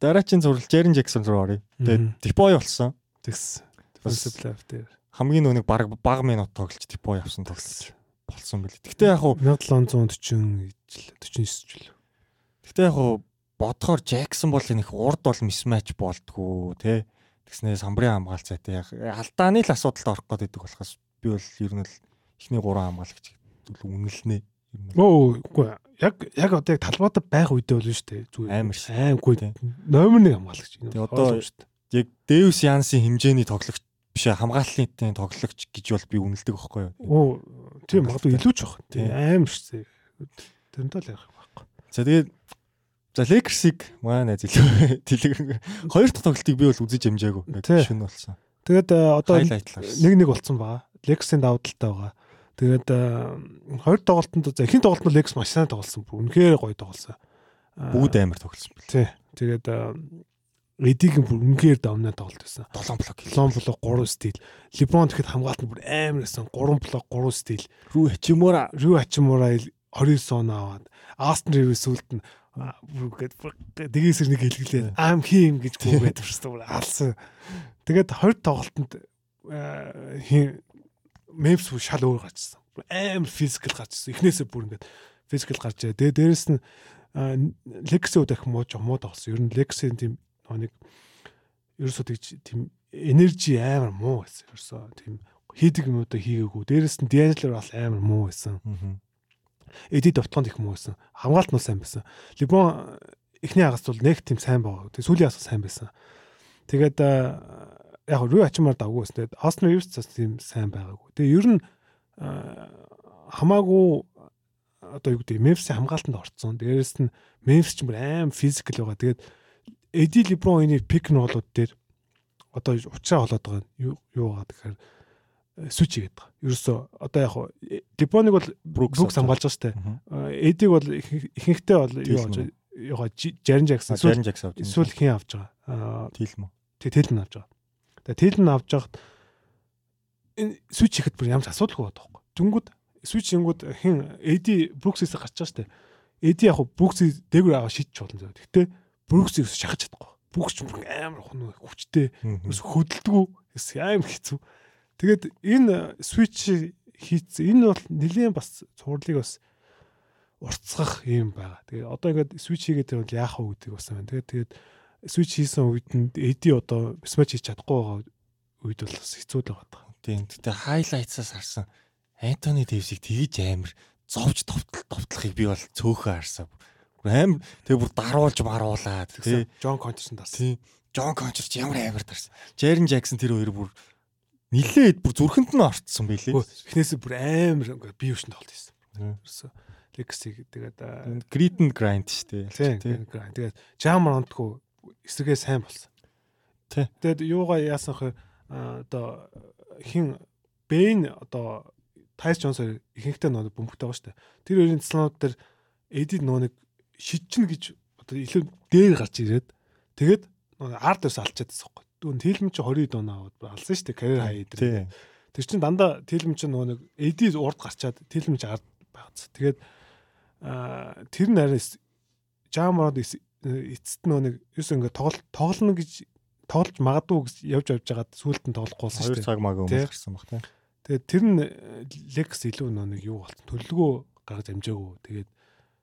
дараачийн зураг Jaren Jackson руу оръё. Тэгээд Depoy болсон. Тэгс. Defensive player хамгийн нөгөө нэг баг баг минут тоглож типо явсан тоглож болсон байл. Гэхдээ яг хуу 1740 49 жил. Гэхдээ яг хуу бодохоор Джексон бол нэг урд бол мисмач болдгоо тий. Тэгснээ самбарын хамгаалт зайтай яг алдааны л асуудалд орох гээд байдаг болохоос би бол ер нь л эхний гурван хамгаалагч үнэлнэ. Өө үгүй яг яг одоо яг талбайд байх үедээ бол шүү дээ зүгээр амар аймгүй номер 1 хамгаалагч. Тэгээ одоо яг Дэвс Янсын хэмжээний тоглогч биш хамгааллын тоглогч гэж бол би үнэлдэг байхгүй юу. Тийм магадгүй илүү ч баг. Тийм аим шүү. Тэрнтэй л яах байхгүй. За тэгээд за Лекерсиг маа найз илүү тэлэг хоёр дахь тоглолтыг би бол үзэж амжаагүй. Шүн болсон. Тэгээд э, одоо нэг нэг болцсон байгаа. Лекерсийн давуу талтай байгаа. Тэгээд э, хоёр тоглолтод за эхний тоглолтод Лекс маш сайн тоглосон. Үнэхээр гоё тоглосон. Бүгд амар тоглосон. Тий. Тэгээд эдийг бүр үнгээр домноо тоглолт байсан. 7 блок. 7 блок 3 стил. Леброн тэгэхэд хамгаалт нь бүр амар байсан. 3 блок 3 стил. Рүү Хачимура, Рүү Хачимура 29 он аваад Астон Ривс сүлд нь бүргээд дэгээс нэг хэлгэлээ. Ам хийм гэж гүгээд төрсөн. Алсан. Тэгээд 20 тоглолтод Мемс шал өөр гарчсан. Амар физикал гарчсан. Эхнээсээ бүр ингээд физикал гарч байгаа. Тэгээ дээрэс нь Лекси удах муу жоо муу тоглосон. Ер нь Лекси тийм нэг ерөөсөө тийм энержи амар муу байсан. Ерөөсөө тийм хийдэг юмудаа хийгээгүй. Дээрэс нь Дианжлер бас амар муу байсан. Эдит довтлоонд их муу байсан. Хамгаалт нь сайн байсан. Либон эхний хагас бол нэг тийм сайн байгаа. Тэгээ сүүлийн хагас сайн байсан. Тэгээд яг рүү ачмаар давгүй байсан. Тэгээд Астон Ривс бас тийм сайн байгаагүй. Тэгээ ер нь хамаагүй одоо юу гэдэг Мемфисийн хамгаалтанд орцсон. Дээрээс нь Мемфис ч юм аим физикал байгаа. Тэгээд Эди Леброн энэ пик н болоод дээр одоо уучраа болоод байгаа юу юу байгаа тэгэхээр сүч хийгээд байгаа. Ерөөсөө одоо яг Леброныг бол Брукс хамгаалж байгаа штэ. Эдиг бол ихэнхдээ бол юу болж байгаа Жарин Жаксон Жарин Жаксон эсвэл хин авч байгаа. Тилм үү? Тэг Тилм авч байгаа. Тэгээ Тилм авч байхад энэ сүч хийхэд бүр ямар ч асуудалгүй байдаг байхгүй. Дүнгүүд сүч хийнгүүд хин Эди Бруксээс гарч байгаа штэ. Эди яг Бруксийг дээгүүр аваа шийдчих болно. Гэхдээ Бруксийг шахаж чадахгүй. Брукс ч амар хүн хүчтэй. Хөдөлдөггүй. Амар хэцүү. Тэгээд энэ switch хийцэн энэ бол нэлийн бас цуурлыг бас уртцгах юм байгаа. Тэгээд одоо ингээд switch хийгээд байвал яах вэ гэдэг бас байна. Тэгээд тэгээд switch хийсэн үед нь эди одоо mismatch хийж чадахгүй байгаа үед бол бас хэцүү л байгаа. Тийм. Гэтэ highlights-аас харсан Антони Дэвсийг тгийж амар зовж товтол товтлохыг би бол цөөхөн харсан аим тэгээ бүр даруулж маруулаад тий Джон Кончерс дас. Тий. Джон Кончерс ямар амар дарсан. Джерин Жаксон тэр хоёр бүр нилээд бүр зүрхэнд нь ортсон байлээ. Эхнээсээ бүр амар бие өвчнөд толт хийсэн. Ерөөсө Legacy тэгээд Grit and Grind шүү дээ. Тий. Тэгээд Jam Round-гүй эсрэгээ сайн болсон. Тий. Тэгээд юугаа яасан хэ одоо хин Бэйн одоо Тайс Джонс ихэнхдээ нөө бөмбөгтэй байгаа шүү дээ. Тэр хоёрын цэцлүүд дээр Эдид нөө нэг шидчин гэж одоо илүү дээр гарч ирээд тэгээд ард ус алчаад байсан юм. Дүүн Тэлм чи 20 доноо алсан шүү дээ карьер хай дээр. Тэр чин дандаа Тэлм чи нөгөө нэг эди урд гарчаад Тэлм чи ард байгац. Тэгээд тэр нь арай Жамрод эцэст нөгөө нэг юус ингээ тоглол тоглоно гэж тоглож магадгүй гэж явж явж байгаад сүулт нь тоглохгүй болсон шүү дээ. 2 цаг маг өмнө гарсан баг тийм. Тэгээд тэр нь Лекс илүү нөгөө нэг юу болт төлөлгөө гаргаж амжаагүй. Тэгээд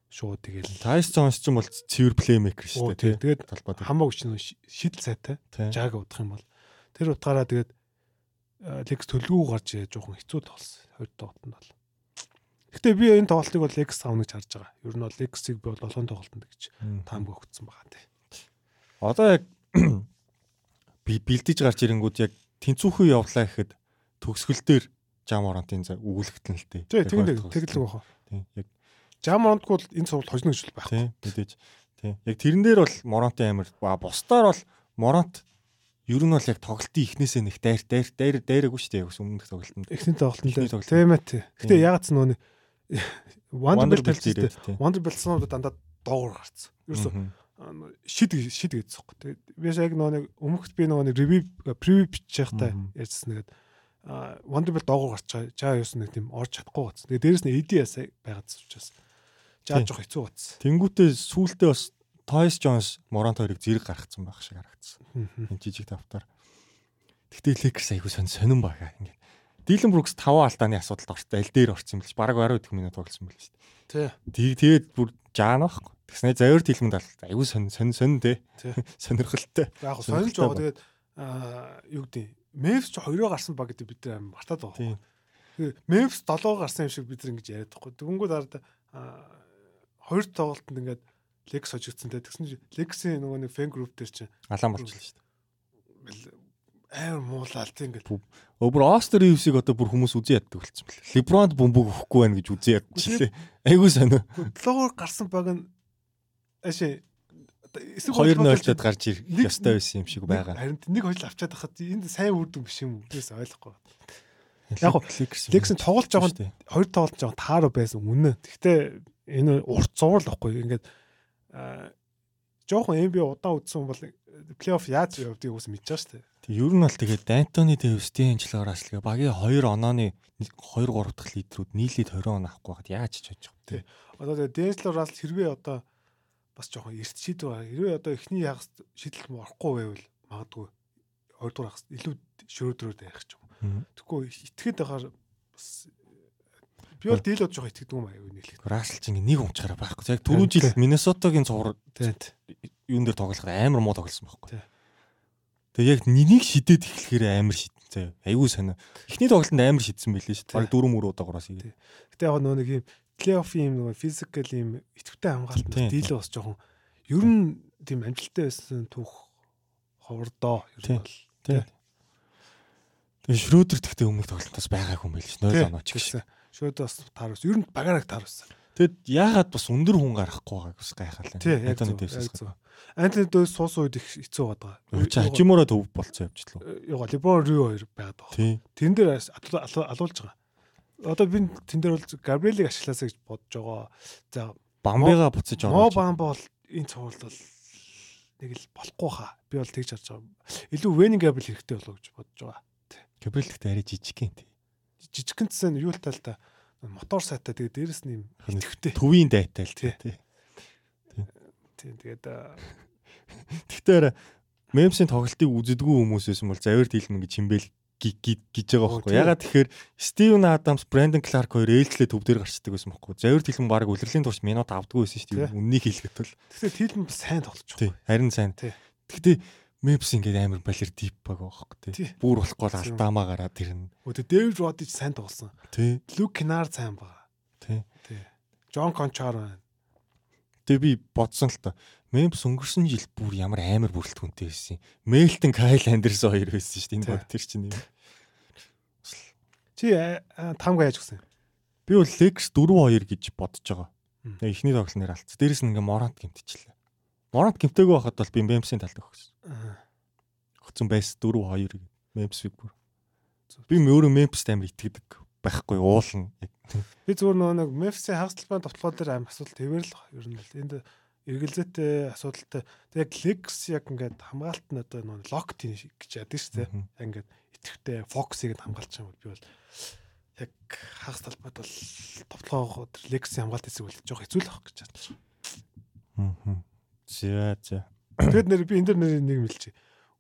шууд тэгэл Тайс Джонс ч юм бол цэвэр плеймейкер шүү дээ. Тэгээд талбад хамаагүй ч шидэл сайтай. Жаг удах юм бол тэр утгаараа тэгээд Лекс төлгөө гарч жоохон хэцүү тоглосон. Хоёр тоглолтод бол. Гэтэ би энэ тоглолтыг бол Лекс авна гэж харж байгаа. Ер нь бол Лексийг би бол олон тоглолтод гэж таамаг өгсөн байгаа тий. Одоо яг би бэлдэж гарч ирэнгүүд яг тэнцүүхэн явлаа гэхэд төгсгөл дээр жам оронтын өгүүлэгтэн л. Тий, тэгвэл тэгэлэг баха. Тий, яг Жам Морондгүй бол энэ сургалт хожно гэж байхгүй. Тийм мэдээж. Тийм. Яг тэрэн дээр бол Моронтын амир ба бусдаар бол Моронт ер нь бол яг тоглолтын ихнээсээ нэг дайр дайр дайр дайраагүй шүү дээ. Яг өмнөх тоглолтод. Эхний тоглолтод тийм ээ. Гэтэ яг ч нөө Wonderbolt талцсан. Wonderbolt санууд дандаа доогуур гарцсан. Ерөөсө шид шид гэдсэн юм. Тэгээд би яг нөө нэг өмнөхд би нөө нэг review preview бичих та ярьсан нэгэд Wonderbolt доогуур гарч байгаа. Жаа ерөөс нэг тийм орж чадахгүй гацсан. Тэгээд дээрэс нь AD-аас байгаад учраас Жаа жоох хэцүү батсан. Тэнгүүтээ сүултээ бас Toys Jones Моронто хоёрыг зэрэг гаргацсан байх шиг харагдсан. Энэ жижиг тавтаар. Гэхдээ Lakers айгуу сонь сонирн байгаа ингээд. Дилэн Брукс 5 алдааны асуудалд орсон. Аль дээр орсон бэл чи бараг 20 дэх минут тоглосон байл шүү дээ. Тий. Тэгээд бүр жаана байхгүй. Тэгснэ завир тэлмэнд алт айгуу сонь сонь сонь дээ. Сонирхолтой. Яг сонирж байгаа. Тэгээд аа юу гэдэг Мемфис ч хоёроо гарсан баг гэдэг бид нар мартаад байгаа. Мемфис 7 гарсан юм шиг бид ингэж яриад байхгүй. Дүнгүүд ард хоёр тоглолтод ингээд Лекс хожигдсан те тэгсэн чинь Лексийн нөгөө нэг фэн групп дээр чинь алаан болчихлоо шүү дээ. Амар муулаад тийм ингээд. Өөр Остер Ривсийг одоо бүр хүмүүс үзэн яддаг болчихсон бэл. Лебронд бөмбөг өгөхгүй байна гэж үзэн ядчихлээ. Айгуу сонио. Логоор гарсан баг нь аши эсвэл хоёр нойлтод гарч ирэх ёстой байсан юм шиг байгаа. Харин нэг хоёул авчаад хахад энд сайн үрдэн биш юм уу? Тэрс ойлгохгүй. Яг гоо Лекс нь тоглож байгаа хоёр тоглож байгаа тааруу байсан үнэ. Гэхдээ энэ урт зурвал واخгүй ингээд жоохон NBA удаан үдсэн бол плей-офф яаж явдгийг ус мэдж байгаа шүү дээ. Тэг ер нь бол тэгээд Антони Дэвистийн анжилгаар ачлага багийн 2 онооны 2 3 дахь лидерүүд нийлээд 20 он авахгүй байхад яаж ч хожих вэ? Одоо тэгээд Дензел Расл хэрвээ одоо бас жоохон эрт шийдвэр хэрвээ одоо эхний хагас шийдэл морхгүй байвал магадгүй 2 дугаар хагас илүү шөрөөдрөөд ярих ч юм. Тэгэхгүй итгэхэд байхаар бас Би бол дийлод жоохон итгэдэг юм аа юу нийлэх. Рассел чинь нэг унчаараа байхгүй. Яг түрүү жил Миннесотагийн цувар юун дээр тоглоход амар муу тоглосон байхгүй. Тэгээ яг нэнийг шидээд эхлэхээр амар шидсэн. Айгүй сонио. Эхний тоглолтод амар шидсэн байлээ шүү. Бараг дөрөв мөр удаагаараас игээ. Гэтэ яг нөгөө нэг юм плей-офф юм нөгөө физикал юм идэвхтэй хамгаалалт дийлээ бас жоохон ер нь тийм амжилттай байсан түүх ховордоо ер нь бол. Тэгээ Шрёдер тэгтээ өмнөх тоглолтоос байгаагүй юм байл ш. 0 оноо ч гэсэн шөөдөө бас таарвс. Ер нь багаараа таарвсан. Тэгэд яагаад бас өндөр хүн гарахгүй байгааг бас гайхалаа. Антони Дэвис. Антони Дэвис суус үед их хэцүү байгаа. Чи хажимаараа төв болцсон явж лөө. Яга Леброн Рю хоёр байгаад байгаа. Тэн дээр алуулж байгаа. Одоо би тэн дээр бол Габриэлийг ашигласаа гэж бодож байгаа. За Бамбига буцаж орно. Мо Бамба бол энэ цувралд бол нэг л болохгүй хаа. Би бол тэгж харж байгаа. Илүү Венинг Габриэл хэрэгтэй болов гэж бодож байгаа. Габриэл ихтэй арай жижиг юм тий жижигхэн цэсэн юу л тал та мотор сайтай тэгээ дээрэс нь юм идэвхтэй төвийн дайтай л тий. Тий тэгээд тэгтээ мемсийн тоглолтыг үздэг хүмүүс байсан бол завир дийлмэн гэж химбэл гэж байгаа байхгүй. Ягаад тэгэхээр Стивен Адамс, Брэндон Кларк хоёр ээлжлээ төв дээр гарчдаг байсан байхгүй. Завир дийлмэн баг үлрэлийн турш минут авдаггүй байсан шүү дээ. Үннийг хэлэхэд бол. Тэгэхээр дийлмэн сайн тоглож байгаа. Харин сайн. Тэгтээ Мемс ингээд амар балер дип баг байхгүй тий. Бүүр болохгүй л алдаамаа гараад ирнэ. Өө тий Дэвид Родич сайн тоглосон. Тий. Люк Кинар сайн байгаа. Тий. Тий. Джон Кончар байна. Тэгээ би бодсон л та. Мемс өнгөрсөн жил бүр ямар амар бүрэлдэхүүнтэй байсан юм. Мейлтон Кайл Андерсон хоёр байсан шүү дээ. Энэ баг тэр чинь юм. Чи тамга яаж гсэн? Би бол Лекс 4-2 гэж бодож байгаа. Эхний тоглолт нэр алдсан. Дээрэс нь ингээ Морант гэмтчихлээ. Моронт гимтэйг байхад бол би Мемсийн талд өгсөн. Өгсөн байс 4 2 Мемсийг бүр. Би өөрөө Мемпст амар итгэдэг байхгүй уулна. Би зүгээр нөгөө нэг Мемфисийн хагас талбайн товтлогоо дээр амар асуудал тэвэр л ер нь л энд эргэлзээтэй асуудалтай. Тэг Lex яг ингээд хамгаалт нь одоо нөгөө лок тийм гэж яддаг шүү дээ. Ингээд итгэвтэй фокусыг хамгаалж байгаа юм би бол яг хагас талбайд бол товтлогоо Lex-ийн хамгаалт хэсэг бол жоох хэцүү л авах гэж байна. Аа. За за. Тэгэд нэр би энэ дэр нэр нэг мэлчээ.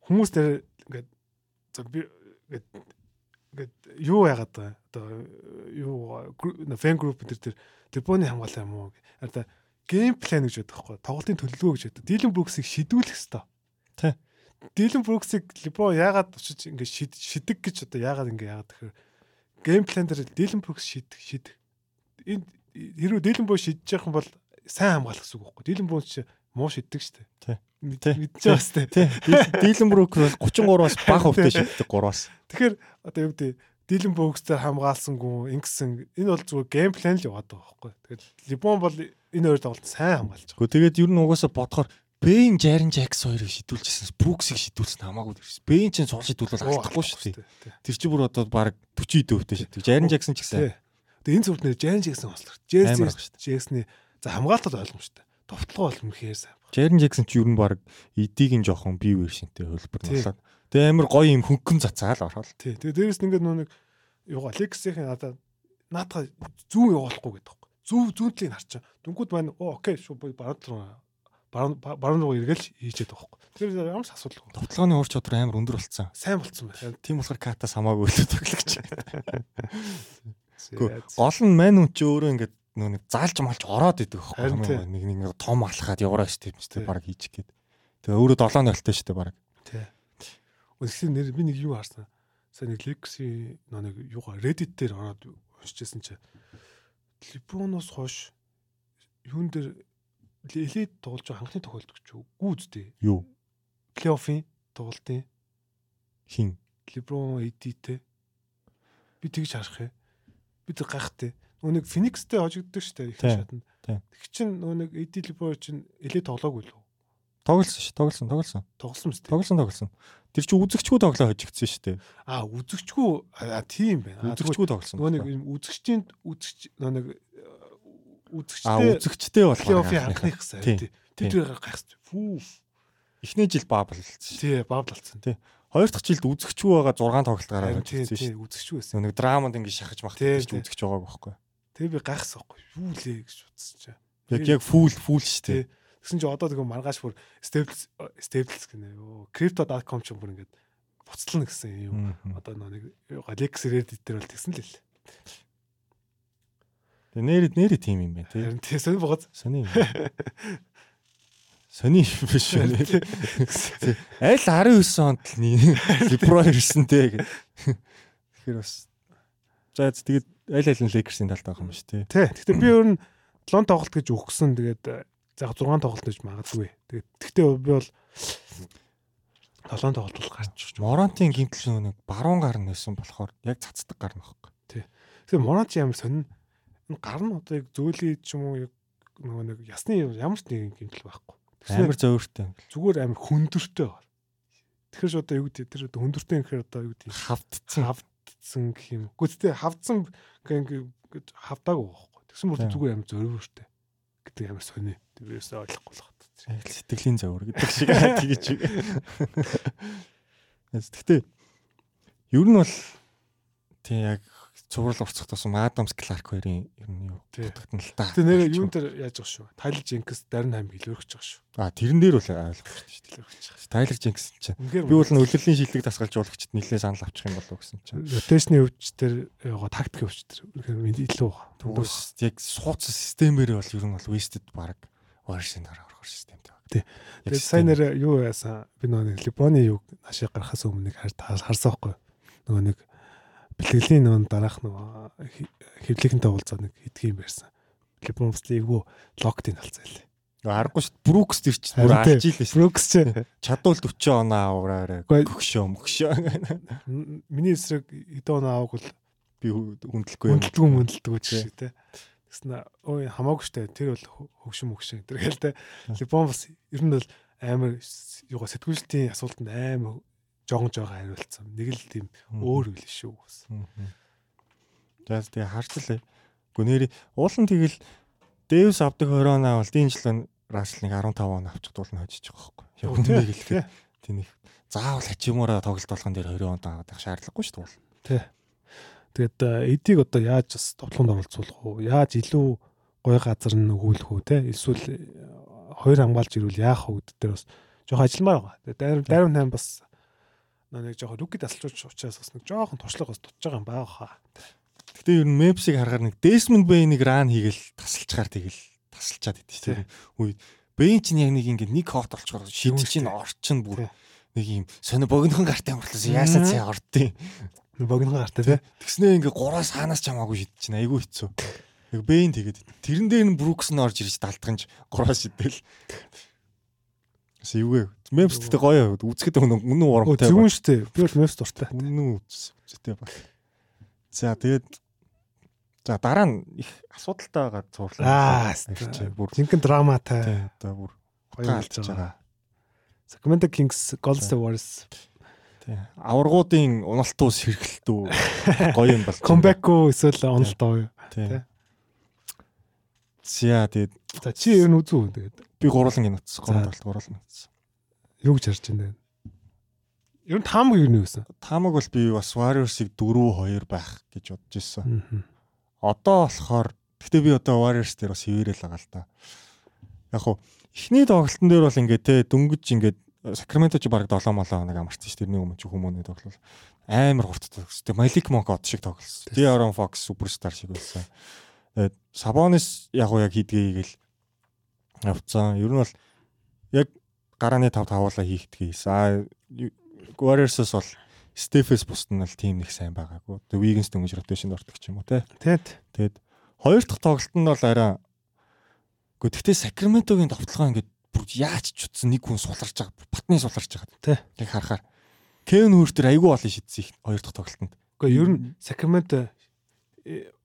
Хүмүүс нэр ингээд за би ингээд ингээд юу яагаад байгаа. Одоо юу фэн групп дээр тэр Лебоны хамгаалаа юм уу? Одоо гейм план гэж байдаг хгүй. Тоглолтын төлөвлөгөө гэж байдаг. Дилэн Бруксыг шидүүлэх хэвээр. Тий. Дилэн Бруксыг Лебо яагаад очиж ингээд шидэг гэж одоо яагаад ингээд яагаад тэгэхээр гейм план дээр Дилэн Брукс шидэх шидэх. Энд хэрвээ Дилэн Боо шидэж явах юм бол сайн хамгаалах гэсэн үг байхгүй. Дилэн чи муу шиддэг штэ. Тий. Байгаа штэ. Тий. Диленбрук бол 33-аас бага хувьтай шиддэг 3-аас. Тэгэхээр одоо юу гэдэг Диленбруксээр хамгаалсангүй ингэсэн энэ бол зүгээр гейм план л яваад байгаа байхгүй. Тэгээд Либон бол энэ хоёр тоглолт сайн хамгаалж байгаа. Тэгээд ер нь угаасаа бодохоор Бэйн Жарин Жакс хоёрыг шидүүлжсэн Бруксыг шидүүлсэн хамаагүй дэрс. Бэйн чинь цул шидүүлвэл алдахгүй шүү дээ. Тэр чинь бүр одоо баг 40 дэвтэй шиддэг. Жарин Жаксон ч гэсэн. Тэгээд энэ зүртнэр Жарин Жаксон хослох. Джерси Жаксны за хамгаалалт ойлгомжтой товтлогоо бол үнэхээр сайн. Jaren Jackson ч юу н баг эдийг нь жоохон бие вершнтэй хөлбөр болоод. Тэгээ амар гоё юм хөнгөн цацаал ороод. Тий. Тэгээ дээрэс нь ингээд нэг юугаа Lexi-ийн надад наатаа зүүн явуулахгүй гэдэг байхгүй. Зүү зүүнтлийг харчаа. Дүнгууд маань оо окей шүү баруун руу баруун руу эргэл хийчихэд байхгүй. Тэгэхээр ямар ч асуудалгүй. Товтлооны ур чадвар амар өндөр болцсон. Сайн болцсон байна. Тийм болохоор катас хамаагүй л тоглогч. Гол нь мань үн чи өөрөө ингээд нөгөө нэг заалж малж ороод идэг байхгүй нэг нэг том алхаад яваараа штеп штеп баг хийчих гээд. Тэгээ өөрөө 7 нөлттэй штеп баг. Тий. Үсгийн нэр би нэг юу харсан. Сайн нэг Legacy нэг юугаа Reddit дээр ороод уншижсэн чи Либроноос хойш юун дээр тоглож байгаа анхны тохиолдол ч үгүй үстэй. Юу? Плей-оффын тоглолтын хин Либрон эдитэй би тэгж харах юм. Би тэр гайхтай Нүг Phoenix-тэй хожигддог шүү дээ их шатанд. Тэг чин нүг Libor чин эле тоглоогүй л үү? Тоглосон ш, тоглосон, тоглосон. Тоглосон мэт. Тоглосон, тоглосон. Тэр чи үзэгчгүй тоглоо хожигдсон шүү дээ. Аа, үзэгчгүй аа тийм байна. Үзэгчгүй тоглосон. Нүг үзэгчийн үзэгч нүг үзэгчтэй аа үзэгчтэй болохоор анхных гэсэн. Тэд тэрийг гайхсан. Фүү. Эхний жил бабл болсон. Тий, бабл болсон. Тий. Хоёр дахь жилд үзэгчгүй байгаа 6 тоглолт гараад Тий, тий, үзэгчгүй байсан. Нэг драманд ингэ шахаж мах Тий, гэж үзэж байгааг байхгүй. Тэгээ би гайхсан байхгүй. Юу лээ гэж чинь. Яг яг фул фул шүү дээ. Тэгсэн чинь одоо тэгээ маргааш бүр stables stables гэнэ. Crypto.com ч бүр ингээд буцлана гэсэн юм. Одоо нэг Alex Reddit дээр бол тэгсэн л л. Тэгээ нэр нэр тим юм байна тий. Харин тий сонир богоц. Сони юм. Сони биш үү? Аль 19 онд л Либро ирсэн те гэх. Тэгэхээр бас за тэгээд аль аль нь Lakers-ийн талд байгаа юм шүү тий. Тий. Гэхдээ би өөр нь 7 тоглолт гэж өгсөн. Тэгээд за 6 тоглолт гэж магадгүй. Тэгээд тэгтээ би бол 7 тоглолт бол гарч өгч. Моронтын гимтэл нэг баруун гар нэсэн болохоор яг цацдаг гарна байхгүй. Тэгэхээр Моронч ямар сонин энэ гар нь одоо яг зөөлий ч юм уу яг нөгөө нэг ясны ямар ч нэг гимтэл байхгүй. Амар зөөртэй. зүгээр амар хүндэртэй байна. Тэгэхээр ч одоо юу гэдэг тэр одоо хүндэртэй гэхээр одоо юу гэдэг Хавдцсан. Хавдсан гэх юм. Гэхдээ хавдсан гэж хавдаагүй байхгүй. Тэгсэн Тийм. зүгээр амар зөрөвөртэй гэдэг амар сони. Тэрээс ойлгохгүй л хат. Сэтгэлийн зовөр гэдэг шиг тэгэж. Гэхдээ ер нь бол тий яг цуврал урцах тусам Адамс Кларк хоёрын ер нь юу та. Тэгээ нэр юун дээр яаж байгаа шүү. Тайлер Женкс Дарин хайм илүүрч байгаа шүү. А тэрэн дээр бол ойлгох шүү. Илүүрч байгаа. Тайлер Дженкс чинь би бол нөлөөллийн шилдэг дасгалжуулагчд нэлээд санал авчих юм болов уу гэсэн чинь. ротейшны өвч төр яга тактикийн өвч төр илүү. Тэгвэл яг сууц системээр бол ер нь бол wasted баг Warriors-ийн дараа орох системтэй баг. Тий. Тэгээд сайн нэр юу яасан би нөгөө нэг Леброны юу ашиг гарахаас өмнө нэг харсан байхгүй. Нөгөө нэг бэлгэлийн нөгөө дараах нөгөө хэвлэгэнтэй уулзаа нэг хэдгийн байсан. Леброн бас эвгүй логтын талцаа лээ. Аргагүй шүү. Брукс чинь бүр алж ийлээ шүү. Брукс ч Чадвал 40 оноо аваарай. Гөгшөө мөгшөө. миний эсрэг хэдэн оноо авах бол Би хүндлэхгүй юм. хүндэлдэггүй мүндэлдэггүй ч шиг тий. Тэгснэ ой хамаагүй штэ тэр бол хө- хөгшин мөгшин тэр гээл те. Леброн бас ер нь бол амар юугаа сэтгүүлчдийн асуултанд амар жон жоо хариулцсан. Нэг л тийм өөр үйл шүү. Тэгээс тэгээ харчлаа. Нэр уулан тэгэл Дэвс авдаг 20 оноо бол энэ жил Раслыг 15 оноо авчих тул нь хожиж байгаа байхгүй. Яг үннийг хэлэхэд тэнийг заавал хачимаараа тоглолт болгон дээр 20 оноо аваад байх шаардлагагүй шүү дээ. Тий. Тэгээд э, эдийг одоо яаж бас тоглоонд оролцуулах уу? Яаж илүү гой газар нь өгүүлэх үү те? Эсвэл э, хоёр хамгаалж ирвэл яах вэ гэдэг дээр бас жоох ажилламаар байгаа. Тэгээд дайрам дайрам тайм бас нэг жоох рүки тасалжууч учраас бас нэг жоохон туршлага бас тутаж байгаа юм байгаа хаа. Гэтэ ер нь Мемпсиг харахаар нэг Desmond Bain-ыг ран хийгээл тасалчгаар тэгэл тасалчаад идэв Тий. тийм үед Bain ч яг нэг ингэ нэг хот олчгоор шидэж чинь Тий. орчин бүр Тий. нэг юм сонио богинохон гартай амарлаас яасан цай ордیں۔ Нэг богино гартай те. Тэгснээ ингээ гураас хаанаас ч хамаагүй шидэж чинь айгүй хэцүү. Яг Bain тэгээд тэрэн дээр нь Brooks нь орж ирж далтганж гураас шидэл. Бас эвгүй. Memphis гэдэг гоё үзэхэд үнэн урамтай. зөвөн штэ. Би бол мэс дуртай. Үнэн үзэтэй баг. За тэгээд за дараа нь их асуудалтай байгаа цуурлаа. Аа, бүр Жинхэнэ драматай одоо бүр гоё болж байгаа. Sacramento Kings Golden State Warriors Тий. Аваргуудын уналтуус хэргэлтүү гоё юм бол. comeback уу эсвэл оо юу? Тий. Зя тэгээд За чи ер нь үзүү тэгээд би гурван гин утсан. Гурван талт гурван утсан. юу гэж харж байна вэ? Ер нь таамаг юу нээсэн? Тамаг бол би бас Warriors-ыг 4-2 байх гэж бодож ирсэн. Аа. Одоо болохоор гэхдээ би одоо Warriors дээр бас хിവэрэл байгаа л та. Яг хуу эхний тоглолтын дээр бол ингээд те дөнгөж ингээд Сакраменто ч баг 7 молоо хоног амарсан ш тэрний өмнө ч хүмүүний тоглол амар хурд тоглосон. Малик Монк од шиг тоглосон. Диарон Фокс суперстар шиг байсан. Тэгээд Сабонис яг уу яг хийдгээгээл авцсан. Ер нь бол яг гарааны 5 тавуулаа хийхдгийг хийсэн. А Warriors-с бол Стефес бусд нь бол тим нэг сайн байгаагүй. Тэг Wiggins дөнгөж ротейшнд ортох ч юм уу те. Тэгэд Тэгээд хоёр дахь тоглолт нь бол арай Гэхдээ тэгтээ Сакраментогийн товтлогоо ингээд бүр яаж ч утсан нэг хүн суларч байгаа. Батны суларч байгаа. Тэ. Яг харахаар Кевин Хөртер айгүй олон шидсэн их хоёр дахь тоглолтод. Гэхдээ ер нь э,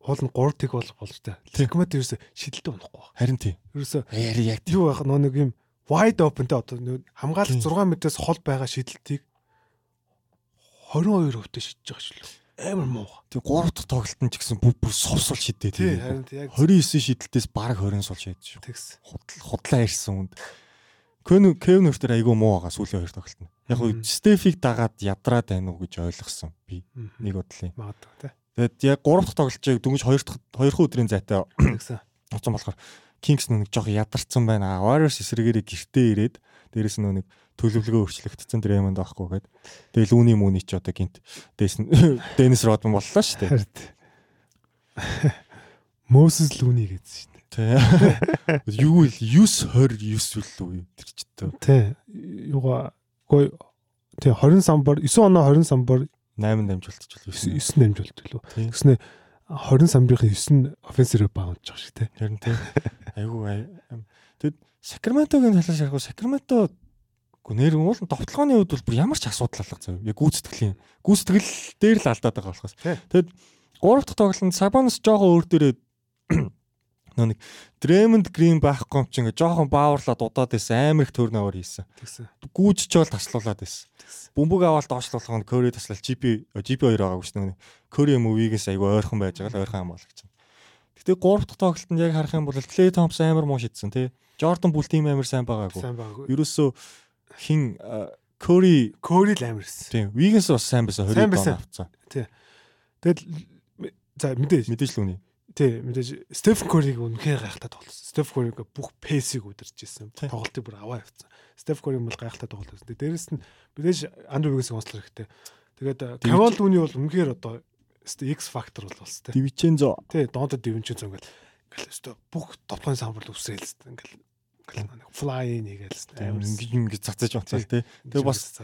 уул нь 3 тэг болох болж та. Sacramento ерөөсө шидэлтэй унахгүй байна. Харин тий. Ерөөсө Яри яг юу байх нөө нэг юм wide open те одоо хамгаалалт Тийм. 6 метрээс хол байгаа шидэлтийг 22 өвтө шидэж байгаа шүү. Амар муу. Тэг гурав дахь тоглолтод ч гэсэн бүр бүр сул шидээ Тий, тий. харин яг 29 шидэлтээс баг 20 сул шидэж шүү. тэгс. Худал худлаа ирсэн үнд. Кевин Кевин Хортер айгүй муу байгаа сүүлийн хоёр тоглолт нь. Яг нь Стефиг дагаад ядраад байна уу гэж ойлгосон би. Нэг бодлоо. Магадгүй тий. Тэгээд яг 3 дахь тоглолтыг дөнгөж 2 дахь 2 дахь өдрийн зайтай. Уцсан болохоор Kings нэг жоох ядарсан байна. Warriors эсрэгээрээ гэртээ ирээд дээрэс нь нэг төлөвлөгөө өөрчлөгдсөн Draymond байхгүй гээд тэгэл үүний мөний ч одоо гинт дээс Dennis Rodman боллоо шүү дээ. Moses Looney гэсэн шүү дээ. Тэ. Юу вэ? 9 29 үлээ тэр ч тоо. Тэ. Юугаа гой Тэ 20 самбар 9 оноо 20 самбар 8 дамжуулт ч болов 9 дамжуулт билүү. Тэгснэ 20 самбарын 9 нь офенсив баунж шиг тий. Харин тий. Айгуу тэгэд Сакраментогийн талаас ярих Сакраменто гоо нэр уул товтлооны үед бол бүр ямар ч асуудал алга зав. Яг гүйцэтгэлийн гүйцэтгэл дээр л алдаад байгаа болохоос. Тэгэд 3 дахь тоглолтод Сабанс жоогоо өөр дээрээ нөө нэг Дремонд Грин байхгүй юм чи ингээ жоохон бааварлаад удаад байсан амар их төрнөөр хийсэн. Гүүжч бол таслуулаад байсан. Бөмбөг аваад доошлуулах нь Кори таслал GP GP2 байгаагүй шүү дээ. Кори мөвигээс айгүй ойрхон байж байгаа л ойрхон хамгаалагч. Гэтэ 3 дахь тоглолтод яг харах юм бол Клей Томпсон амар муу шидсэн тий. Jordan Poole тийм амар сайн байгаагүй. Ерөөсөө хин Кори Кори л амар байсан. Тийм. Вигенс бас сайн байсан 20 дон авцсан. Тий. Тэгэл за мэдээж мэдээж л үний. Тий, мэдээж Стеф Кориг үнэхээр гайхалтай тоглосон. Стеф Кориг бүх пэсийг удирж ирсэн. Тоглолтыг бүр аваа явцсан. Стеф Кориг бол гайхалтай тоглолт байсан. Дээрээс нь мэдээж Андрю Вигээс онцлох хэрэгтэй. Тэгээд Кавал Дүүний бол үнэхээр одоо X factor бол болсон тий. Дивичензо. Тий, Донто Дивичензо ингээл ингээл өстө бүх топхон самбар үсрээл ингээл ингээл fly нэгээл амар ингэж ингэж цацаж бацаал тий. Тэгээ бас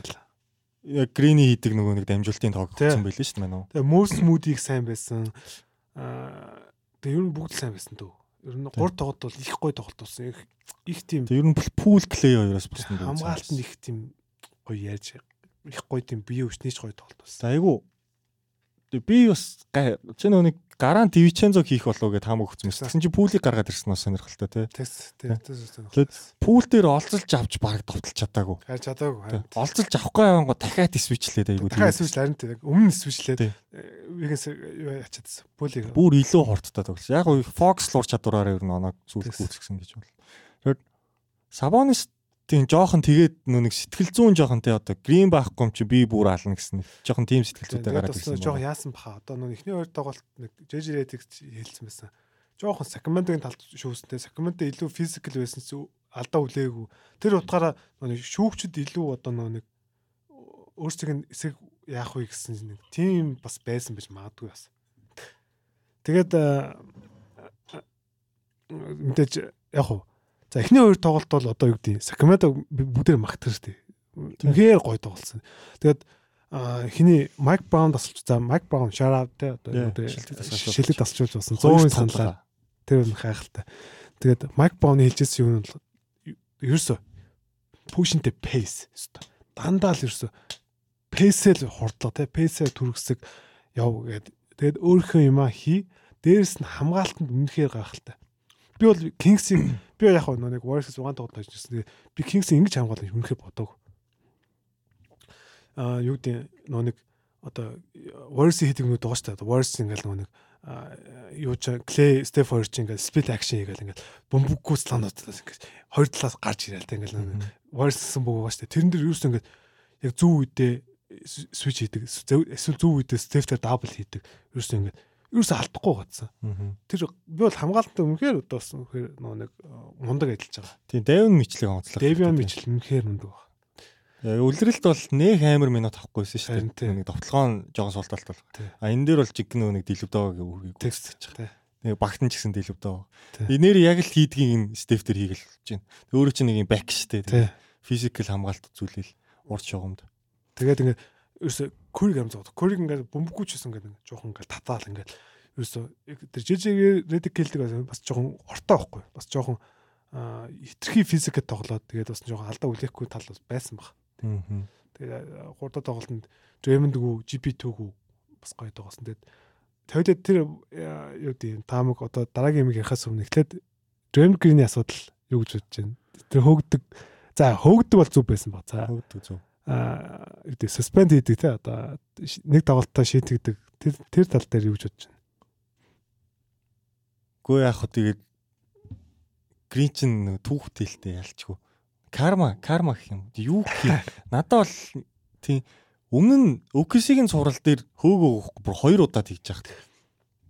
яг грини хийдэг нөгөө нэг дамжуултын тоог өгсөн байл шүү дээ мэн үү. Тэгээ Мөс Мүүдийг сайн байсан. Аа Тэгээ ер нь бүгд сайн байсан дөө. Ер нь 3 тоглолт бол их гоё тоглолт болсон. Их их тийм. Тэгээ ер нь пул плей хоёроос болсон дөө. Хамгаалтанд их тийм гоё яаж их гоё тийм бие өвчнийч гоё тоглолт болсон. За айгу би бас чи нөгөө нэг гараан Дивичензо хийх болов гэд хамаг юм. Тэгсэн чи пүүлийг гаргаад ирсэн нь сонирхолтой тий. Тэгс тий. Пүүл дээр олзолж авч баг довтолж чадаагүй. Харин чадаагүй. Олзолж авахгүй явангоо дахиад свичлээд айгуу. Дахиад свичлээ харин тий. Өмнө свичлээд вигээс юу ячаадсан. Пүүлийг. Бүр илүү хурдтай тоглож. Яг уу Fox луур чадвараараа ер нь оноо зүйлх гүйцгсэн гэж бол. Тэгэхээр Сабонис Тийм жоохон тэгээд нүг сэтгэл зүүн жоохон те одоо грин байхгүй юм чи би бүр ална гэсэн жоохон тийм сэтгэл зүйтэй гараад ирсэн. Жоохон яасан баха. Одоо нүг эхний хоёр тоглолт нэг JJ-ийг хэлсэн байсан. Жоохон Сакраментогийн талд шүүсэнтэй Сакраменто илүү физикал байсан чи алдаа үлээгүй. Тэр утгаараа нүг шүүгчд илүү одоо нүг өөрсдийг эсэг яах вэ гэсэн нэг тийм бас байсан байж магадгүй бас. Тэгээд мэдээж яг уу За эхний хоёр тоглолт бол одоо юу гэдэг Сакрамento бүгдээр магтар штэ. Үнэхээр гоё тоглолсон. Тэгээд хиний Майк Браун тасалж за Майк Браун шарав те одоо шилдэг тасалж болсон 100-ын саналаар тэр нь хайхалтай. Тэгээд Майк Брауны хэлжсэн юм бол ерөөсө пушинтэй пейс өстой. Дандаа л ерөөсө пейсэл хордлоо те пейсээ түргсэг яв гээд тэгээд өөрийнхөө юмаа хий дээрэс нь хамгаалтанд үнэхээр гайхалтай. Би бол Kings-ийн би яг нэг Warriors 6 тоглолт хийж ирсэн. Би Kings-ийн ингэж хамгаалах юм үнэхээр бодог. Аа юу гэдэг нөө нэг одоо Warriors хийдэг нэг байгаа шүү дээ. Warriors ингээл нөө нэг юу ч Clay Steph хоёр ч ингээл split action хийгээл ингээл бөмбөггүй слануудаас ингээл хоёр талаас гарч ирээл тэ ингээл Warriors гэсэн бөгөө байгаа шүү дээ. Тэрэн дээр юу ч ингээд яг зөв үедээ switch хийдэг. Эсвэл зөв үедээ Steph-ээр double хийдэг. Юу ч ингээд юус алдахгүй гацсан. Тэр би бол хамгаалалтаа үнэхээр бас үнэхээр нөө нэг э, мундаг ажиллаж байгаа. Тийм, Дэвин Мичлийг онцлог. Дэвин Мичл үнэхээр мундаг байна. Э, Үлрэлт бол нэх амар минут авахгүйсэн шүү дээ. Нэг довтлогоон жоохон суулталт бол. А энэ дээр бол жиг нэг дэлбдөөг үргийг текст гэж байгаа. Нэг багтан ч гэсэн дэлбдөө. Энээр яг л хийдгийг юм стефтер хийгээл болж байна. Өөрөө чинь нэг юм бэк шүү дээ. Физикал хамгаалт зүйлэл урд шугамд. Тэгээд ингээд ерөөсө Куриг амзаад. Куриг ингээд бөмбөггүйчсэн ингээд жоохон ингээд татаал ингээд ерөөсө тэр жижигээр редик хэлдэг бас жоохон ортой байхгүй. Бас жоохон хитрхи физикэд тоглоод тэгээд бас жоохон алдаа үлээхгүй тал бас байсан баг. Тэгээд гурдад тоглолтод Дрэмэндгүү, GP2гүү бас гоё тоглосон. Тэгээд тавьдад тэр юу гэдэг таамаг одоо дараагийн юм ярихаас өмнө эхлээд Дрэмэнд Грины асуудал юу гэж бодож байна. Тэр хөөгдөг. За хөөгдөг бол зүв байсан баг. За хөөгдөг аа гэдэг суспенд хийдэг те одоо нэг тоглолтоо шийтгдэг тэр тэр тал дээр юу гэж бодож байна. Гүй яах вэ тэгээд грин чин түүхтэлтэй ялчгүй. Карма, карма гэх юм. Юу гэх юм. Надад бол тийм өмнө нь OKC-ийн цуврал дээр хөөгөө бүр хоёр удаа тэгж яах.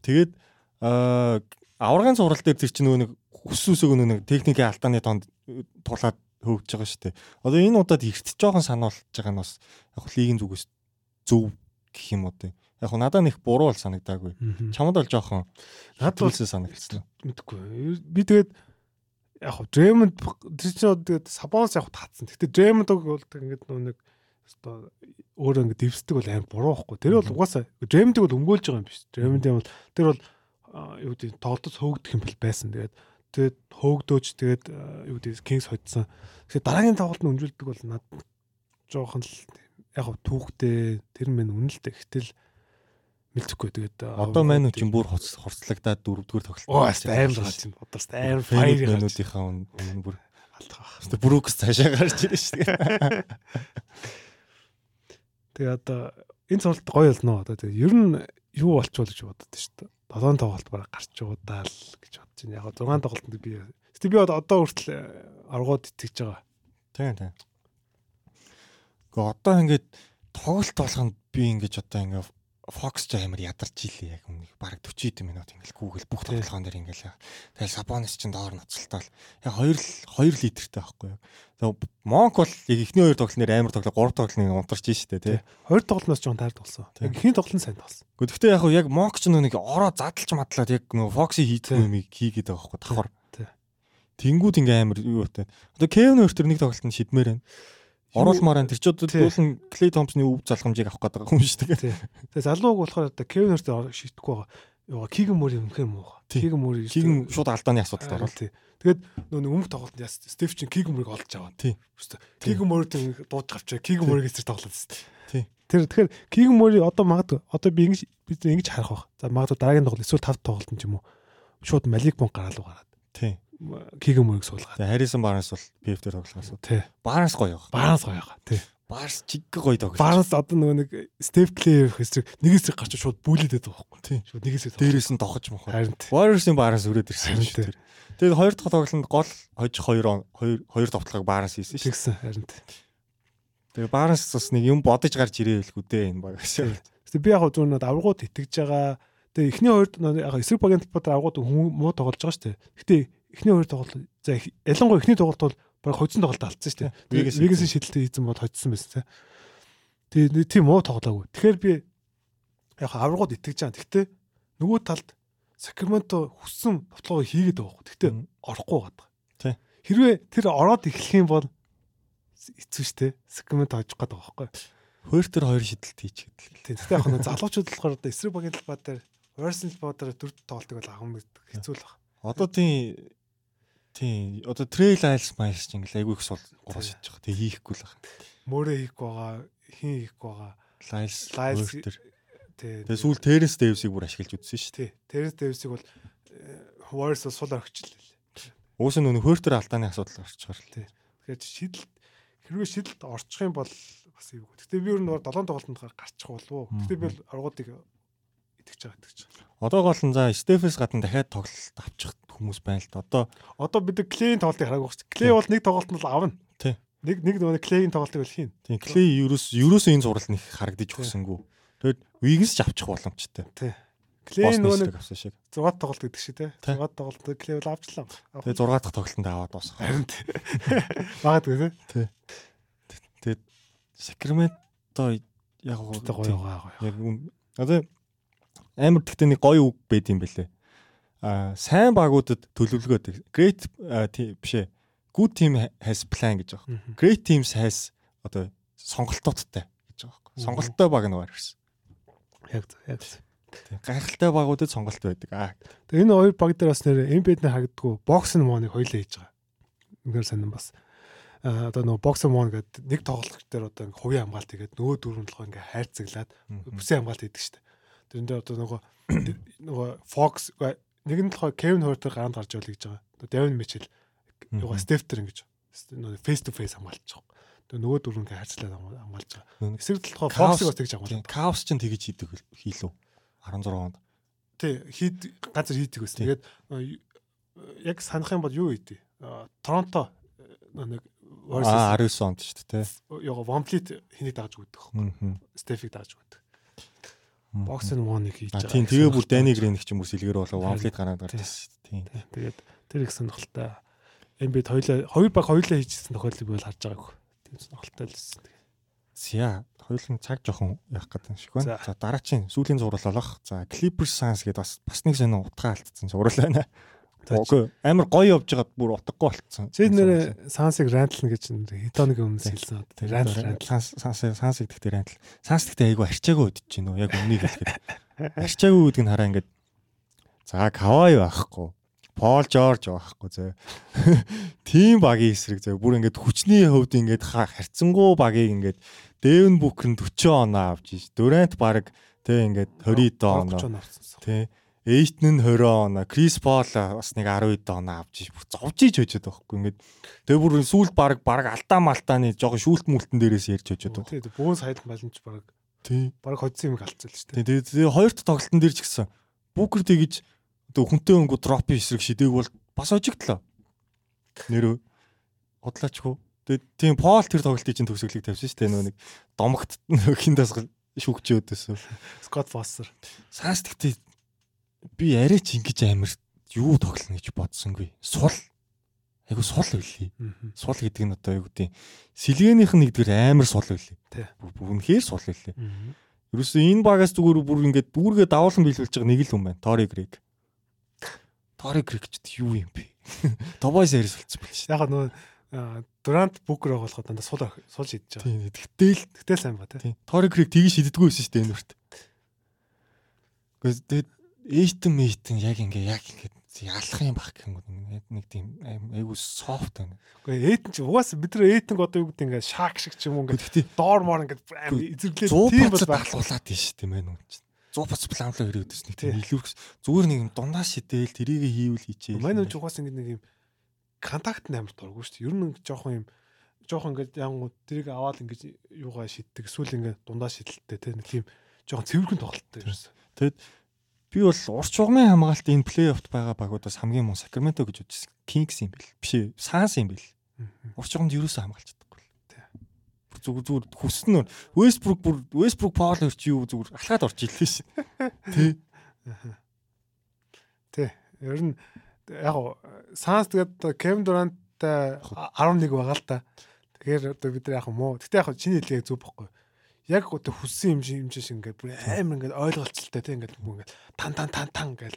Тэгээд аа аврагын цуврал дээр тэр чинь нөгөө нэг хүс үсэг нөгөө нэг техникийн алдааны донд тулаад хөөгж байгаа шүү дээ. Одоо энэ удаад эрт жоохон сануулж байгаа нь бас яг лигийн зүгээс зөв гэх юм уу те. Яг надад нэг буруу бол санагдаагүй. Чамд бол жоохон надад бол санагдсан. Мэдгүй. Би тэгээд яг хөө Дремонд тэр чинь тэгээд Сабонс яг татсан. Гэтэ Дремонд бол ингээд нэг одоо өөрөө ингээд дэвсдэг бол аим буруу байхгүй. Тэр бол угаасаа Дремондыг бол өмгөөлж байгаа юм биш. Дремондын бол тэр бол юу гэдэг тоглолтод хөөгдөх юм бол байсан. Тэгээд тэгээд хөөгдөөж тэгээд юу гэдэг Kings хоцсон. Тэгэхээр дараагийн тоглолт нь өнжүүлдэг бол над жоохон л яг түүхтэй тэр мэн үнэлтэй. Гэтэл Мэлцэхгүй тэгээд одоо маань чинь бүр хорцлагдаад дөрөвдүгээр тоглолт. Оо л гал чинь. Одоо аим файр минутынхаа өмнө бүр алдгаа. Өөртөө Брукс цаашаа гарч ирж шүү дээ. Тэгээ одоо энэ цолт гоё болно. Одоо тэгээ ер нь юу болчихвол гэж бодод шүү дээ. Долоон тоглолт бараг гарч удаа л гэж бодож байна. Яг 6 тоглолтод би Гэтэ би одоо хүртэл аргууд итгэж байгаа. Тийм тийм. Гэхдээ одоо ингээд тоглолт болгонд би ингэж одоо ингээд Fox ч амар ядарч илээ яг өмнө баг 40 минут ингээл Google бүх тоглоом дээр ингээл тэгэл Sabonis ч доор ноцолтол яг 2 2 литртэй байхгүй юу. Тэгээ Monk бол яг ихний хоёр тоглолтын амар тоглоо 3 тоглолтын унтарч штэ тий. Хоёр тоглолтноос ч таар толсон. Яг ихний тоглолт сайн толсон. Гэхдээ яг яг Monk ч нэг ороо задлж мадлаад яг нөгөө Fox-ийн хийдэг юмыг хийгээд байгаа байхгүй давхар. Тэнгүүд ингээм амар юу вэ? Одоо Kevin Hurt нэг тоглолтод шидмээр байна оруулмаар энэ тэр ч дуулан Клей Томпсны өв залхамжийг авах гэдэг хүн шүү дээ. Тэгээ залууг болохоор одоо Кевин Хөрт шийдэхгүй байгаа. Яа Кигэн мөр юм хэм муу. Кигэн мөр Кигэн шууд алдааны асуудалд орол. Тэгээд нөө өмнөх тоглолтод яс Стеф чин Кигэн мөрийг олж аваа. Кигэн мөр дуудаж авчаа. Кигэн мөрийг эсрэг тоглоод тест. Тэр тэгэхээр Кигэн мөрийг одоо магадгүй одоо би ингэж бид ингэж харах байх. За магадгүй дараагийн тоглолт эсвэл тав тоглолт юм ч юм уу. Шууд Малик бон гараалуу гараад. Тийм Кигэн мөрийг суулгаад. Тэгээ Харрисон Барнс бол PF дээр тоглохоос. Тий. Барнс гоё байгаа. Барнс гоё байгаа. Тий. Барс чиг гоё тоглож. Барс одоо нөгөө нэг Стеф Клеер хэсэг нэгээс гарч шууд бүлээдээд байгаа байхгүй. Тийм. Шууд нэгээс дээрээс нь дохож мохоо. Харин. Warriors-ийн Барс өрөөд ирсэн шүү дээ. Тэгээд хоёр дахь тоглолтод гол хожих хоёр хоёр хоёр товтлогыг Барс хийсэн шүү. Тэгсэн харин. Тэгээд Барс бас нэг юм бодож гарч ирээл хүдээ энэ баг. Тэгээд би яг зүүн над аврагууд итгэж байгаа. Тэгээд эхний хоёрд яг эсрэг багийн талбарт аврагууд муу тоглож байгаа шүү дээ. Гэтэ эхний хоёр тоглолт за ялангуяа эхний тоглолт бол баг хоцсон тоглолт алдсан шүү дээ. Вегасын шидэлтэй хийсэн бол хоцсон байсан тийм. Тэгээ тийм муу тоглоогүй. Тэгэхээр би яг аврагууд итгэж байгаа. Гэхдээ нөгөө талд Сакраменто хүссэн тоглоог хийгээд байгаа. Гэхдээ орохгүй байгаа. Тийм. Хэрвээ тэр ороод эхлэх юм бол эцүү штэ. Сакраменто хожих гээд байгаа байхгүй. Хоёр төр хоёр шидэлт хийчихэд л. Тийм. Гэхдээ яг нэг залуучууд болохоор эсрэг багийн талбай дээр Versus Potter дөрөв тоглолтыг бол авах хэцүү л байна. Одоо тийм Тийм. Одоо трейл айлс майлс ч ингээл айгүй их сул гурав шидэж байгаа. Тэгээ хийхгүй л байна. Мөрөө хийхгүй байгаа, хин хийхгүй байгаа. Лайлс лайлс тий. Тэгээ сүүл Теренс Дэвсийг бүр ашиглаж үзсэн шүү дээ. Теренс Дэвсийг бол Warriors сул орчихлээ. Уус нь өнө хөөртөр алдааны асуудал орчихор л тий. Тэгэхээр шидэлт хэрвээ шидэлт орчих юм бол бас эвгүй. Гэтэ би ер нь 7 тоглолтод гарчих болов уу. Гэтэ би бол аргуудыг итгэж байгаа итгэж байгаа. Одоо гол нь за Стефенс гадна дахиад тоглолт авчих хүмүүс байна л да. Одоо одоо бид Клейн тоглолтыг хараагүй шүү. Клей бол нэг тоглолт нь л авна. Тий. Нэг нэг нөгөө Клейн тоглолтыг бол хийн. Тий. Клей ерөөс ерөөсөө энэ зурвал нэг харагдаж өгсөнгүү. Тэгээд Вигнс ч авчих боломжтой. Тий. Клей нөгөө нэг 6 тоглолт гэдэг шиг тий. 6 тоглолт Клей бол авчлаа. Тэгээ 6 дахь тоглолтод аваад дуусах. Харин тий. Магадгүй тий. Тэгээд Сакраменто яг гоё гоё. Яг одоо амар тэгтээ нэг гоё үг байд юм бэлээ а сайн багуудад төлөвлөгөөд great биш ээ good team has plan гэж байгаа. Great teams has одоо сонголтуудтай гэж байгаа байхгүй. Сонголттой баг нь гэсэн. Яг яг. Гайхалтай багуудад сонголт байдаг. Аа. Тэгээ энэ хоёр баг дээр бас нэр эмбед нэ харагддгүй бокс моныг хоёлаа хийж байгаа. Үнээр сонирн бас. Одоо нөгөө бокс мон гэдэг нэг тоглолт дээр одоо ингээ хувийн хамгаалт хийгээд нөгөө дөрвөн толгой ингээ хайрцаглаад бүсийн хамгаалт хийдэг шүү дээ. Тэрэн дээр одоо нөгөө нөгөө Fox нэг нь болохоор Кевин Хортер гаранд гарч явал гэж байгаа. Devin Mitchell юугаа Стефтер ингэж face to face хамгаалж байгаа. Тэгээ нөгөө дөрөв ингээ хайрцлаад хамгаалж байгаа. Эсрэг болохоор Fox-ыг бас тэгж хамгаалж байгаа. Chaos ч тэгж хийдэг хийлүү 16 онд. Тий, хийд газар хийдэг байсан. Тэгээд яг санах юм бол юу ийдээ? Торонто нэг Аа 19 онд шүү дээ. Яга Вамплит хэнийг дааж өгдөг. Стефиг дааж өгдөг. Бокс нь моныг хийж байгаа. Тийм тэгээ бүр Дани Грин их ч юм уу сэлгэр болоо Вамплит гараад гардаг шүү дээ. Тийм. Тэгээд тэр их сонирхолтой. Эмбид хоёлаа хоёр баг хоёлаа хийжсэн тохиолдлыг бол харж байгааг. Тийм сонирхолтой л байсан. Зя хоёулын цаг жоохон явах гэдэг шиг байна. За дараачийн сүүлийн зураг олох. За Clippers Suns гэдэг бас бас нэг сонир утгаа алдсан зураг байна. Үгүй амар гоё явж байгаад бүр утгагүй болцсон. Чи нэрээ Сансыг рантлна гэж хитоныг өмнө хэлсэн. Тэр рантл рантл Санс Санс гэдэгт рантл. Санс гэдэгт айгу арчаагүй өдөж чинь үү яг өмнөнийг хэлэхэд. Арчаагүй гэдэг нь хараа ингээд за Кавай байхгүй. Пол Жорж байхгүй зөө. Тим багийн эсрэг зөө. Бүр ингээд хүчний хөвд ингээд харьцангуй багийг ингээд Дэвн Бүкер нь 40 оноо авч ш. Дүрэнт баг тэг ингээд 20 оноо. Тэг Эйтн нь 20 оноо, Крис Пол бас нэг 12 оноо авч бүр зовж иж хожоод байхгүй ингээд. Тэгээ бүр сүүлд баг баг алдаа малтааны жоохон шүүлт мүлтэн дээрээс ярьж хожоод байна. Тэгээ бөөс хайлт малынч баг. Тий. Баг хоцсон юм галцсан л шүү дээ. Тэгээ хоёрт тоглолтын дээр ч гэсэн Бүкер тэгж одоо хүнтэй өнгө дропын эсрэг шидээг бол бас ожигдлоо. Нэр худлаачгүй. Тэгээ тийм Пол тэр тоглолтын чинь төгсгөлийг тавьсан шүү дээ. Нөө нэг домогт хин дасгал шүгчээ өдөөс. Скот Фоссер. Саас тэгтээ би арай ч ингэж амар юу тоглоно гэж бодсонгүй. Сул. Айгу сул үлээ. Сул гэдэг нь одоо юу гэдэг сэлгээнийх нь нэгдүгээр амар сул үлээ. Үнэхээр сул үлээ. Ерөөсөө энэ багаас зүгээр бүр ингээд дүүргээ давуулан биелүүлж байгаа нэг л хүн байна. Тори Грек. Тори Грек ч юу юм бэ? Тобойс ярис болцсон байл шээ. Яг нөө Дурант Бүкер болоход дандаа сул сул шидэж байгаа. Тийм. Тэгтэл тэгтэл сайн ба тий. Тори Грек тгий шиддэггүй байсан шүү дээ энэ үрт. Тэгээд Эйтэн мэйтэн яг ингээ яг ингээ ялах юм гэх юм нэг тийм айгу софт байна. Гэхдээ эйтэн ч угаас бид нар эйтэнг одоо юу гэдэг ингээ шаак шиг ч юм уу ингээ доор моор ингээ аим эзэрлээ тийм бол баглуулаад тийм шүү дээ мэн үн чинь. 100 бац планлаа өрөө өдөс нэг тийм илүү зүгээр нэг юм дундаа шидэл тэрийг хийвэл хийчихээ. Манай үн ч угаас ингээ нэг юм контакт амар дурггүй шүү дээ. Ер нь жоохон юм жоохон ингээ янгууд тэрийг аваад ингээ юугаа шиддэг эсвэл ингээ дундаа шидэлтэй тийм тийм жоохон цэвэрхэн тоглолттой ерөөс. Тэгэд Би бол урч угмын хамгаалт энэ плей-оффт байгаа багуудаас хамгийн муу Сакраменто гэж үзсэн. Кингс юм бэл. Биш ээ, Санс юм бэл. Урч угмд юусоо хамгаалж чадахгүй л. Зүгээр зүгээр хүснэ. Вестбрук бүр Вестбрук Паул хоёр чи юу зүгээр алхаад орж ирлээ шин. Тэ. Тэ. Ер нь яг Санс тэгээд Кевин Дурантай 11 байгаа л та. Тэгэхээр одоо бид нар яг муу. Гэтэ яг чиний хэлээ зүг бохгүй яг одоо хүссэн юм шиг юм шиг ингээд бүр амар ингээд ойлголцолтой тийм ингээд бүр ингээд тан тан тан тан гэж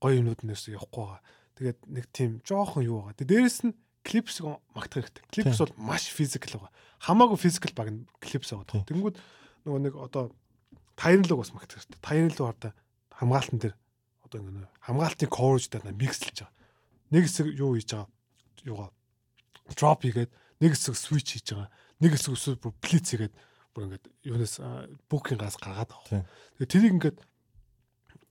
гоё юмнууд нэрс явахгүй байгаа. Тэгээд нэг тийм жоохон юу байгаа. Тэгээд дээрэс нь клипс магтах хэрэгтэй. Клипс бол маш физикал байгаа. Хамаагүй физикал баг нь клипс байгаа. Тэнгүүд нөгөө нэг одоо тайрлог бас магтах хэрэгтэй. Тайрлог одоо хамгаалтан дээр одоо ингээд хамгаалтын coverage дээр микслж байгаа. Нэг хэсэг юу хийж байгаа юугаа drop хийгээд нэг хэсэг switch хийж байгаа. Нэг хэсэг бүр blitz хийгээд бүр ингээд юунаас бүкийн газ гаргаад авах. Тэгээ тэрийг ингээд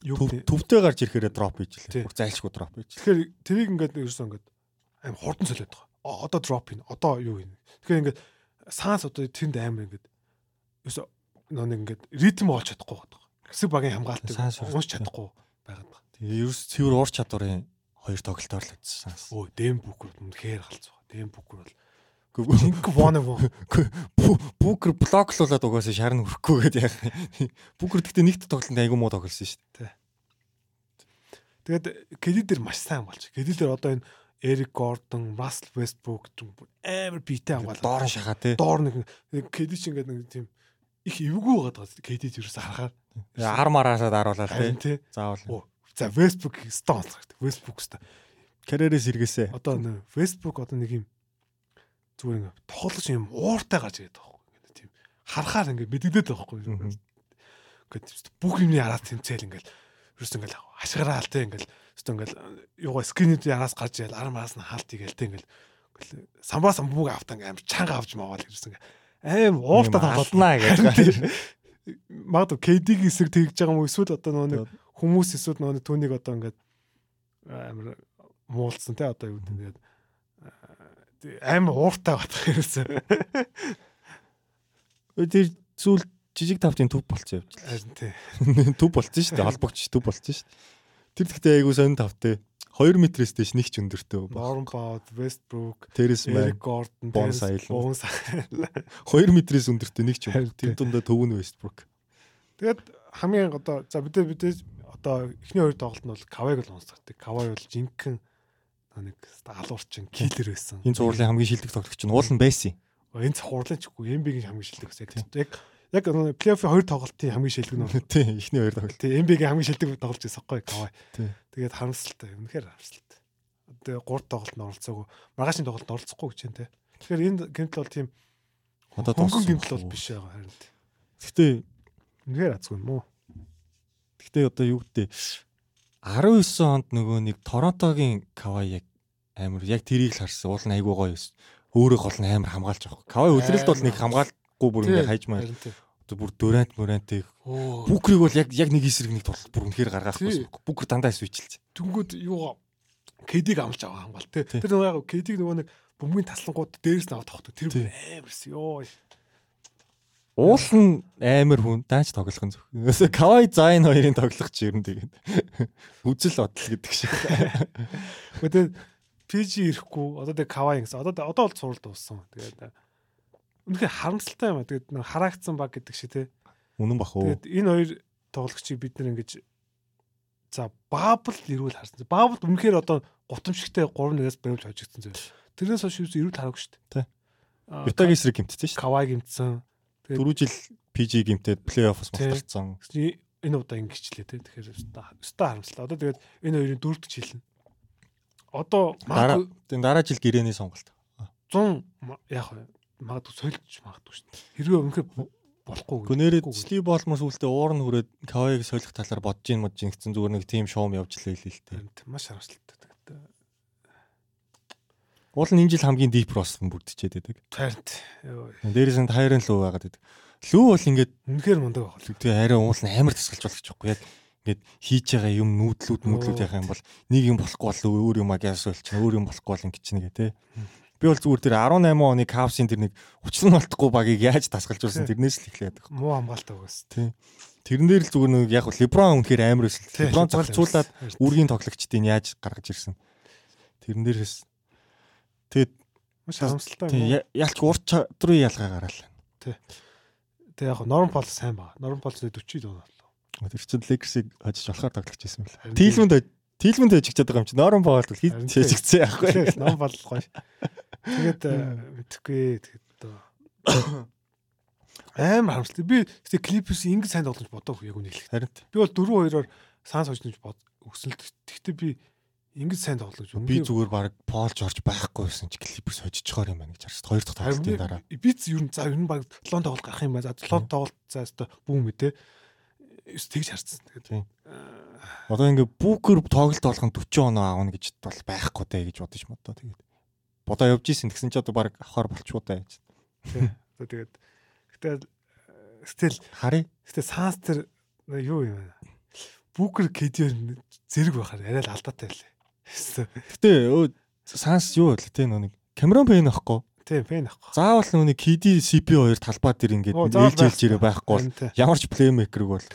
юу төвтэй гарч ирэхээр дроп хийж лээ. Бүх зайлшгүй дроп хийж. Тэгэхээр тэрийг ингээд ерөөсөө ингээд аим хурдан солиод байгаа. Одоо дроп ийн. Одоо юу юм. Тэгэхээр ингээд саанс одоо тэнд амар ингээд ерөөсөө нэг ингээд ритм олж чадахгүй байгаа. Хэсэг багийн хамгаалтыг уус чадахгүй байгаа. Тэгээ ерөөс цэвэр уур чадварын хоёр тоглолтоор л үзсэн. Өө дэм бүкэр үнэхээр галзуу. Дэм бүкэр болInk one Бүкер блоклуулаад угаасаа шарн хөрөхгүй гэдэг яг. Бүкер гэхдээ нэгт тоглолтод айгүй муу тоглосон шүү дээ. Тэгээд Кэди дээр маш сайн болж. Кэди дээр одоо энэ Эрик Гордон, Рассел Вестбрук амар биетэй хамгаалаа. Доор нь шахаа тий. Доор нэг Кэди ч ингээд нэг тийм их эвгүй байгаад байгаа. Ч ерөөсө харахаар. Ар мараасаа даруулаад тий. Заавал. За Вестбрук стон болчихсон. Вестбрук ста. Карьерээс иргээсэ. Одоо Вестбрук одоо нэг юм зүгээр ингээ тоглож юм ууртай гарч ирээд байгаа байхгүй. Ингээ тийм харахаар ингээ мэддэгдээд байгаа байхгүй. Ингээ бүх юмний араас тэмцээл ингээл ерөөс ингээл хашгираа алтай ингээл өстө ингээл юугаа скринүүд араас гарч ийл ар мараас нь хаалт игээл тэ ингээл самбаа самбууг автан амар чанга авч маавал ерөөс ингээ аим ууртай тоглолнаа гэж. Магадгүй KD-г эсрэг тэгж байгаа юм эсвэл одоо нөгөө нэг хүмүүс эсвэл нөгөө түүнийг одоо ингээд амар муулсан те одоо юу гэдэг амар ууртай батах хэрэгсэн. Тэр зүйл жижиг тавтын төв болцсон явж байна. Тий. Төв болцсон шүү дээ. Холбогч төв болцсон шүү дээ. Тэр гэхдээ айгуу сонин тавтай. 2 метрээс дэш нэг ч өндөртэй. Norm Powell, Westbrook, Terrence Mann, Eric Gordon, Bones Island. 2 метрээс өндөртэй нэг ч юм. Тэр дундаа төв нь Westbrook. Тэгээд хамгийн одоо за бид бид одоо эхний хоёр тоглолт нь бол Кавайг л онцлогддог. Кавай бол жинхэнэ нэг алуурчин киллер байсан. Энэ зурлын хамгийн шилдэг тоглогч нь уул нь байсан. Энэ цахуурлын ч үгүй NBA-гийн хамгийн шилдэг байсан. Яг яг плей-оффын хоёр тоглолтын хамгийн шилдэг нь бол Тийм, эхний хоёр тоглолт. тий NBA-гийн хамгийн шилдэг тоглож байсан хгүй Кавай. Тийм. Тэгээд харамсалтай. Үнэхээр харамсалтай. Тэгээ гурав тоглолтод оролцоогүй. Маргаашийн тоглолтод оролцохгүй гэж байна те. Тэгэхээр энэ гэмтэл бол тийм Одоо дууссан гэмтэл бол биш байгаа харин. Гэхдээ Үнэхээр азгүй юм уу? Гэхдээ одоо юу гэдэг 19 онд нөгөө нэг Торонтогийн Кавай яг амар яг тэрийг л харсан. Уул нь айгуу гоё байсан. Өөрөө гол нь амар хамгаалж байгаа. Кавай өдрөлт бол нэг хамгаалахгүй бүр ингээ хайж маяг. Харин тий. Одоо бүр Дурант Мурантыг Оо. Бүкрийг бол яг яг нэг эсрэг нэг тоглолт бүр үнэхээр гаргах Тий. байсан. Бүкр дандаа свичилж. Тэнгүүд юу KD-г амлж аваа хамгаал те. Тий. Тэр нөгөө яг KD-г нөгөө нэг бөмбөгийн таслангууд дээрээс нь аваад тохтой. Тэр амарсан ёо. Уул нь амар хүн даач тоглох нь зөв.Өөсө Кавай Зайн хоёрын тоглох ч юм тэгээд. Үзэл бодол гэдэг шиг. Гэхдээ PG ирэхгүй одоо тэг Kawhi гэсэн. Одоо одоо бол сурал дууссан. Тэгээд үнэхээр харамсалтай юм а. Тэгээд нэг хараагдсан баг гэдэг шиг те. Үнэн бах уу? Тэгээд энэ хоёр тоглогчийг бид нэр ингэж за баабл ирүүл харсан. Баабл үнэхээр одоо гутамшигтай 3-1-ээс бариулж хожигдсан зүйл. Тэрнээс хойш юу ирүүл хараагүй шүү дээ. Аа, Ютагийн эсрэг гимтсэн шүү. Kawhi гимтсэн. Тэгээд- Дөрөв жил PG гимтээд плей-оффос. Гэтэ энэ удаа ингэчлээ те. Тэгэхээр өстой харамслаа. Одоо тэгээд энэ хоёрын дөрөвдөг жил нь. Одоо Дараа дараа жил гэрээний сонголт. 100 ма- яг магадгүй сольж магадгүй шүү дээ. Хэрвээ бо- болохгүй. Гүнээрээ болохгүй гэж. Стив Болмор сүултээ уур нь хүрээд Кавайг солих талаар бодож ийн мод жингцэн зүгээр нэг тим шоум явж лээ л л тээ. Харин тийм, Маш харамсалтай. Уул нь энэ жил хамгийн deep ростер бүрдчихэд байдаг. Йоо. Дээрээс нь тайрын лүү байгаад байдаг. Лүү бол ингээд Үнэхээр мундаг байх. тэгээ арай уул нь амар тасгалж болох ч байхгүй яг ингээд хийж байгаа юм нүүдлүүд нүүдлүүд яхах юм бол нэг юм болохгүй бол өөр юм агаас болчихно өөр юм болохгүй бол ингэж нэгэ те. Би бол зүгээр тэр 18 оны Cavs-ийн тэр нэг учлан болтгүй багийг яаж тасгалжуулсан тэрнээс л байгаа. Муу хамгаалтай байгаас. Тийм. Тэрэн дээр л зүгээр нэг яг LeBron үнэхээр амар өсөл. LeBron зохицуулаад үүргийн тоглогчдыг яаж гаргаж ирсэн. Тэрэн дээрээс тэгээд маш харамсалтай тийм ялч урт чадрын ялгаа гараал. Тэгээ яг Норм Пол сайн байгаа. Норм Пол 40 доо боллоо. Тэр чинь Lakers-ыг хожиж болохоор тоглож байсан. Харин Тилмэнд Тилмэнд хожигч байгаа юм чи бол хит Харин хожигдсан яахгүй. Норм Пол гоё. Тэгээд мэдхгүй тэгээд одоо амар харамсалтай. Би тэгээ Clippers ингэж сайн тоглож бодоогүй яг үнэ хэлэх. Харин Би бол 4-2-оор санс хожнож бод өсөл. Гэхдээ би ингэж сайн тоглож би зүгээр баг Пол Жорж байхгүй байсан чи Clippers хожижхоор юм байна гэж харсан. Хоёр дахь тоглолтын дараа. Биц ер нь за ер нь баг 7 тоглолт гарах юм байна. За 7 тоглолт за өстө бүүм. Эс тэгж харцсан. Тэгээд. Одоо ингээ Бүүкер тоглолт болгон 40 оноо аавна гэж бол байхгүй даа гэж бодож модоо тэгээд. Бодоо явж исэн тэгсэн чи одоо баг авахар болчихоо даа гэж. Одоо тэгээд гэтэл стил Харъя. гэтээ санс тэр юу юм бэ? Бүкер кедээр зэрэг байхаар арай л алдаатай байлээ. Гэтэ өө санс юу вэ те нэг Камерон Пейн ахгүй. Тийм, фэн ахгүй. Заавал нүг KD CP2 талбай дээр ингээд Оо, заавал ээлж ээлж ирээ байхгүй бол ямар ч плеймейкерг бол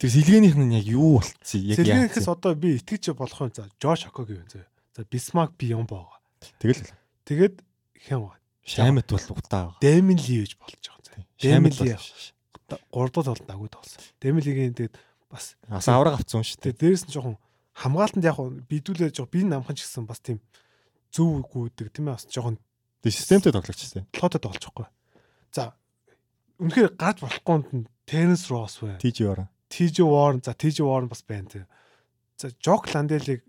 тэр сэлгээнийх нь яг юу болцсон яг яа. Сэлгэнээс одоо би итгэж болох юм за Жош Окогийн юм зөө. За Бисмарк Бион байгаа. Тэгэл Тэгээд хэм байгаа. Шамит бол утаа байгаа. Дэмин Ли гэж болж байгаа зөө. Дэмин Ли бол 3 дахь тоглолт агуу тоглосон. Дэмин Лигийн тэгээд бас бас авраг авцсан шүү дээ. дээрэс нь жоохон хамгаалтанд яг бидүүлээ жоо би намхан ч гэсэн бас тийм зөв гүйдэг тийм ээ бас жоохон системтэй тоглогчтой. толгойтой тоглож байгаа. За үнэхээр гарч болохгүй нь Теренс Росс вэ. TJ Warren. TJ Warren за TJ Warren бас байна тийм. За Жок Ланделиг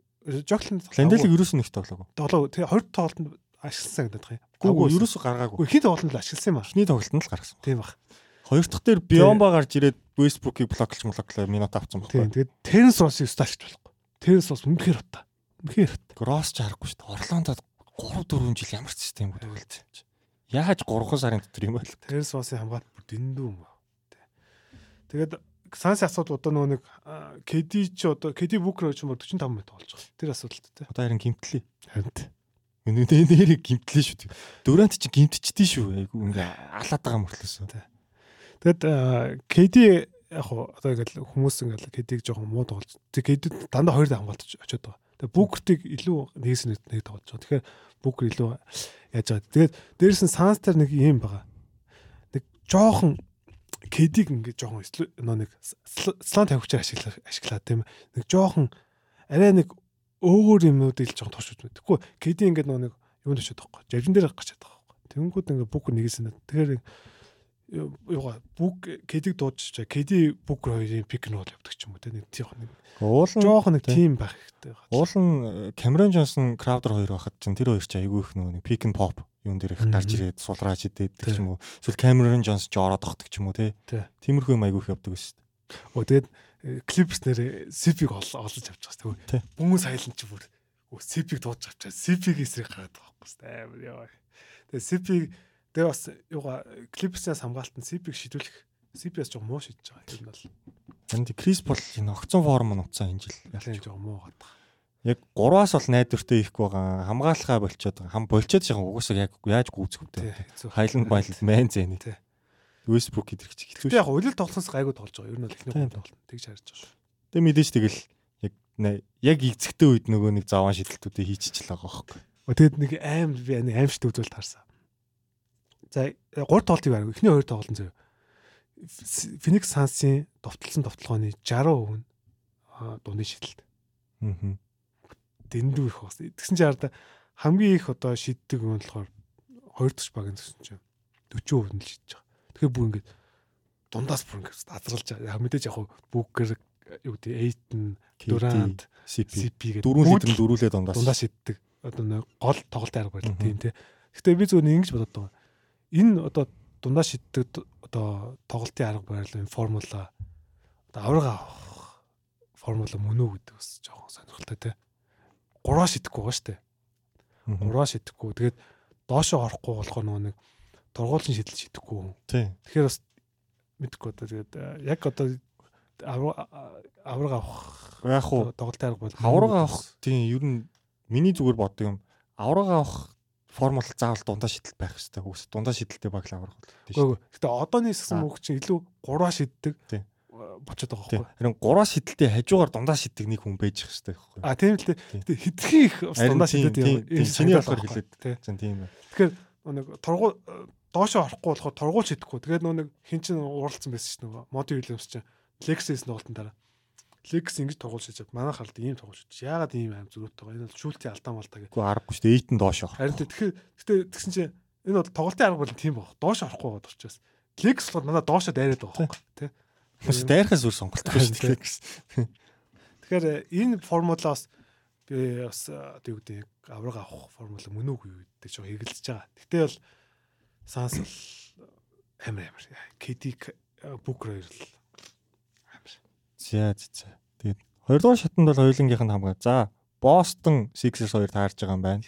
Жок Ланделиг ерөөсөө нэг тоглоогүй. тоглоо тэгээ 20 тоглолтод ашигласан гэдэг юм. Гүү ерөөсөө гаргаагүй. Хэд тоглолтод л ашигласан юм аа. Эхний тоглолтод л гаргасан. Тийм бах. Хоёр дахь дээр Биомба гарч ирээд Westbrook-ийг блоклж молоклоо минут авцсан Тийм байхгүй. тэгээд Теренс Россыг сталч болохгүй. Теренс Росс үнэхээр утаа. Үнэхээр утаа. Гросс ч харахгүй шүү дээ. Орландод 3 4 жил ямар ч систем төгөлдсөн юм чи. Яаж 3 сарын дотор юм бэ? Теренс Россын хамгаалт бүр дэндүү юм. Тий. Тэгээд Санс асуудал одоо нөгөө нэг KD ч одоо KD Booker ч юм уу 45 минут болж байгаа. Тэр асуудалтай тий. Одоо харин гимтлээ. Харин Үнэ нэрийг гимтлээ шүү. Дөрөнт чи гимтчихдээ шүү. Айгу ингээ алаад байгаа мөртлөөсөө. Тэгэд KD яг хуу одоо ингээл хүмүүс ингээл KD-г жоохон муу тоглож. Тэг KD дандаа хоёр дай хамгаалж очиод байгаа. Тэгээ Booker-тыг илүү нэгс нэг нэг тоглож байгаа. Тэгэхээр Booker илүү яаж байгаа. Тэгээд дээрс нь Suns-таар нэг юм байгаа. Нэг жоохон KD-г ингээд жоохон нөө нэг слон тавьчихаар ашиглаа ашиглаа тийм нэг жоохон арай нэг өөр юмнуудыг л жоохон туршиж мэдхгүй. KD ингээд нөө нэг юунд очиод байгаа. Жавжин дээр гачаад байгаа. Тэнгүүд ингээ Booker нэгсэн. Тэгэхээр юугаа бүк кэдэг дуудчих. кэди бүк хоёрын пик нь бол явдаг ч юм уу те нэг тийх нэг уулан жоохон нэг тим байх хэрэгтэй. Уулан Камерон Джонсон Краудер хоёр байхад чинь тэр хоёр ч айгүй их нөгөө нэг пик and pop юун дээр их гарч ирээд сулрааж идээд ч юм уу. Эсвэл Камерон Джонс ч ороод огтдаг ч юм уу те. Тиймэрхүү юм айгүй их явдаг байсан. Оо тэгээд клипс нэр CP-г олж авч байгаа шүү. Хүмүүс сайлан ч бүр CP-г дуудаж авчаа. CP-г эсрэг гараад байгаа байхгүй амар яа. Тэгээд CP Тэгээ бас юугаа клипсээс хамгаалтанд CP-г шийдвэрлэх CP-ээс жоо муу шийдэж байгаа. Нь бол Энд Крис бол энэ огцон форм нь уцаа энэ жил ялын жоо муу гадаг. Яг 3-аас бол найдвартай ихгүй байгаа. Хамгаалахаа болчиход байгаа. Хам болчиход байгаа. Угсаа яг яаж гүйцэхвтэй. Хайланд байлд мэн зэний. Westbrook гэдэг чиг хэлвэ. Яг улил тоглосоос гайгүй тоглож байгаа. Ер нь бол эхний хүн тоглолт тэгж харж байгаа. Тэгээ мэдээж тэгэл яг яг эзэгтэй үед нөгөө нэг заван шидэлтүүдийг хийчихэл байгаа байхгүй. Тэгэд нэг аим би аимшд үзүүлэлт харсан. За 3 тоглолтыг байна. Эхний 2 тоглолт зөө. Phoenix Suns-ийн довтлсон довтлогооны 60% нь дундын шидэлт. Аа. Дэндүү их бас. Тэгсэн чинь хараа хамгийн их одоо шиддэг юм болохоор 2 дахь багийн төсөн чинь 40% нь л шидэж байгаа. Тэгэхээр бүр ингээд дундаас бүр ингээд азралж байгаа. Яг мэдээж яг Booker юу гэдэг Aiton, Durant, CP гэдэг дөрвөн лидер дөрүүлээ дундаас дундаас шиддэг. Одоо гол тоглолтын арга барил тийм тий. Гэхдээ би зөв ингэж бодод байгаа энэ одоо дундаа шиддэг одоо тоглолтын арга барил формула одоо аврага авах формула мөн үү гэдэг бас жоохон сонирхолтой те. Гураа шидэхгүй байгаа штэ. Гураа шидэхгүй. Тэгээд доошоо орохгүй болохоор нөгөө нэг тургуулын шидэл шидэхгүй. Тэгэхээр бас мэдхгүй одоо тэгээд яг одоо аврага авах яг хуу тоглолтын арга бол аврага авах тийм ер нь миний зүгээр боддог юм. Аврага авах формул заавал дундаа шидэлт байх хэрэгтэй. Үс дундаа шидэлтэй баглаа аврах бол. Гэтэ одооний сасан мөх чинь илүү гурваа шиддэг бочоод байгаа байхгүй. Харин гурваа шидэлтэй хажуугаар дундаа шиддэг нэг хүн байж их хэрэгтэй байхгүй. А тийм л дээ. Хэдхэн их дундаа шиддэг юм. Чиний болохоор хэлээд. Зэн тийм байна. Тэгэхээр нэг тургуу доошоо орохгүй болохоор тургуул шидэхгүй. Тэгээд нөө нэг хин чин уралцсан байсан шүү дээ. Моди Уильямс чинь Lexus нуултан дараа. Лекс ингэж тоглож шийдэж манай халд ийм тоглож шийдэж. Яагаад ийм аим зүрхтэй байгаа? Энэ бол шүүлтийн алдаа малтаа гэх. Үгүй аргагүй шүү дээ. Эйтэн доош авах. Харин тэгэхээр гэтээ тэгсэн чинь энэ бол тоглолтын арга бол тийм баг. Доош орохгүй байгаа учраас. Лекс болохоор надад доошоо дайраад байгаа байхгүй тий. Бас дайрахаас үр сонголтгүй шүү дээ. Тэгэхээр энэ формулаас би бас одоо юу гэдэг авраг авах формула мөн үгүй гэдэг чинь хэрэгэлж байгаа. Гэтэ бол санс бол амар амар. KD Booker хоёр л За за. Тэгээд хоёрдугаар шатанд бол хоёулангийнх нь хамгаа. За Boston Sixers хоёр таарж байгаа юм байна.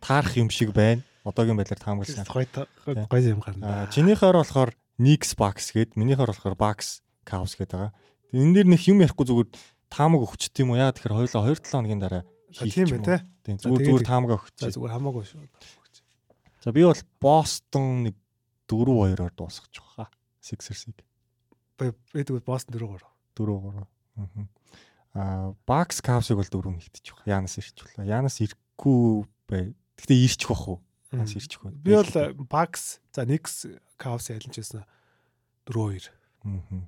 Таарах юм шиг байна. Одоогийн байдлаар таамагласан. Гой гой юм гарна. Чинийхээр болохоор Knicks Bucks гээд минийхээр болохоор Bucks Cavs гээд байгаа. Энэ дэр нэг юм ярихгүй зүгээр таамаг өгчт юм уу? Яа тэгэхээр хоёулаа 2-7 хоногийн дараа тийм бай тээ. Тийм зүгээр зүгээр таамаг өгч. Зүгээр хамаагүй шүү. За би бол Boston нэг 4-2-оор дуусгах байгаа. Sixers-ийг. Би тэгвэл Boston 4-2. 4 3. Аа Бакс Кавсыг бол дөрөв нэгтэж байгаа. Янас ирчихвээ. Янас ирэхгүй бай. Гэхдээ ирчих واخ уу? Янас ирчих вэ. Би бол Бакс за Никс Кавс яланчсан 4 2. Аа.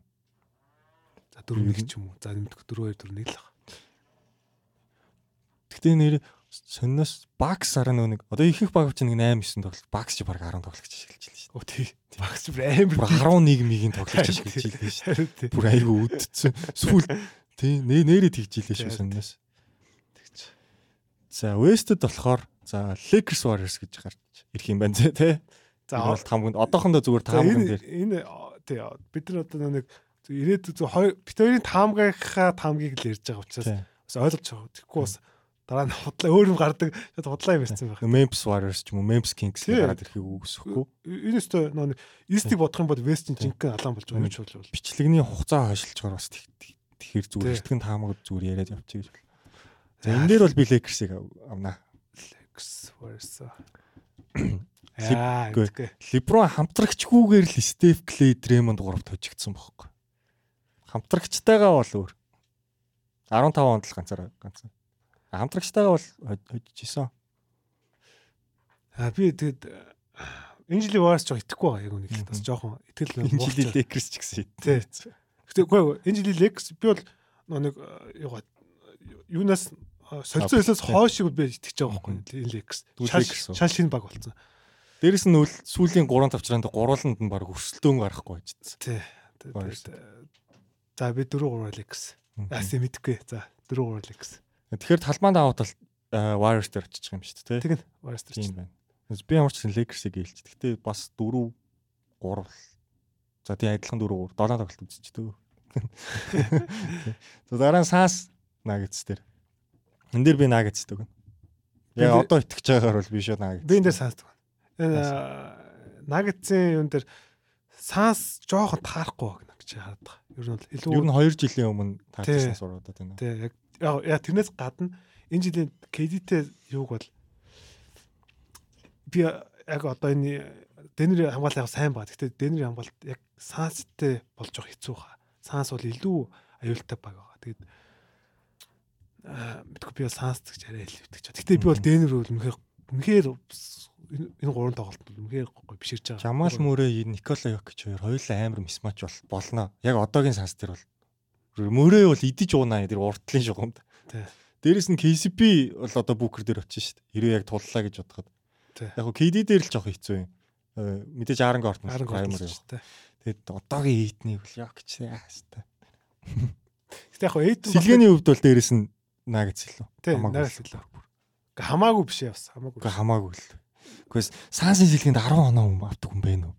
За 4 1 ч юм уу. За нэмдэх 4 2 4 1 л баг. Гэхдээ нэр сонноос Бакс араа нэг одоо ихэнх баг чинь нэг 8 9 тоглолт Бакс чи баг 10 тоглогч шилжилж байна шүү. Оо тий. Бакс чи амар 11 мигийн тоглогч шилжилж байна шүү. Бүр айгүй үдцсэн. Сүүл тий нэрээ тэгжилээ шүү сонноос. Тэгч. За Wested болохоор за Lakers Warriors гэж гарч ирэх юм байна тий. За бол тамганд одоохондоо зүгээр таамган дээр энэ тий бид нар одоо нэг ирээд зөв хоёрын таамгийнхаа таамгийг л ярьж байгаа учраас бас ойлгож байгаа. Тэгэхгүй бас дараа нь худлаа өөр юм гардаг худлаа юм ярьсан байх. Memphis Warriors ч юм уу Memphis Kings гараад ирэхийг үгүйсэхгүй. Энэ өстө нөө East-ийг бодох юм бол West-ийн жинхэнэ алаан болж байгаа юм шиг бол. Бичлэгний хугацаа хойшилж байгаа бас тэгэхээр зүгээр эртгэн таамаг зүгээр яриад явчих гэж бол. За энэ дээр бол би Lakers-ийг авнаа. Lakers Warriors. Аа, LeBron хамтрагчгүйгээр л Steph Clay, Draymond гуравт хожигдсон бохоггүй. Хамтрагчтайгаа бол өөр. 15 онд л ганцаараа ганцхан Хамтрагчтайгаа бол хожиж исэн. А би тэгэд энэ жилийн Warriors жоо итгэхгүй байгаа яг үнийг бас жоохон итгэл энэ жилийн Lakers ч гэсэн. Тий. Гэтэ үгүй энэ жилийн Lakers би бол нэг юугаа юунаас солилцоо хэлээс хойшиг би итгэж байгаа байхгүй энэ Lakers. Шал шинэ баг болсон. Дээрэс нь сүүлийн 3 тавчраанд гурваланд нь баг өрсөлдөөн гарахгүй байжсэн. Тий. За би 4 3 Lakers. Аас мэдхгүй. За 4 3 Lakers. Тэгэхээр талбайд аваад бол Warriors дээр очиж байгаа юм шүү дээ. Тэгнь Warriors дээр. Тийм байна. Би ямар ч Lakers-ыг ээлж. Гэтэ бас 4 3 За тий адилхан 4 3 7 тоглолт үзчихдэг. За дараа нь Саас Nuggets дээр. Энд дээр би Nuggets дэг. Яг одоо итгэж байгаагаар бол би шүү Nuggets. Би энэ дээр Саас дэг. Энэ Nuggets-ийн юун дээр Саас жоохон таарахгүй байна хараад байгаа. Ер нь бол илүү Ер нь 2 жилийн өмнө таарсан сургуудаа тийм үү. Тий яг яг тэрнээс гадна энэ жилийн KD-тэй юуг бол би яг одоо энэ Денери хамгаалал сайн баг. Гэхдээ Денери хамгаалалт яг Санстэй болж байгаа хэцүү хаа. Санс бол илүү аюултай баг байгаа. Тэгээд мэдгүй би бол Санс гэж арай итгэж байгаа. Гэхдээ би бол Денер бол үнэхээр үнэхээр энэ гурван тоглолт бол үнэхээр гоё биширж байгаа. Жамал Мөрөө, Никола Йокич хоёр хоёулаа амар мисмач бол болно. Яг одоогийн Санс дээр бол Мөрөө бол идэж уунаа тэр уртлын шугамд. Дээрэс нь KCP бол одоо бүкер дээр очиж дээ. Хэрвээ яг туллаа гэж бодоход Яг хөө KD дээр л жоох хэцүү юм. Э, мэдээж Аарон Гортон амар шүү дээ. Тэгээд одоогийн эйтнийг бол гэж яастай. Гэтэ яг хөө эйт сэлгээний хувьд бол дээрэс нь наагц илүү. Хамаагүй илүү. Хамаагүй биш бас хамаагүй. Хамаагүй л. Гэхдээ Сансын сэлгээнд 10 оноо хүн авдаг хүн байна уу?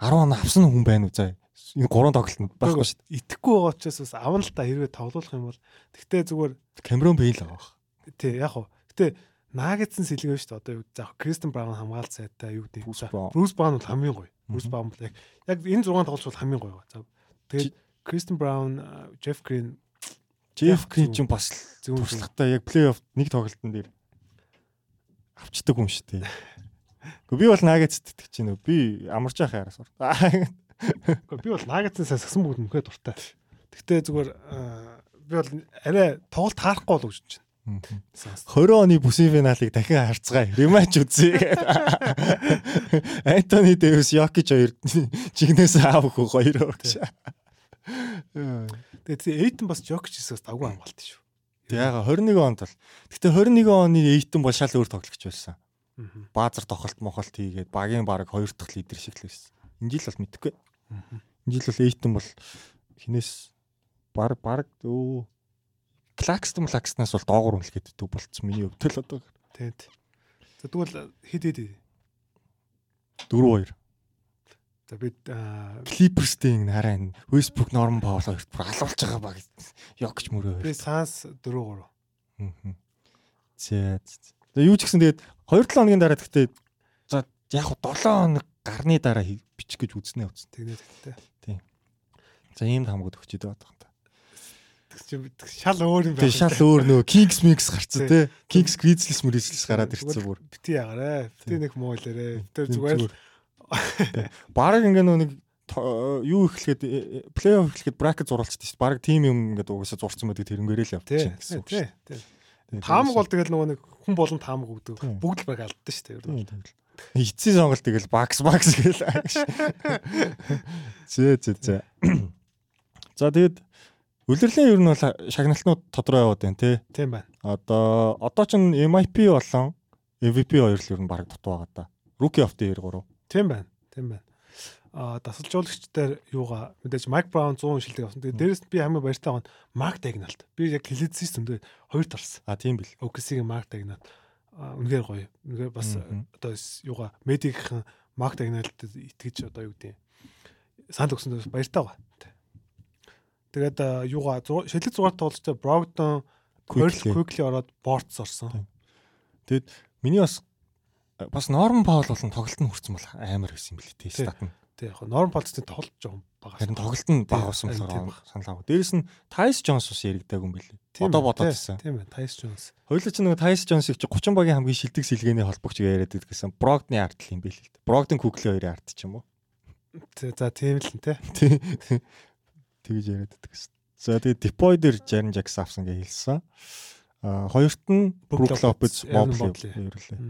10 оноо авсан хүн байна уу заа? Энэ гурван тоглолтод байхгүй шүү дээ. Итгэхгүй байгаа учраас бас авна л та хэрвээ тоглох юм бол. Тэгтээ зүгээр Камерон Бейл байгаа бах. Тий, яг хөө. Гэтэ Нагетсэн сэлгээ шүү дээ. Одоо юу заах Кристен Браун хамгаалт сайтай юу гэдэг. Брус Браун бол хамгийн гоё. Брус Браун бол яг энэ 6 тоглолт бол хамгийн гоё. За тэгээд Кристен Браун, Джеф Грин Джеф Грин ч бас туршлагатай яг плей-офф нэг тоглолтын дээр авчдаг хүн шүү дээ. Гэхдээ би бол Нагетс итгэж байна. Би амарч яхаа яраас. Гэхдээ би бол Нагетс сагсан бүгд мөхөө дуртай. Гэхдээ зүгээр би бол арай тоглолт харахгүй бол гэж байна. 20 оны бүсийн финалыг дахин харцгаая. Рематч үзье. Антони Дэвис, Йокич хоёр чигнээс аавах хоёр гэж. Тэгээд Эйтэн бас Йокич хийсээс давгүй хамгаалт шүү. Яг 21 онд бол. Гэтэ 21 оны Эйтэн бол шал өөр тоглогч байсан. Баазар тохолт мохолт хийгээд багийн баг хоёр дахь лидер шиг л байсан. Энэ жил бол мэдхгүй. Энэ жил бол Эйтэн бол хинээс баг баг өө Клакстон Клакснаас бол доогуур үнэлгээд дүү болцсон миний хувьд л одоо. За тэгвэл хэд хэд 4 2. За бид Clippers-ийн хараа энэ Westbrook Norman Powell хоёрт бүр алуулж байгаа баг. Йокч мөрөө. Би Sans 4 3. Аа. За. Тэгээ юу ч гэсэн тэгээд 2 7 хоногийн дараа гэхдээ за яг 7 хоног гарны дараа бичих гэж үзнэ үзнэ. Тэгээд тэгтээ. Тийм. За ийм хамгад өгчихэд байгаа шал өөр юм байна. Тий, шал өөр нөө Kings Mix гарцсан тий. Kings Grizzlies Grizzlies гараад ирсэн бүр. Бити ягараа. Бити нэг муу лээрээ. Тэр зүгээр Бараг ингээ нөө нэг юу ихлэхэд плей-офф ихлэхэд бракет зуралцдаг шүү дээ. Бараг тим юм ингээд угаасаа зурцсан байдаг тэрнгээрээ л явчихсан гэсэн үг шүү дээ. Таамаг бол тэгэл нөгөө нэг хүн болон таамаг өгдөг. Бүгд л баг алдсан шүү дээ. Эцсийн сонголт тэгэл бакс бакс гээл. Зэ зэ зэ. За тэгэд Үлрэлийн ер нь бол шагналтнууд тодорхой яваад байна тий. Тийм байна. Одоо одоо ч MIP болон MVP хоёр л ер нь баг дутуу байгаа да. Rookie of the Year 3. Тийм байна. Тийм байна. А дасалжуулагч дээр юугаа мэдээж Майк Браун 100 шилдэг авсан. Тэгээд дээрэс нь би хамгийн баяртай нь Марк Дагналт. Би яг хэлэдсэн юм дээр хоёр тарсан. А тийм бил. OKC-гийн Марк Дагналт. Үнэхээр гоё. Үнэхээр бас одоо юугаа медикийн Марк Дагналт итгэж одоо юу гэдэг санал өгсөн баяртай байгаа. Тэгээд юугаа шилдэг 6 тоглолттой Brogdon quickly ороод Bortz орсон. Тэгэд миний бас бас Norman Powell болон тоглолт нь хүрсэн бол амар байсан юм билий тий стат нь. Тий яг Powell-тэй тоглож байгаа юм байгаа. Харин тоглолт нь бага болсон болохоор санал авах. Дээрэс нь Tyce Jones бас яригдаг юм билий. Одоо бодоод байсан. Тийм ээ Tyce Jones. Хоёулаа ч нэг Tyce Jones-ыг чи 30 багийн хамгийн шилдэг сэлгээний холбогч яриад байдаг гэсэн. Brogdon-ы артл юм билий. Brogdon Quickly хоёрын арт ч юм уу. За тийм л нэ тий тэгж яриад гэсэн. За тэгээ Depoy дээр Jaren Jackson авсан гэж хэлсэн. А хоёрт нь Брук Лопез, Моблey хоёрлаа.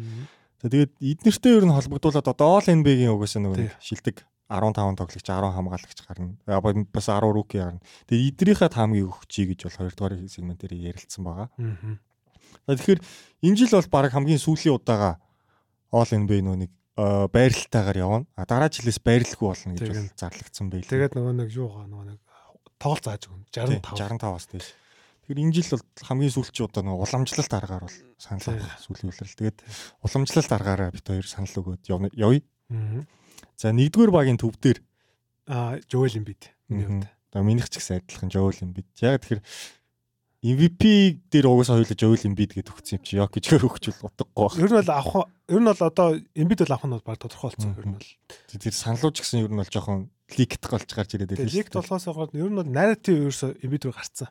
За тэгээд эднэртэй ер нь холбогдуулаад одоо All NBA-гийн угаасаа нөгөө шилдэг 15 тоглогч 10 хамгаалагч гарна. Бас 10 руки гарна. Тэгээд эдрийнхээ таамгийг өгч чий гэж бол хоёрдугаар сегментээр ярилцсан байгаа. Тэгэхээр энэ жил бол баг хамгийн сүүлийн удаага All NBA нөгөө нэг байралтайгаар явна. А дараа жилээс байрлахгүй болно гэж зарлагдсан байл. Тэгээд нөгөө нэг юу гаа нөгөө нэг тоглолт зааж өгнө. 65 65-аас тийш. Тэгэхээр энэ жил бол хамгийн сүүлчийн удаа нөгөө уламжлалт аргаар бол санал авах сүүлийн үлрэл. Тэгээд уламжлалт аргаараа бит хоёр санал өгөөд явъя. За нэгдүгээр багийн төв дээр а Жоэл Эмбид миний хувьд. Одоо минийх ч гэсэн адилхан Жоэл Эмбид. Яг тэгэхээр MVP дээр угаасаа хоёулаа Joel Embiid гэдэг өгсөн юм чи Yok гэж өгчүүл утгагүй байна. Ер нь бол авах ер нь бол одоо Embiid бол авах нь бол баг тодорхой болсон ер нь бол. Тэр саналууч гэсэн ер нь бол жоохон ликт голж гарч ирээд байлээ. Ликт болохоос гадна ер нь бол narrative ерөөсө Embiid рүү гарцсан.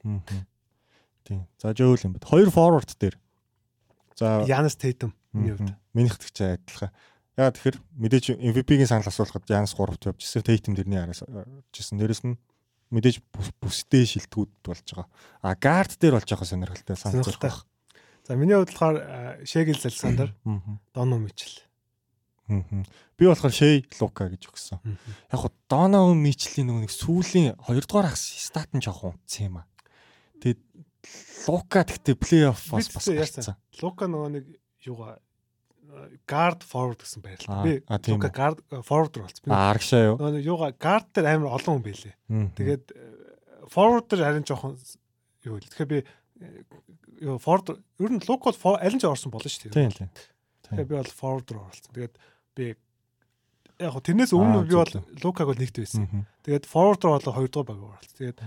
Тийм. За Joel Embiid хоёр forward дээр. За Giannis Tatum миний хувьд. Минийх ч адилхан. Яа тэгэхээр мэдээж MVP-гийн санал асуулахад Giannis 3-т явжсэн. Tatum тэрний араас жисэн. Дээрэс нь мэдээж бүстэй шилтгүүд болж байгаа. А гард дээр болж байгаа сонирхолтой санал байна. За миний хувьд болохоор Шегэл Александр, Доно Мичл. Би болохоор Шей Лука гэж өгсөн. Яг го Доно Мичлийн нөгөө нэг сүүлийн 2 дугаар ах стат нь жоохон унтсан юм а. Тэгээд Лука гэхдээ плей-офф бас бас гарсан. Лука нөгөө нэг юугаа guard forward гэсэн байрлал. Би Лука guard forward болсон. Би арагшаа юу. Нөгөө юугаа guard дээр амар олон хүн байлээ. Тэгээд forward дээр харин жоохон юу л. Тэгэхээр би юу forward ер нь Лука бол аль ч орсон болно шүү дээ. Тийм тийм. Тэгэхээр би бол forward руу оролцсон. Тэгээд би яг хөө тэрнээс өмнө би бол Лукаг бол нэгт байсан. Тэгээд forward руу бол хоёрдугаар баг оролцсон. Тэгээд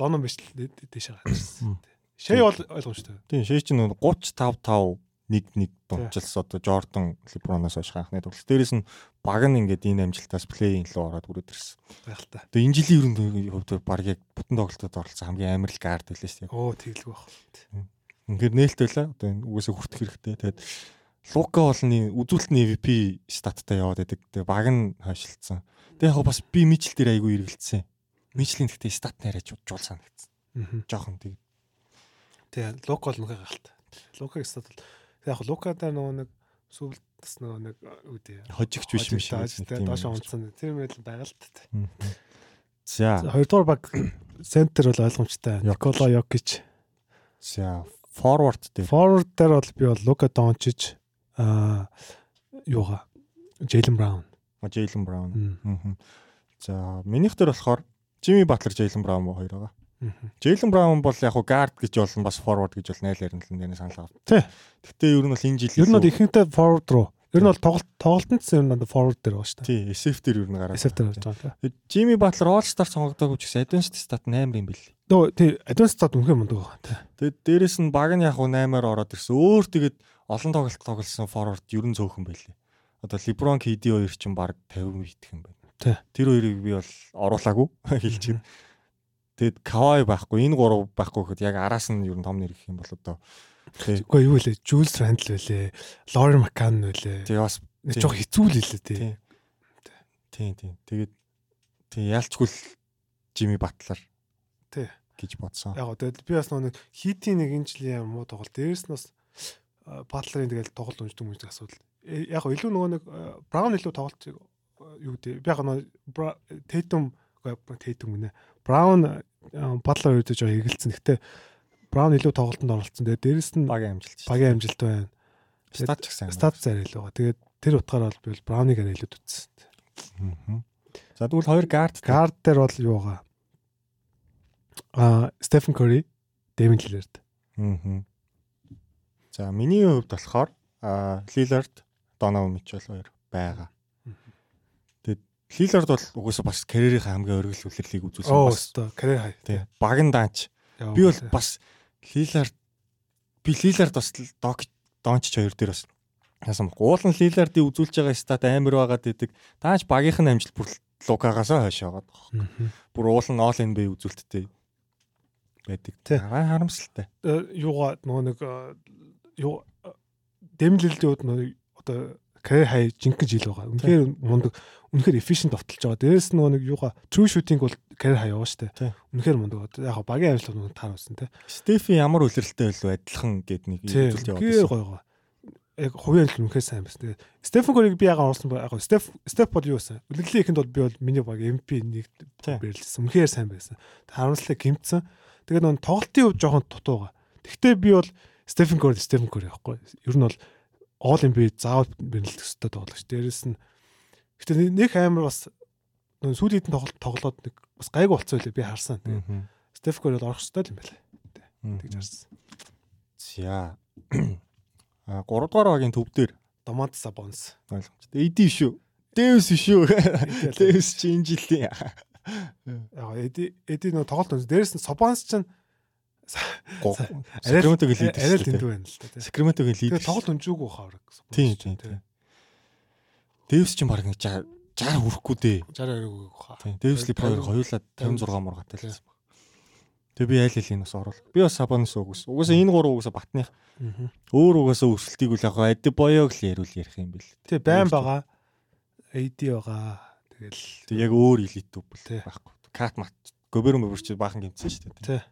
Доном биш дэше гарчихсан. Шэй бол ойлгомжтой. Тийм, шэй чинь 35 5 нэг нэг дунчилс одоо Jordan LeBron-оос хойш анхны тоглолт. Дээрээс нь баг нь ингээд энэ амжилтаас плей-ин руу ороод хүрээд ирсэн. Та. Тэгээ энэ жилийн ерөнхий хувьд баг яг бүтэн тоглолтод оролцсон хамгийн амар л гард байлаа шүү. Оо тэглэг байх. Ингээд нээлттэй байлаа. Одоо энэ үгүйсээ хүртэх хэрэгтэй. Тэгээд Лука болны үзүүлэлтний MVP статтай яваад байдаг. Тэгээ баг нь хойшилцсан. Тэгээ яг бас би Мичл дээр айгүй эргэлцсэн. Мичлийн гэхдээ стат нарийж жуул санагдсан. Жохон тэг. Тэгээ Лука бол мөхөө галт. Лукагийн стат бол яг Лукада нөгөө нэг сүлд бас нөгөө нэг үүдээ хожигч биш юм шиг тийм доош унтсан тийм байл байгаа л та. За хоёрдугаар баг центр бол ойлгомжтой. Никола Йокич. За форвард дээр. Форвард дээр бол би бол Лука Дончич аа юугаа Джейлен Браун. Джейлен Браун. За минийх дээр болохоор Жими Батлер, Джейлен Браун хоёр байгаа. Джейлен Браун бол яг гард гэж болон бас форвард гэж бол найл ярина л энэ санал авав. Тий. Гэхдээ ер нь бол энэ жил ер нь бол ихэнхдээ форвард руу. Ер нь бол тоглолт тоглолтод ер нь форвард дээр байна шүү дээ. Тий, SF дээр ер нь гараад. SF дээр гарч байгаа. Жими Батлер All Star сонгогдоогүй ч гэсэн Advanced Stat 8 юм бэл. Нөө тий, Advanced Stat үнхээр мундаг байна. Тий. Тэгээд дээрэс нь баг нь яг хуу 8-аар ороод ирсэн. Өөр тэгээд олон тоглолт тоглосон форвард ер нь цөөхөн байлээ. Одоо LeBron KD хоёр чинь баг 50 мэтх юм байна. Тий. Тэр хоёрыг би бол оруулаагүй байна. Тэгэд Кавай байхгүй, энэ гурав байхгүй гэхэд яг араас нь ер нь том нэр гэх юм бол одоо Үгүй юу лээ, Jules Randle байлээ, Laurie McCann байлээ. Тэгээ бас жоох хэцүү л хэлээ тий. Тийм тийм. Тэгээд тий яалчгүй Jimmy Butler тий гэж бодсон. Яг тэгээд би бас нэг хитийн нэг энэ жилийн муу тоглолт дээрс нь бас Butler-ын тэгэл тоглолт юм шиг асуудал. Э, яг илүү нөгөө нэг Brown илүү тоглолт юу гэдэг. Би яг нөгөө Tatum Tatum гинэ. Brown Butler үед жоо эгэлцэн. Гэтэ Браун илүү тоглолтод оролцсон. Тэгээд дээрэс нь багийн амжилт. Багийн амжилт байна. Стат ч гэсэн. Стат зарай илүү байгаа. Тэгээд тэр утгаараа бол би Брауныг арай илүү Аа. үзсэн. За тэгвэл хоёр гард гард дээр бол юу байгаа? Аа, Стефен Кори, Дэвин Лилард. Аа. За миний хувьд болохоор аа Лилард, Донован Мичел хоёр байгаа. Лилард бол угсаа бас карьерийнхаа хамгийн оргил үлрэлийг үзүүлсэн бас. Оо, карьер хай. Тий. Баган даанч. Би бол бас Лилард би Лилард бас Дончич хоёр дээр бас яасан баг. Уулан Лилардыг үзүүлж байгаа стат амар байгаад идэг. Даанч багийнх нь амжилт бүр Лукагаас хойш яваад байгаа. Бүр уулан All NBA үзүүлэлттэй байдаг. Харамсалтай. Юугаа нөгөө нэг юу дэмлэлдүүд нөгөө одоо карьер хай жинхэнэ жил байгаа. Үнэхээр мундаг үнэхээр efficient довтолж байгаа. Дээрээс нөгөө нэг юугаа true shooting бол карьер хай яваа штэ. Үнэхээр мундаг. Яг багийн ажиллах нь таарсан те. Стефи ямар үлрэлтэй байлгүй адилхан гээд нэг зүйлд яваад. Үнэхээр гоё гоё. Яг хувийн ажил үнэхээр сайн байсан. Стефен Кориг би ягаа оруулсан яг Стеф Стеф бол юу байсан? Үлрэлийн ихэнд бол би бол миний баг MP нэг бэрлсэн. Үнэхээр сайн байсан. Харамслаа гимцсэн. Тэгээд нөгөө тоглолтын хувь жоохон дутуу байгаа. Гэхдээ би бол Стефен Кори Стефен Кори байхгүй. Ер нь бол All NBA заавал бэрнэлдэх ёстой тоглогч. Дээрэс нь Гэтэ нэг амар бас сүүлийн тоглолт тоглоод нэг бас гайгүй болцоо үлээ би харсан. Тэгээ Стеф Кори бол орох ёстой юм байна. Тэгж харсан. За. А 3 дугаар багийн төв дээр Домант Сабонс ойлгомжтой. Эди шүү. Дэвс шүү. Дэвс чи энэ жилийн. Яг эди эди нөө тоглолт өнс. Дээрэс нь Сабонс чинь Сакраментогийн лидер. Арай дэнд байна л да. Сакраментогийн лидер. Тэгээ тоглолт өнжөөгүй хавраг. Тийм тийм тийм. Дэвс чинь баг 60 60 хүрэхгүй дээ. 60 хүрээгүй хаа. Тийм. Дэвс липер хоёулаа 56 мургатай л байсан. Тэгээ би айл айл бас оруулах. Би бас Сабонс угс. Угсаа энэ гурав угсаа батных. Өөр угсаа өсөлтийг үл яг ади боёог л ярил ярих юм бэл. Тэгээ байн байгаа. AD байгаа. Тэгэл тэг яг өөр элит төв байхгүй. Кат мат гобер мөвөрч баахан гимцсэн шүү дээ. Тий.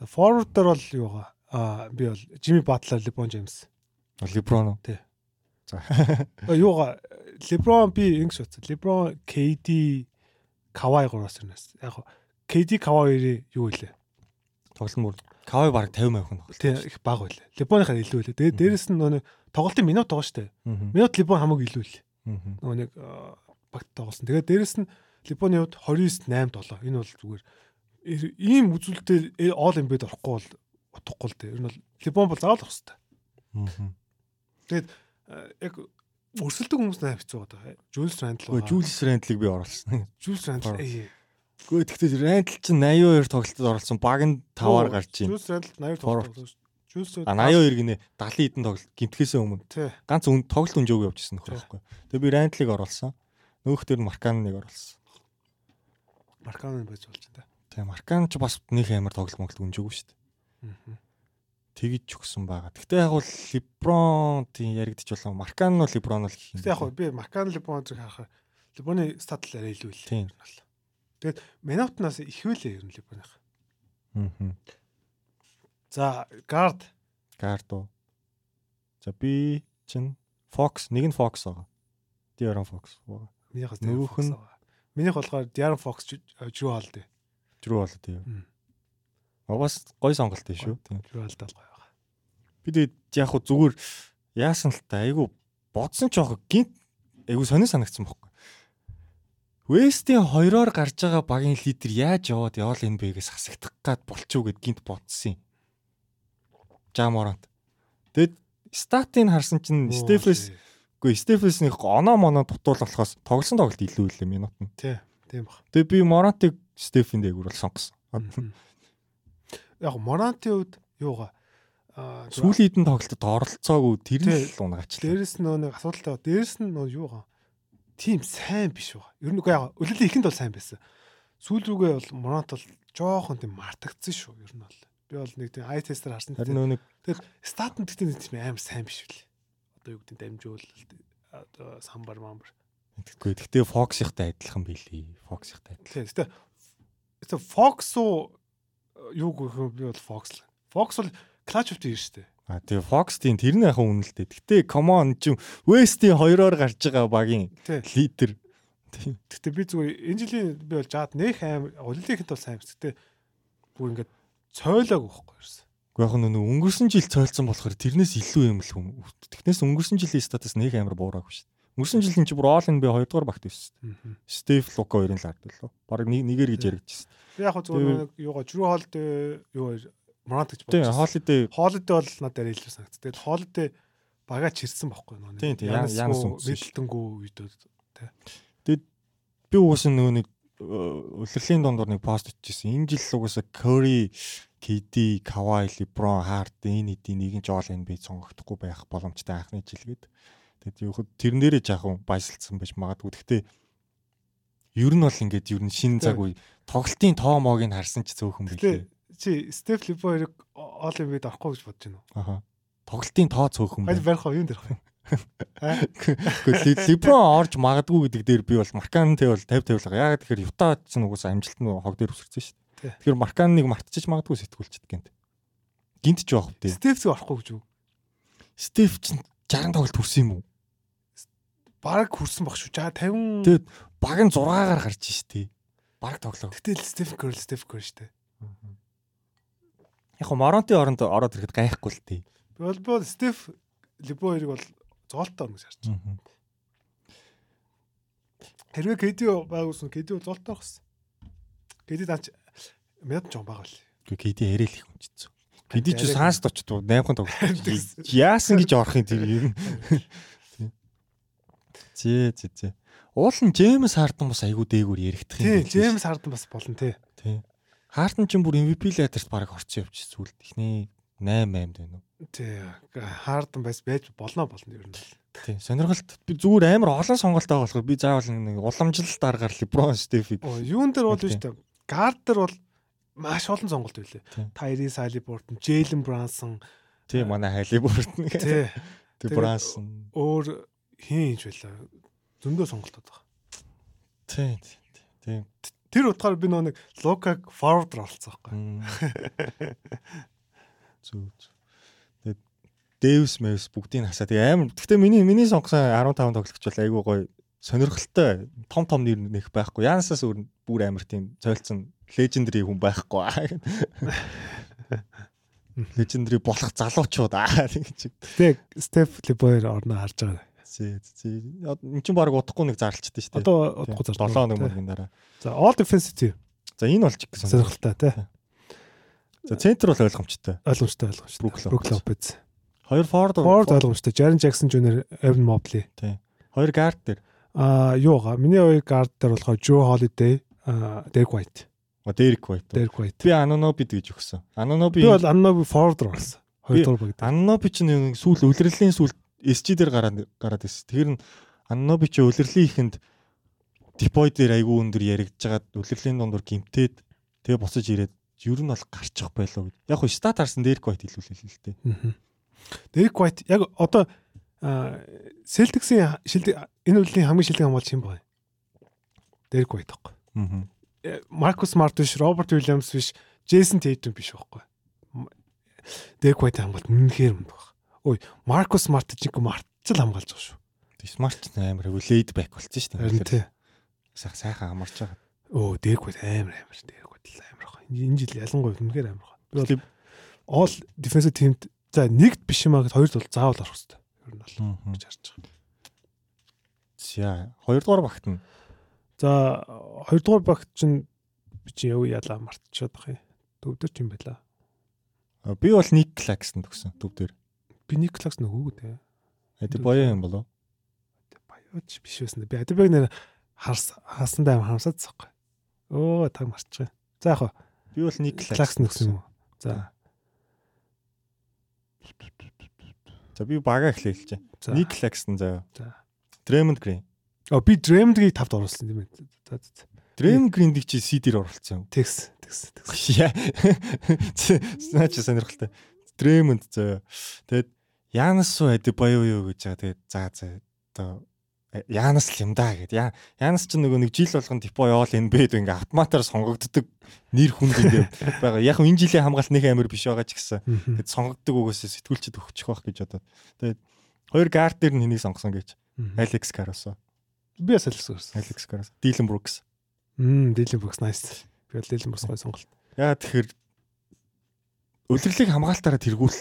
Тэгээ форвард дээр бол юу байгаа? Аа би бол Жими Батлер, Леброн Джеймс. Леброн уу? Тий. За. Юугаа Леброн би ингэж бодсон. Леброн, KD, Кавай гураас ирнэс. Яг KD Кавай юу вэ? Тоглолт мөр. Кавай баг 50 мянга хүн тоглолт. Тий, их баг байлаа. Лебоныхаар илүү байлаа. Тэгээд дээрэс нь нөгөө тоглолтын минут байгаа штэ. Минут Лебон хамаагүй илүү л. Нөгөө нэг багт тоглосон. Тэгээд дээрэс нь Лебоны хувьд 29 8 7. Энэ бол зүгээр ийм үзүүлэлтээр all embed орохгүй бол утахгүй л дээ. Ер нь бол Лебон бол заавал авах хэрэгтэй. Тэгээд яг өрсөлдөг хүмүүс наа хэцүү байгаа. Jules Randle байгаа. Jules Randle-ыг би оруулсан. Jules Randle. Гэхдээ тэгтээ Randle чинь 82 тоглолтод оролцсон. Баг нь 5-аар гарч байна. Jules Randle 80 тоглолт. Jules А 82 гинэ 70 хэдэн тоглолт гимтгэхээс өмнө. Ганц тоглолт өнжөөг явуулжсэн нөхөр байхгүй. Тэгээ би Randle-ыг оруулсан. Нөгөөх дээр Марканыг оруулсан. Маркан байж болж байна. Тэгээ Маркан ч бас нэг амар тоглолт монголт өнжөөгүй шүү дээ. Аа тэгж өгсөн байгаа. Гэхдээ яг бол Леброн тийм яригдчих болоо. Маркан нь Леброн л гэх юм. Гэхдээ яг би Маркан Леброн зэрэг харахаар Леброны стат л арай илүү л. Тийм. Тэгээд минутнаас их үлээ ер нь Леброных. Аа. За, гард. Гард уу. За би чин Fox нэг нь Fox байгаа. Diaron Fox байгаа. Минийхээс нөгөөх нь Минийх болохоор Diaron Fox жрүү хаалт. Жрүү хаалт тийм. Бас гой сонголт тийм шүү. Тийм. Жрүү хаалт гоё Би тэгээд яг хуу зүгээр яасан л та айгу бодсон ч жоох гинт айгу сонир санагдсан бохоо. Вестийн хоёроор гарч байгаа багийн лидер яаж яваад явал энэ бэгээс хасагдах гад болчихоо гэд гинт бодсон юм. Жаморант. Тэгэд статыг харсан чинь Стефес үгүй Стефесний оноо моноо дутуул болохоос тоглосон тоглолт илүү үлээ минут нь. Тий, тийм баг. Тэгээ би Морантыг Стефен дээгүүр бол сонгосон. Яг Морантын хувьд юугаа сүүлийн хэдэн тоглолтод оролцоогүй тэр нь л унгаачлаа. Дээрэс нь нэг асуудалтай. Дээрэс нь нөө юу гоо. Тим сайн биш байгаа. Ер нь яа. Өлөлөө ихэнд бол сайн байсан. Сүүл рүүгээ бол Моронт бол жоохон тийм мартагдсан шүү. Ер нь бол. Би бол нэг тийм ай тестер харсан. Нөө нэг тэгэл стат нь гэдэг нь тийм амар сайн биш үлээ. Одоо юу гэдэг дамжуул одоо самбар мамбар. Тэгэхгүй. Гэтэ Fox-ихтай адилхан билий. Fox-ихтай адилхан. Гэтэ гэтэ Fox уу юу гэх юм би бол Fox л. Fox бол Clutch of Year шүү дээ. А тэгээ Fox тийм тэр нь яхаа үнэлтэй. Гэтэ come on чи West-ийн хоёроор гарч байгаа багийн лидер. Гэтэ би зүгээр энэ жилийн би бол жаад нэх аим олимпикт бол сайн биш. Гэтэ бүр ингээд цойлоог өгөхгүй ерсэн. Уу яг нэг өнгөрсөн жил цойлцсон болохоор тэрнээс илүү юм л хүм. Тэгнээс өнгөрсөн жилийн статус нэг амар буураагүй шүү дээ. Өнгөрсөн жилийн чи бүр All NBA 2 дугаар багт байсан шүү дээ. Стеф Лука хоёрын л ард лөө. Бараг нэг нэгээр гэж яригдчихсэн. Яг зүгээр юугаа Drew Holiday юу Морант гэж бодсон. Тийм, Holiday. Holiday бол надад илүү санагц. Тэгээд Holiday багаа чирсэн бохгүй нөө. Тийм, тийм. Янас мэдлэнгүү үйдүүд тий. Тэгээд би угаасаа нөгөө нэг улирлын дондор нэг пост ичижсэн. Энэ жил угаасаа Curry, KD, Kawhi, LeBron, Harden энэ эдийн нэгэн жоол энэ би сонгогдохгүй байх боломжтой анхны жил гээд. Тэгээд юу хөө тэрнээрээ жаахан баясалцсан байж магадгүй. Гэхдээ ер нь бол ингээд ер нь шин цаг үе тоглолтын тоо моог нь харсан ч цөөхөн билээ чи Стеф Липо хоёрыг Олимпиад авахгүй гэж бодож байна уу? Аха. Тоглолтын тоо цөөхөн байна. Харин барих юу дэрх вэ? Гэхдээ Леброн орж магадгүй гэдэг дээр би бол Маркантэй бол 50 50 л. Яг тэгэхээр Юта ч нугас амжилт нь хог дээр өсөрсөн шүү дээ. Тэгэхээр Марканыг мартчих магадгүй сэтгүүлчихэд гэнт. Гинт ч байх үү. Стефс орохгүй гэж юу? Стеф ч 60 тоглолт хүрсэн юм уу? Бараг хүрсэн баг шүү. За 50. Тэгээд баг нь 6-аар гарч штий. Баг тоглоо. Гэтэл Стеф Кёрл Стеф Кёрл штэ. Яг хо Моронти оронд ороод ирэхэд гайхгүй л тээ. Би бол бол Стеф Либо хоёрыг бол зоолтой орно гэж харж байна. Хэрвээ Кэди байгуулсан Кэди зоолтой орсон. Кэди даач мяд ч баг байл. Гэхдээ Кэди ярил их хүнчсэн. Кэди ч саанс очтуу 8 тоглолт. Яасан гэж орохын тэр юм. Зээ зээ зээ. Уул нь Джеймс Харден бас айгүй дээгүүр яригдах юм. Тий, Джеймс Харден бас болно тий. Тий. Харден ч бүр MVP лайдерт баг орсон явчих зүйлд ихний 8 8 байна уу. Тий. Харден бас байж болно болно ер нь. Тий. Сонирхолт би зүгээр амар олон сонголт байгаа болохоор би заавал нэг уламжлалт аргаар LeBron Steph-ийг. Юун дээр бол биш үү? Гард дээр бол маш олон сонголт байлээ. Tyrese Halliburton, Jalen Brunson. Тий, манай Halliburton. Тий. Тий, Brunson. Өөр хин хийж байлаа. Зөндөө сонголтод байгаа. Тий, тий. Тэр утгаар би нэг Лукаг forward оролцсон байхгүй. Зүг. Тэгээд Дэвс Мэвс бүгдийг хасаа. Тэгээ амар. Гэхдээ миний миний сонгосон 15 тоглогч бол айгүй гоё сонирхолтой том том нэр нэх байхгүй. Янасаас өөр бүр амар тийм цойлцсон легендари хүн байхгүй. Легендари болох залуучууд аа гэж. Тэгээ Стеф Лебойр орно харж байгаа. Зээ зээ. Энд чинь баг удахгүй нэг зарлцдаг шүү дээ. Одоо удахгүй зарлаа. 7 хоног мөргийн дараа. За all defensive. За энэ болж гэсэн. Сонирхолтой тий. За центр бол ойлгомжтой. Ойлгомжтой ойлгомжтой. Брук Лопез. Хоёр форвард форвард ойлгомжтой. Jaren Jackson Jr. Evan Mobley. Тий. Хоёр гард дээр. Аа юугаа. Миний хоёр гард дээр болохоор Joe Holiday, аа Derek White. А Derek White. Derek White. Би Anunoby гэж өгсөн. Anunoby Би бол Anunoby forward орсон. Хоёр дугаар баг. Anunoby чинь нэг сүүл үлрэлийн сүүл SG дээр гараад гараад байсан. Тэр нь чи үлрэлийн ихэнд Depoy дээр айгүй өндөр яригдж үлрэлийн дундуур гимтээд тэгээ буцаж ирээд ер нь бол гарчих байлоо гэд. Яг хөө стат харсан Derek White хэлүүлээ л дээ. Derek White яг одоо Celtics-ийн энэ үеийн хамгийн шилдэг хамгаалч юм байна. Derek White байхгүй. Маркус Смарт биш, Роберт Уильямс биш, Джейсон Тейтум биш байхгүй. Derek White хамгаалт үнэнхээр юм байна. Ой, Маркус Смарт ч юм мартцал хамгаалж байгаа шүү. Смарт амар үлээд байк болсон шүү дээ. Харин тий. Сайхан сайхан амарч байгаа. Derek White амар амар Derek White амар байгаа. Энэ жил ялангуяа үнэнхээр амар байгаа. Би бол all defensive team-д за нэгт биш юм аа гэд хоёрт бол заавал орох хэрэгтэй. Ер нь бол гэж харж байгаа. За, хоёрдугаар багт нь. За, хоёрдугаар багт чинь би чи яв ялаа мартчиход байгаа юм. Төвдөр ч юм байла. Би бол Ник Клаксн төгсөн төвдөр. Би Ник Клакс нөгөөг дээ. Эд боёо юм болов? Боёоч биш байсан. Би Адибэг нэр харс хаасандаа хамсаад цахгүй. Оо, таг марчих. За яг би бол Ник Клакс нөхсөн юм уу? За. За би бага эхлэе. Ник Клаксн заяа. За. Дремонд Грин. А би Дремондгийг тавд оруулсан юм байна. За за. Дремонд Гриндийг чи CD-ээр оруулсан юм. Тэгс, тэгс, тэгс. Яа. Наач сонирхолтой. Дремонд заяа. Тэгэд Янас уу ади боёо юу гэж байгаа. Тэгээд за за одоо Янас л юм да гэд. Янас ч нөгөө нэг жил болгон депо яваал энэ бэд ингээ автоматар сонгогддог нэр хүнд ингээ байгаа. Яг энэ жилийн хамгаалт нэг амир биш байгаа ч гэсэн. Тэгэд сонгогддог угаасаа сэтгүүлчд өгчих واخ гэж бодоод. Тэгээд хоёр гард дээр нь хэнийг сонгосон гэж. Алекс Каросо. Би бас Алекс Каросо. Алекс Каросо. Дилен Брукс. Мм, Дилен Брукс nice. Би бол Дилен Брукс гой сонголт. Яа тэгэхээр өдрлийг хамгаалтаараа тэргүүл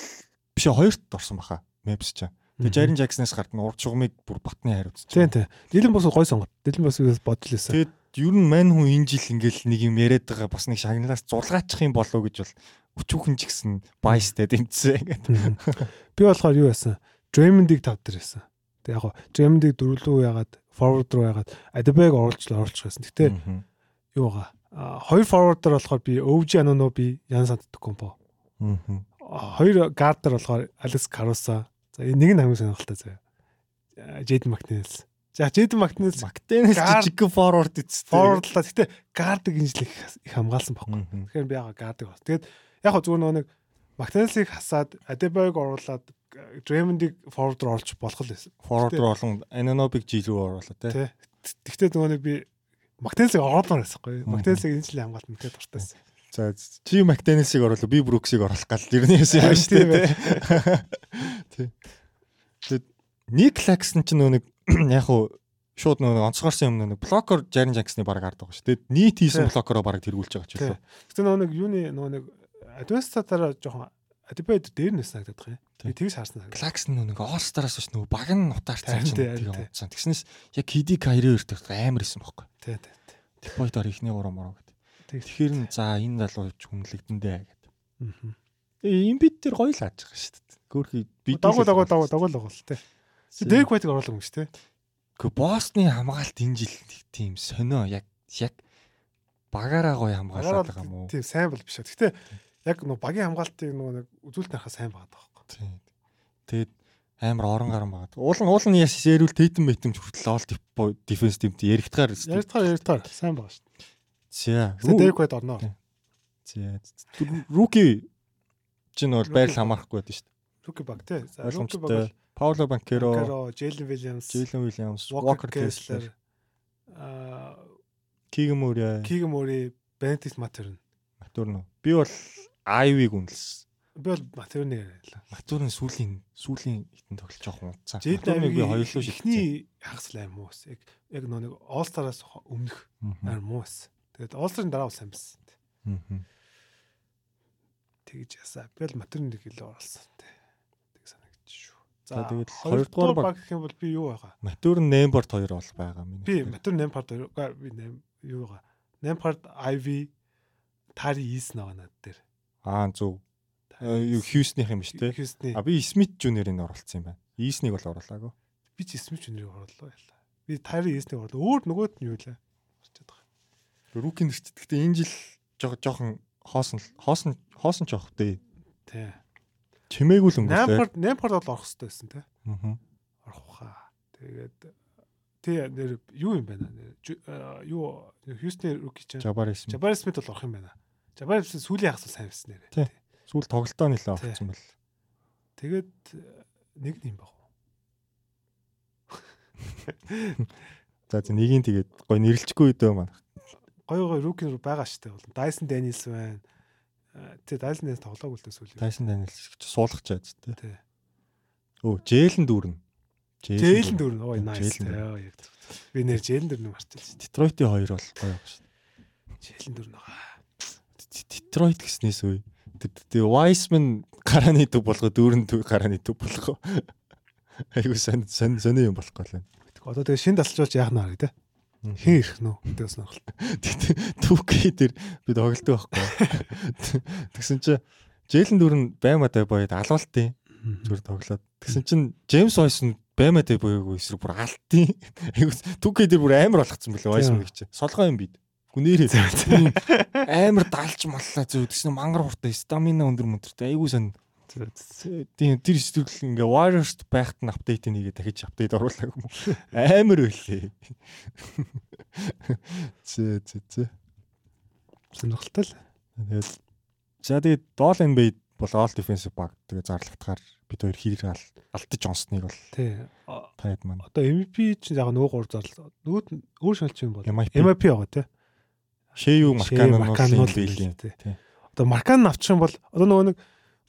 биш хоёрт орсон баха. Мэпс чаа. Тэгээ Жарын Жакснаас гадна урд шугамыг бүр батны хариуцсан. Тийм тийм. Дилэн бос гой сонголт. Дилэн босгоос бодлоосаа. Тэгээд ер нь мань хүн энэ жил ингээл нэг юм яриад байгаа бас нэг шагналаас зулгаачих юм болов гэж бол өчүүхэн ч гэсэн байстай дэмжсэн ингээд. Би болохоор юу яасан? Draymond-ыг тав дээр яасан. Тэг яг Draymond-ыг дөрвөлөө яагаад forward руу яагаад Adebeg оруулчлаа оруулчих гэсэн. Гэтэ юугаа хоёр forward дээр болохоор би OG Anunoby, Giannis Antetokounmpo. Хоёр дээр болохоор Alex Caruso За нэг нь хамгийн сонирхолтой заяа. Jaden McDaniels. За Jaden McDaniels McDaniels жижиг forward эцтэй. Forward-лаа. Гэтэ guard-ыг инжил их хамгаалсан байхгүй. Тэгэхээр би яга guard-ыг бас. Тэгээд яг хөө зүгээр нэг McDaniels-ыг хасаад Adebayo-г оруулаад Draymond-ыг forward руу оруулж болох л байсан. Forward руу олон Anunoby G рүү оруулаа тий. Тэгтээ нөгөө нэг би Мактенсиг оруулаар байсахгүй. Мактенсиг энэ жилийн хамгаалт мэдээ дуртайсан. За чи Мактенсиг оруулаа би Бруксиг оруулах гал ер нь яасан юм шүү дээ. Тий. Тэгээд Ник Клаксон ч нөгөө нэг яг хуу шууд нөгөө онцгорсон юм нөгөө блокер Jaren Jackson-ы баг гардаг шүү. Тэгээд нийт хийсэн блокероо баг тэргүүлж байгаа ч юу. Гэтэ нөгөө нэг юуны нэг Advanced-аараа жоохон Adibed дээр нь санагдаад байгаа юм. Би тэгж харсан. Нөгөө нэг All-Star-аас биш нөгөө баг нь утаарцсан чинь тэгээ унтсан. Тэгснээс яг KD Kyrie өртөх амар исэн байхгүй. Тий, тий. Дипойд ор ихний гурав мороо гэдэг. Тэгэхээр нь за энэ залууч хүнлэгдэндээ гэдэг. Аа. Имбит дээр гоё л хааж байгаа шүү дээ. Гөрхий би дагуу дагуу дагуу дагуу л байгаа л тий. Дэрк Вайтыг оруулах юм шүү дээ. Гэхдээ Босны хамгаалт энэ жил тийм сонио яг яг багаараа гоё хамгаалаад байгаа юм уу? Тийм сайн бол биш. Гэхдээ яг нөгөө багийн хамгаалтыг нөгөө нэг үзүүлэлт харахаа сайн байгаа байхгүй. Тийм. Тэгээд амар орон гарan байгаа. Уул нь уул нь яс сэрүүл тэтэн мэтэмж хүртэл ол дефенс тимт яригдгаар яригдгаар яригдгаар сайн байгаа шүү дээ. За. Дэрк байд орноо. За. Руки чинь бол байрал хамаарахгүй байдаг шүү дээ. Руки баг тий. За руки баг Пауло Банкеро, Джейлен Вильямс, Джейлен Вильямс, Walker Kessler, аа Кигэн Мори, Кигэн Мори, Бенедикт Матерн. Матерн. Би бол Айвиг үнэлсэн. Би бол Матерныг яриалаа. Матерн сүүлийн сүүлийн хитэн тоглож жоохон унтцаа. Матерныг би хоёулаа шихний хагас аим муу ус. Яг яг нэг All-Star-аас өмнөх аим муу ус. Тэгээд All-Star-ын дараа бас амжсан. Аа. Тэгж ясаа. Би бол Матерныг илүү оруулсан. Тэг санагдчих шүү. За тэгээд хоёрдугаар баг гэх юм бол би юу байгаа? Матерн Нембард хоёр бол байгаа минь. Би Матерн Нембард хоёр би юу байгаа? Нембард Ivy Тари Ийс нэг над дээр. Аа зөв. Юу Хьюстных юм шүү дээ. Хьюстны. А би Смит Жуниорыг оруулсан юм байна. Ийснийг бол оруулаагүй. Би ч Смит Жуниорыг оруулаа. Би Тари Ийснийг оруулаа. Өөр нөгөөд нь юу лээ? Руки нэрчт. Гэтэ энэ жил жоохон хоосон хоосон хоосон ч явах дээ. Тий. Чимээгүй л өнгөрсөн. Нэмпард Нэмпард бол орох хэрэгтэй байсан те. Аа. Орох хаа. Тэгээд тий нэр юу юм байна? Юу Хьюстны руки чинь Жабар Смит. Жабар Смит бол орох юм байна. Жабар Смит сүүлийн хагас сайн байсан нэрэ. Тий. Сүүл тоглолтоо нэлээ авчихсан бэл. Тэгээд нэг юм баг. За за нэгийг тэгээд гой нэрлэхгүй дөө маань. Гой гой руки руу байгаа штэ бол. Дайсон Дэнилс байна. Тэ Дайсон Дэнилс тоглоагүй л дээ сүүлийн. Дайсон Дэнилс суулгах чаад тэ. Өө Жээлэн дүүрнэ. Жээлэн дүүрнэ. Ой nice. Би нэр Жээлэн дүүрнэ марчилсан. Детройтын хоёр бол гоё баг штэ. Жээлэн дүүрнэ байгаа. Детройт гэснээс үе. Тэгээ Wiseman гарааны төв болгоо дүүрэн төв гарааны төв болгоо. Айгуу сон сон сони юм болох гол байна. Одоо тэгээ шин тасалжуулж яах нь харъя те. Хэн ирэх нөө гэдэг сонирхолт. Түүхий дээр би тоглолтоо байхгүй. Тэгсэн чи Жээлэн дүүрэн байматай боёд алуултын зүр тоглоод. Тэгсэн чин Джеймс Вайсон байматай боёг эсрэг бүр алтын. Түүхий дээр бүр амар болгоцсон билээ Вайсон гэж. Солгоо юм бид. Гүнээрээ амар далж маллаа зөв тэгсэн мангар хуртай стамина өндөр мөндөртэй айгуу сан Тийм тэр сэтгэл ингээ Warriors байхад нь апдейт нэгээ дахиж апдейт оруулах юм. Амар байлээ. Зэ зэ зэ. Сонирхолтой л. Тэгээд за тэгээд Doll NBA бол all defensive баг тэгээ зарлагдахаар бид хоёр хэрэг алдаж онсныг бол тий таад маань. Одоо MVP чинь яг нөгөө гур зарлал. Нөгөөд өөр шалч юм бол MVP байгаа тий. Шээ юу Маркан нь бол тий. Одоо Маркан авчих юм бол одоо нөгөө нэг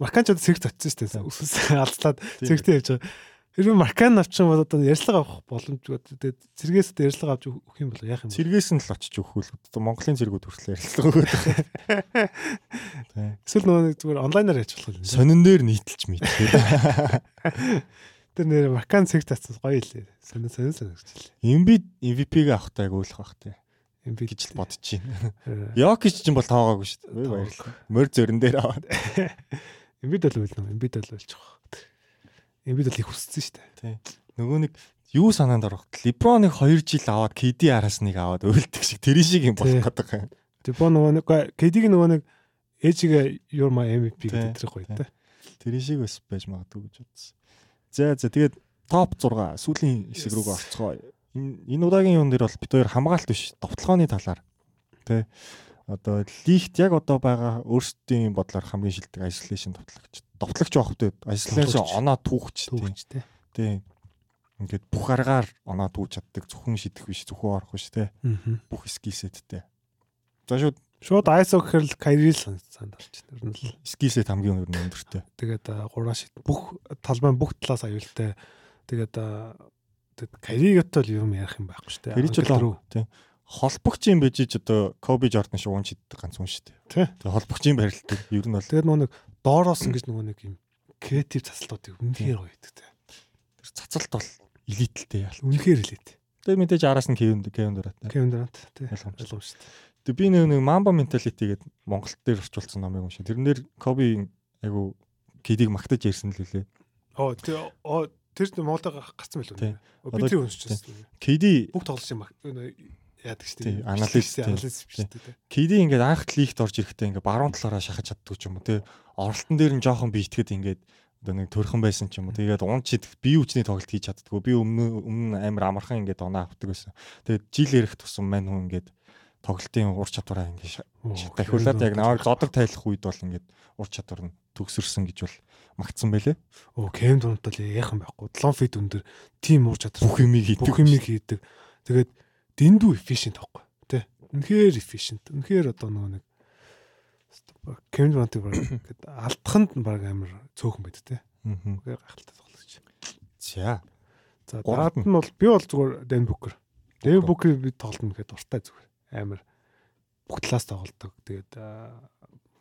Маркан ч одоо зэрэг цоцсон шүү дээ. Үсэс алдлаад зэрэгтэй явж байгаа. Хэрвээ Маркан авчих юм бол одоо ярьслага авах боломжгүй. Тэгээд зэрэгээс одоо ярьслага авч өгөх юм бол яах юм бэ? Зэрэгээс нь л очиж өгөх үл. Одоо Монголын зэрэгүүд хүртэл ярьслага өгöd. Эсвэл нөгөө зүгээр онлайнаар яж болох юм. Сонин дээр нийтэлж мэдээ. Тэр нэр Маркан зэрэг татсан гоё илээ. Сонин сонин санагчлаа. Эмбид MVP-г авахтай агуулах бах тий. Эмбид гэж бодож байна. Йокич ч юм бол тоогоогүй шүү дээ. Баярлалаа. Мөр зөрөн дээр аваад. Эмбид бол үлнэ. Эмбид үлж байгаа. Эмбид бол их хүссэн шүү дээ. Тий. Нөгөө нэг юу санаанд орох. Либроныг 2 жил аваад KD араас нэг аваад өөлдөг шиг тэр шиг юм болох гэдэг юм. Либрон нөгөө нэг KD-г нөгөө нэг ээжигээ your my MVP гэдэг гоё та. Тэр шиг бас байж магадгүй гэж бодсон. За за тэгээд топ 6 сүүлийн хэсэг рүү орцгоо. Энэ энэ удаагийн юун дээр бол бид хоёр хамгаалт биш, довтлооны талаар тий одоо лигт яг одоо байгаа өөрсдийн бодлоор хамгийн шилдэг isolation товтлогч. Товтлогч байх хөтэ isolation оноо түүхч түүхч тий. Ингээд бүх аргаар оноо түүж чаддаг зөвхөн шидэх биш зөвхөн орох биш тий. Бүх скилсеттэй. За шууд шууд ISO гэхэр л Kyrie л санд орч байна. Ер нь л скилсет хамгийн өндөртэй. Тэгээд гурван шид бүх талбай бүх талаас аюултай. Тэгээд Kyrie-г л юм ярих юм байхгүй шүү дээ. Kyrie ч л тий холбогч юм байж ч одоо Коби Жордан шиг уун чиддэг ганц хүн шүү дээ. Тэгээ холбогч юм барилдаг. Ер нь бол тэгээд нөгөө нэг доороос ингэж нөгөө нэг юм креатив цацалтуудыг үнэхээр гоё гэдэг те. Тэр цацалт бол элитэлтэй яал. Үнэхээр элит. Тэгээд мэдээж араас нь Кевин Кевин Дурант. Кевин Дурант тий. Ойлгомжтой. Тэгээд би нэг Mamba mentality гэдэг Монголд дээр орчуулсан номыг уншаа. Тэрнэр Коби айгу кидийг магтаж ярьсан л үлээ. Оо тий тэр Монголд гарсан байлгүй. Би тэр уншчихсан. Киди бүх тоглолтын яадаг шүү дээ. Анализ анализ шүү дээ. Киди ингээд анх лигт орж ирэхдээ ингээд баруун талаараа шахаж чаддаг ч юм уу те. Оролтон дээр нь жоохон биетгэд ингээд одоо нэг төрхөн байсан ч юм уу. Тэгээд унт чидэх бие үчний тоглолт хийж чаддгүй. Би өмнө өмнө амар амархан ингээд оноо авдаг байсан. Тэгээд жил ярих тусам мань хүн ингээд тоглолтын ур чадвараа ингээд дахиулаад яг наваг зодог тайлах үед бол ингээд ур чадвар нь төгсөрсөн гэж бол магтсан байлээ. Оо кем дунд бол яахан байхгүй. 7 фит өндөр тим ур чадвар бүх юмыг хийдэг. Бүх юмыг хийдэг. Тэгээд дэндүү efficient байхгүй тий. Үнэхээр efficient. Үнэхээр одоо нөгөө нэг Кевин Дюрантыг баг ингээд алдаханд баг амар цөөхөн байд тий. Аа. Гайхалтай тоглож. За. За дараад нь бол би бол зүгээр Дэм Бүкер. Дэм Бүкер би тоглолтно гэхэд дуртай зүгээр. Амар бүх талаас тоглолдог. Тэгээд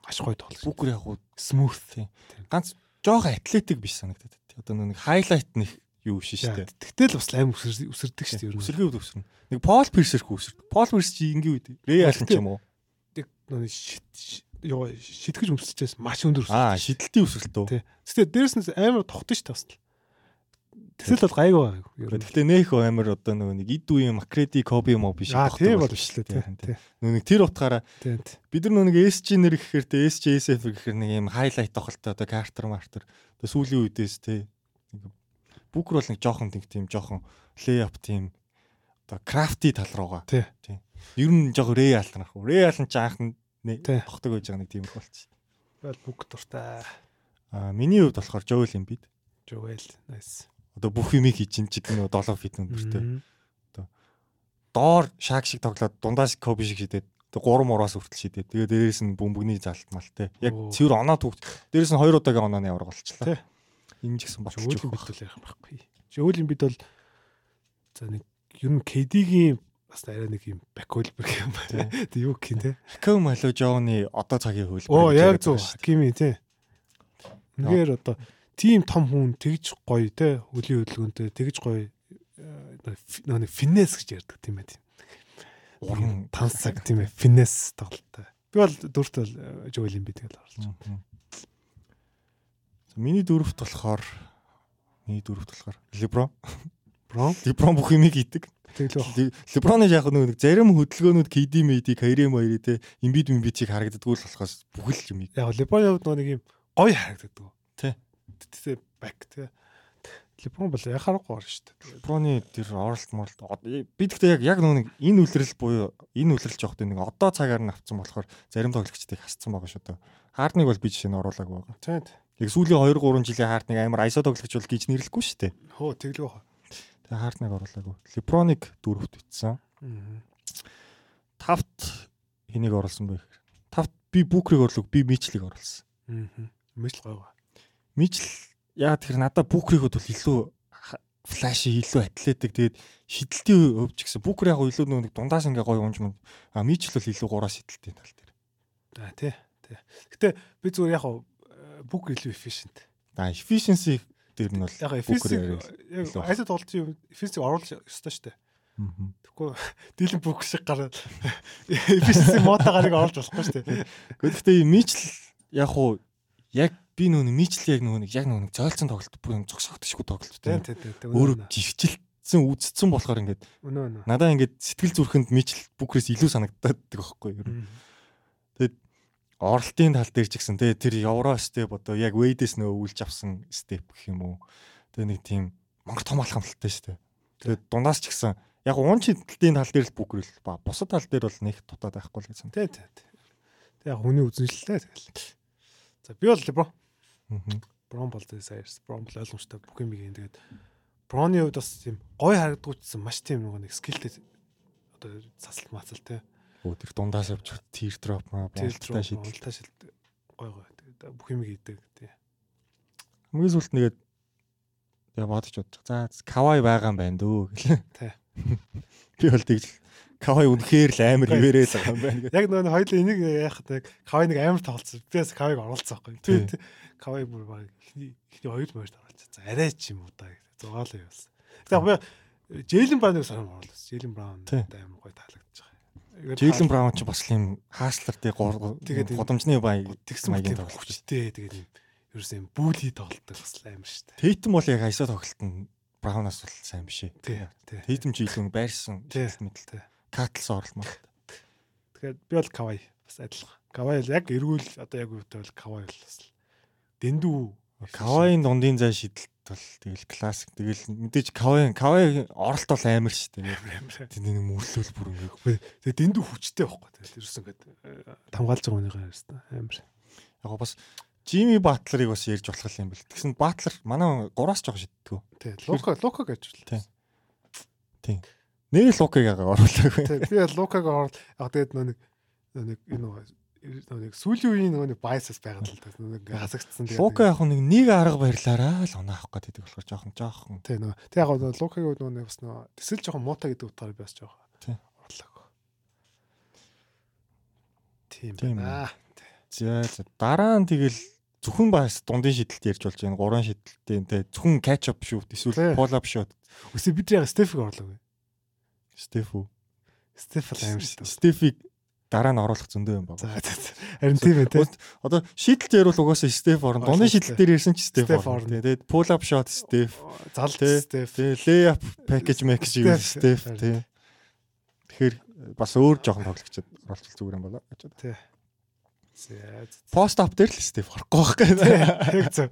маш гоё тоглож. Бүкер яг смуth тий. Ганц жоохон атлетик биш санагдаад. Одоо нэг хайлайт нэг юу шин штэ. Тэгтэл бас аим өсөрдөг штэ ер нь. Өсөргөө үед өсөрнө. Нэг Пол Пирсер хөө өсөрдөг. Пол Пирс чи ингийн үед Реал ч юм уу. Тэг ёо шитгэж өмсчээс маш өндөр өсөрдөг. Аа шидэлтийн өсөлт үү. Тэгтээ дээрэс нь амар тогтсон штэ бас. Тэсэл бол гайгүй байгаа. Гэхдээ нөх амар одоо нөгөө нэг ид үеийн Макреди, Коби моо биш тогтсон. Тийм бол биш лээ тий. Нөгөө нэг тэр утгаараа бид нар нөгөө нэг SG нэр гэхээр те SJSF гэхээр нэг юм хайлайт тоглолттой одоо Картер Мартер одоо сүүлийн үедээс те Бүкер бол нэг жоохон тийм жоохон лейап тийм одоо крафти тал руугаа. Тий. Ер нь жоохон реал нарах. Реал нь ч анх тогтдог байж байгаа нэг тийм их болчих. Бэл бүк дуртай. Аа миний хувьд болохоор Joel Embiid. Joel nice. Одоо бүх юмыг хийж чинь ч гэдэг нь 7 фит өндөртэй. Одоо доор шаг шиг тоглоод дундаас коби шиг шидэд 3 мураас хүртэл шидэд. Тэгээ дээрээс нь бөмбөгний залт мал те. Яг цэвэр оноо түүх. Дээрээс нь 2 удаагийн онооны авраг болчихлоо. Энэ ч гэсэн болчих жоох байх ярих юм байхгүй. Жөөлийн бид бол за нэг ер нь KD-гийн бас арай нэг юм бакулбер юм байна. Тэг юу гэх юм те. Хаким Мало Жоны одоо цагийн хөлбөр. Оо яг зөв Хакими те. Үнээр одоо тим том хүн тэгж гоё те. Хөлийн хөдөлгөөнтэй тэгж гоё нэг финес гэж ярьдаг тийм байт. Уран тансаг тийм ээ финес тоглолттой. Би бол дөрөвт бол юм би тэгэл орлоо. Миний дөрөвт болохоор миний дөрөвт болохоор Леброн. Брон. Леброн бүх юмыг хийдэг. Леброны яг нэг зарим хөдөлгөөнүүд KD мэди, Кайрем хоёрыг те имбид имбидийг харагддаггүй л болохоос бүх л юм. Яг Леброны хувьд нэг юм гоё харагддаг. Тэ. Тэ бак те. Леброн бол яг харахгүй орно шүү дээ. Леброны тэр оролт моролт би гэхдээ яг яг нэг энэ үлрэл буюу энэ үлрэлж явахдаа нэг одоо цагаар нь авцсан болохоор зарим тоглогчдыг хасцсан байгаа шүү дээ. Хардныг бол би жишээ нь оруулаагүй байгаа. Тийм. Яг сүүлийн 2 3 жилийн хаарт нэг амар айсо тоглогч бол гэж нэрлэхгүй шүү дээ. Хөө хаа. Тэгээ хаарт нэг оруулаагүй. Леброник дөрөвт битсэн. Тавт энийг оруулсан байх. Тавт би Бүкрийг орлог би Мичлийг оруулсан. Аа. Мичл гоё. Мичл яг тэр надад Бүкрийг бол илүү флаш илүү атлетик тэгээд шидэлтийн өвч гэсэн Бүкр яг илүү нэг дундаас ингээ гоё унж мөн. А Мичл бол илүү гураа шидэлтийн тал дээр. Аа тий. Тий. Гэтэ би зүгээр яг илүү efficient. А efficiency дээр нь бол яг яг айсад тоглолт юм efficiency оруулах ёстой шүү дээ. Тэгэхгүй дийлэн бүх шиг гараад efficiency модаа гарыг оруулж болохгүй шүү дээ. Гэхдээ мичл яг уу яг би нөгөө мичл яг нөгөө нэг яг нөгөө зойлцсон тоглолт бүх юм зогсохдчихгүй тоглолт тийм. Өөрөө гихчилсэн үдцсэн болохоор ингээд надаа ингээд сэтгэл зүрхэнд мичл бүхрээс илүү санагдаад байгаа байхгүй юу. Тэгээд оролтын тал дээр ч гэсэн те тэр евро степ одоо яг вейдэс нөө үлж авсан степ гэх юм уу. Тэгээ нэг тийм монгол том алхамлалтай шүү дээ. Тэгээ дундаас ч гэсэн яг уун чидэлтийн тал дээр л бүгрэл ба бусад тал дээр бол нэг дутаад байхгүй л гэсэн. Тий, тий. Тэг яг хүний үзэншлээ тэгэл. За би бол LeBron. Аа. Брон бол ярьсан. Брон бол ойлгомжтой бүх юм ийм тэгээд Броны хувьд бас тийм гой харагдгуйчсан маш тийм нэг скиллтэй одоо цасалт мацал те. Өө тэр дундаас явж тир дроп маа болтой шийдэл. Болтой шийдэл гой гой. Тэгээд бүх юм хийдэг тий. Хамгийн сүлд нэгээд тэгээ бодож бодчих. За кавай байгаа юм байна дөө гэлээ. Тий. Би бол тэгж кавай үнэхээр л амар хിവэрэл байгаа юм байна. Яг нөгөө хоёул энийг яахад яг кавай нэг амар тоглолцсон. Би бас кавайг оруулсан байхгүй. Тий. Кавай бүр баг ихний ихний хоёр морьд оруулсан. За арай ч юм уу да гэх зугаалаа явуулсан. Тэгээ яг Джейлен Брауныг санаа оруулсан. Джейлен Браун амар гоё таалагдчих. Джейлен Браун ч бас юм хааслар тий гудамжны бай тэгсэн маягийн тоглох хүчтэй тэгээд юм ерөөс юм бүли тоглолтог бас амар штэ. Тейтэн бол яг айсаа тоглолт нь Браунаас бол сайн биш ээ. Тейтэн ч илүү байрсан мэдэлтэй. Катлс орлмоо. Тэгэхээр би бол Кавай бас адилхан. Кавай яг эргүүл одоо яг үетэй бол Кавай бол бас дэндүү Кавайн дундын зай шидэлт бол тэгэл классик. Тэгэл мэдээж Кавай Кавай оролт бол амар шүү дээ. Тэний нэг мөрлөл бүр ингээ. Тэгээ дэндүү хүчтэй байхгүй. Тэгэл ерөөс ингээд тамгаалж байгаа хүнийгаа ярьсан амар. Яг бас Жими Батлерыг бас ярьж болох юм бэл. Тэгсэн Батлер манай 3-аас жоох шиддэггүй. Тий. Лука Лукаг гэж үү. Тий. Тий. Нэр Лукаг ягаа оруулаагүй. Тий. Би Лукаг орол яг тэгээд нэг нэг энэ нэг сүүлийн үеийн нөгөө нэг байсас байгаад л та нэг хасагдсан тэгээд Лука яг нэг нэг арга барилаараа л оноо авах гэдэг болохоор жоохон жоохон тий нөгөө тий яг Лукагийн нөгөө нэг бас нөгөө тэсэл жоохон муутай гэдэг утгаар би бас жоохон тий орлоо. Тийм байна. За дараа нь тэгэл зөвхөн бас дундын шидэлт ярьж болж байна. Гурван шидэлттэй тий зөвхөн catch up шүүт эсвэл pull up шүүт. Үгүй бид яг Стефиг орлоо. Стеф үү? Стеф л аим шүү. Стефиг дараа нь оруулах зөндөө юм байна. Харин тийм ээ тий. Одоо шийдэлт ярил угаасаа Стеф орно. Дуны шийдэл дээр ирсэн чи Стеф орно. Тэгээд pull up shot Стеф. Зал Стеф. Lay up package package юу Стеф тий. Тэгэхээр бас өөр жоохон тоглогчд оролцол зүгээр юм болоо гэж тий. Пост ап дээр л Стеф орохгүй байх гэх. Яг зөв.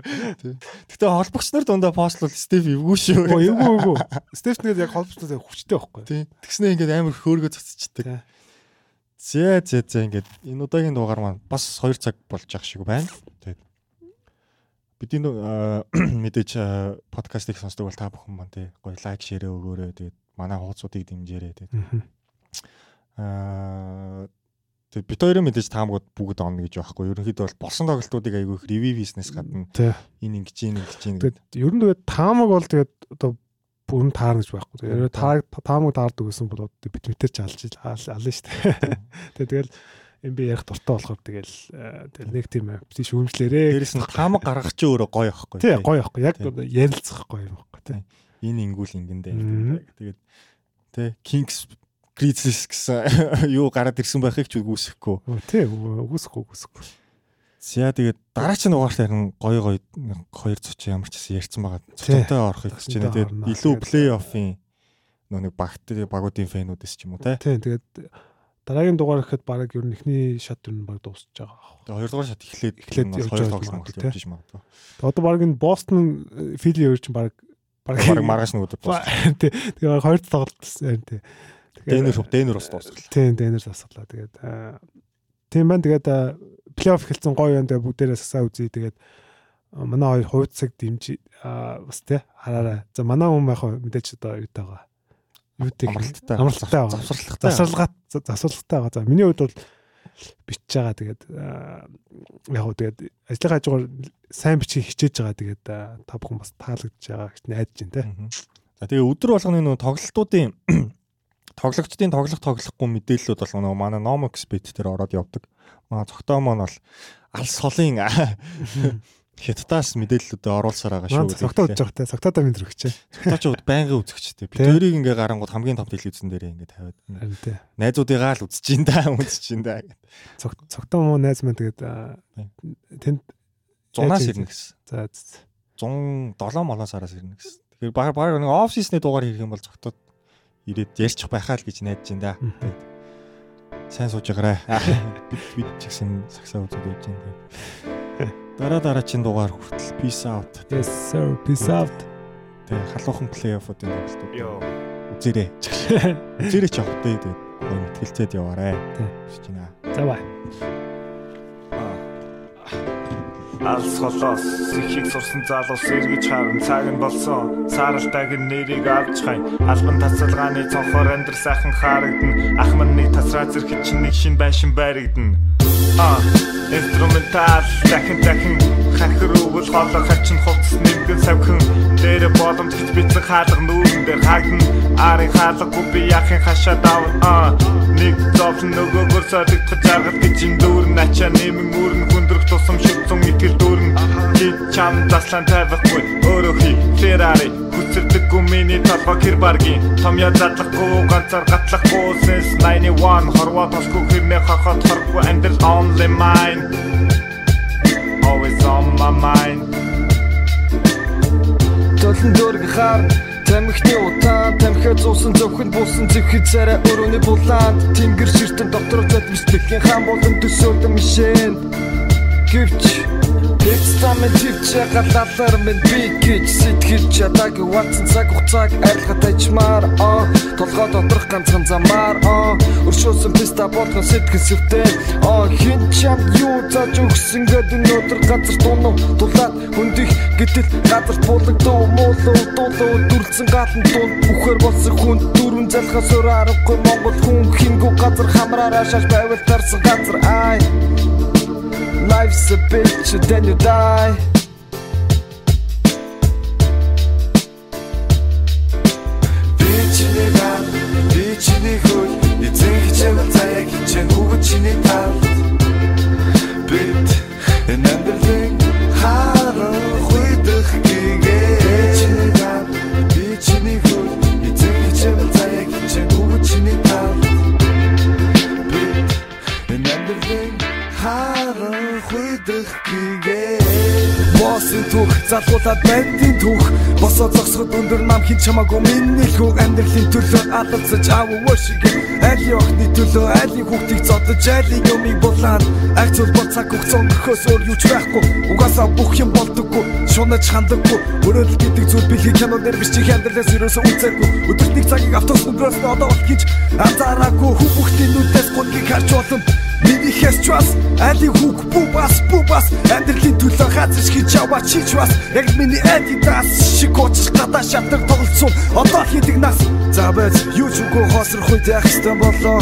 Гэтэ холбогч нар дундаа пост бол Стеф эвгүй шүү. Эвгүй эвгүй. Стеф нэгэд яг холбогч нар хүчтэй байхгүй. Тий. Тэгснээ ингээд амар хөөргөө цацчихдаг. Зэ зэ зэ ингээд энэ удаагийн дугаар маань бас 2 цаг болж ах шиг байна. Тэгээд бидний мэдээж подкастыг сонсдог бол та бүхэн маань тий гоё лайк шеэрээ өгөөрэй. Тэгээд манай хуудсуудыг дэмжээрэй. Тэгээд аа тэгээд бит хоёрын мэдээж таамагуд бүгд онно гэж байхгүй. Ерөнхийдөө бол болсон тоглолтуудыг айгүй их ревю хийснээс гадна энэ ингэж ийн ингэж ийн гэдэг. Ер нь тэгээд таамаг бол тэгээд одоо бүрэн таарна гэж байхгүй. Тэгээд та таамаг таардаг гэсэн бол бит битэр ч алж ална шүү дээ. Тэгээд тэгэл юм би ярих дуртай болохоор тэгэл тэгэл нэг тийм би шүүмжлээрээ. Дээрэс нь таамаг гаргах чи өөрөө гоё байхгүй. Тий гоё байхгүй. Яг ярилцах гоё юм байхгүй тий. Энэ ингүүл ингэндээ. Тэгээд тий Kings Grizzlies гэсэн юу гараад ирсэн байхыг ч үгүйсэхгүй. Тий үгүйсэхгүй үгүйсэхгүй. За тэгээд дараагийн дугаарт харин гоё гоё хоёр цоч ямар ч гэсэн ярьсан байгаа. Цочтой орохыг гэж байна. Тэгээд илүү плей-оффын нөө нэг багт багуудын фэнүүдээс ч юм уу те. Тийм тэгээд дараагийн дугаар гэхэд баг ер нь эхний шат ер нь баг дуусч байгаа. Тэгээд хоёр дугаар шат эхлээд эхлээд хоёр тоглолт явж магадгүй. Одоо баг энэ Бостон Фили хоёр чинь баг баг маргааш нөгөөдөр дууссан. Тэгээд хоёр тоглолт тийм. Дэнер Дэнер бас дуусгал. Тийм Дэнер дуусгалаа. Тэгээд тийм байна. Тэгээд плей-офф хэлсэн гоё юм дээр бүгдээрээ сасаа үзье. Тэгээд манай хоёр хувьцаг дэмжи бас тий хараарай. За манай хүн яг мэдээч одоо юу таага. Юу тийг амралттай. Амралттай байгаа. Завсралтай. Завсралгаа завсралтай байгаа. За миний хувьд бол бичиж байгаа. Тэгээд яг хөө тэгээд ажлын хажуугаар сайн бичих хичээж байгаа. Тэгээд та бүхэн бас таалагдж байгаа гэж найдаж байна тий. За тэгээ өдөр болгоны нөө тоглолтуудын тоглогчдын тоглох тоглохгүй мэдээллүүд бол нөгөө манай Nomox bit дээр ороод явдаг. Маа цогтоо маань бол алс холын хятадаас мэдээллүүдээ оруулсаар байгаа шүү. Цогтоо үзэж байгаа те. Цогтоо минь зөрөгчээ. Цогтоо ч байнгын үзэгчтэй. Би тэрийг ингээ гарангууд хамгийн том телевизэн дээр ингээ тавиад. Найзуудыгаа л үзэж ин да үзэж ин да. Цогтоо муу найз маань тэгээд тэнд зунаас ирнэ гэсэн. За 107 молоос араас ирнэ гэсэн. Тэгэхээр баг баг нэг оф сизний дугаар хийх юм бол цогтоод ирээд ярьчих байхаа л гэж найдаж ин да. Тэгээд сайн сууж байгаарай. Бид бид ч гэсэн сагсаа үзээд байж байна. Дараа дараагийн дугаар хүртэл peace out. Yes sir, peace out. Тэг халуухан плей-оффуудын тоглолтууд. Йоо. Үзээрэй. Үзээрэй ч явах дээ. Тэг гоё мэтгэлцээд яваарэ. Тэг. Шиж байна. За бай. Алс холоос сэхийг сурсан залуус эргэж харан цаг нь болсон сааралтайг нэрийг авч хай албан тасалгааны цонхоор амьдрал сайхан харагдана ах мань нэг тасраа зэрэг чинь нэг шин байшин байрагдана. А инструментал дахин дахин. Хахируугл хоолой хачин хувцас нэгэн савхан дээр боломж гэж бицэн хаалга нүүрэн дээр хаагдан арын хаалгагүй би яхин хашаа давн а нэг зовлон нөгөөгөр солигдох жаргал гэж ин дүүрэн ачаа нэмэн үүрэн хүндрэх тусам шүтсэн итгэл дүүрэн. Чи чам заслан тавихгүй өөрөө хий. Ferrari хүчрдэггүй миний толгой хэр баргийн томьёо задлахгүй ганцаар гатлахгүй since 91 хорвоо тосгүй хэрнээ хохот хоргүй амьдрал only mine. Always on my mind Толон дөрг хаар Тамхины утаан тамхиа зуусан зөвхөн буусан зэвхэд царай өрөөний булаанд Тэнгэр ширтэн доктор залбистэхийн хаан болон төсөөлөн мишэн. Гэвч Тэцтамэн төвчэ галалар минь би гэж сэтгэж чадаагүй ватсан цаг хугацааг арилгахад ажмаар аа толгой доторх ганцхан замаар аа өршөөсөн писта болгон сэтгэл сэвтэй аа хин чам юу зааж өгсөн гэдэг өнөөдөр газар дунуу дулаад хөндих гэтэл газар буулагдуу муулуу дуулуу дүрцэн гаалан дунд бүхэр болсон хүн дөрвөн залхаас өөр аргагүй монгол хүн хингүү газар хамраараа шаш байвал тарсан газар ай Life's a bitch, then you die. Бичний гал, бичний хөл, эзэн хичээвэл заяа хичээн хүүгд чиний тал. Бит энэ амьдралын Боссын түүх залгуулаад бандын түүх. Босоо зогсоход өндөр нам хин чамаагүй миний хүү амьдралын төлөө алцаж аавуу шиг. Айлын охны төлөө айлын хүүхдийг зодож айлын юмыг булаад. Айцуул бол цаг хугацаа өнгөхөөс өөр юу ч байхгүй. Угаасаа бүх юм болдоггүй шунаж хандаггүй өрөөл гэдэг зүйл бэлхий кино дээр биш чих амьдралаас юусоо үзээгүй. Өдөрт нэг цагийг автобус өнгөрөөс нь одоо болох гэж анзаараагүй хүү бүхтийн нүдээс гонгийг харж болно Миний хэс чвас али хук бубас бубас амьдралын төлөө газар хийж яваа чич бас яг миний адидас шиг гоч гадаа шатар тоглолцсон. Одоо хийдэг нас. За байж юу ч үгүй хоосрох үед яах ёстой болоо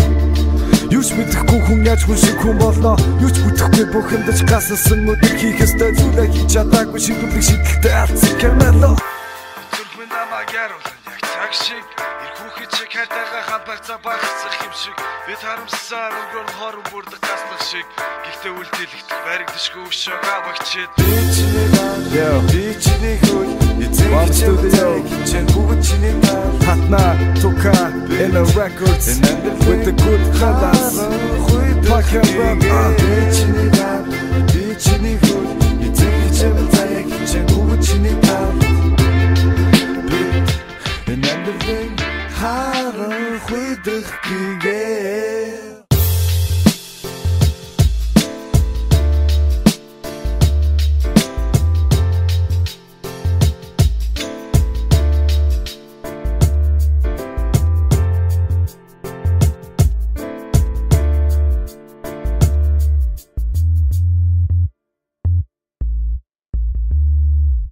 Юу ч мэдэхгүй хүн яаж хүн шиг хүн болноо Юу ч бүтэхгүй бүхэндэж гассан мөдөр хийх ёстой зүйлээ хийж чадаагүй шийдвэрлэх шийдэлтэй алдсан Камело Зүрхмэн намайг яруулсан яг цаг шиг шиг хайртайгаа хамбагцаа багцах юм шиг. Бид харамсаар өнгөр хорон бүрдэг гаснах шиг. Гэхдээ үлдээлэгдэх баригдшгүй өвшөө гавагчээд би чиний гал би чиний хөл эцэг чиний чинь бүгд чиний гал хатна тука in the records. and then with the good fellas. хуй пакер би чиний гал би чиний хөл эцэг чинь бүгд чиний гал And then the харан хүйдэх гээ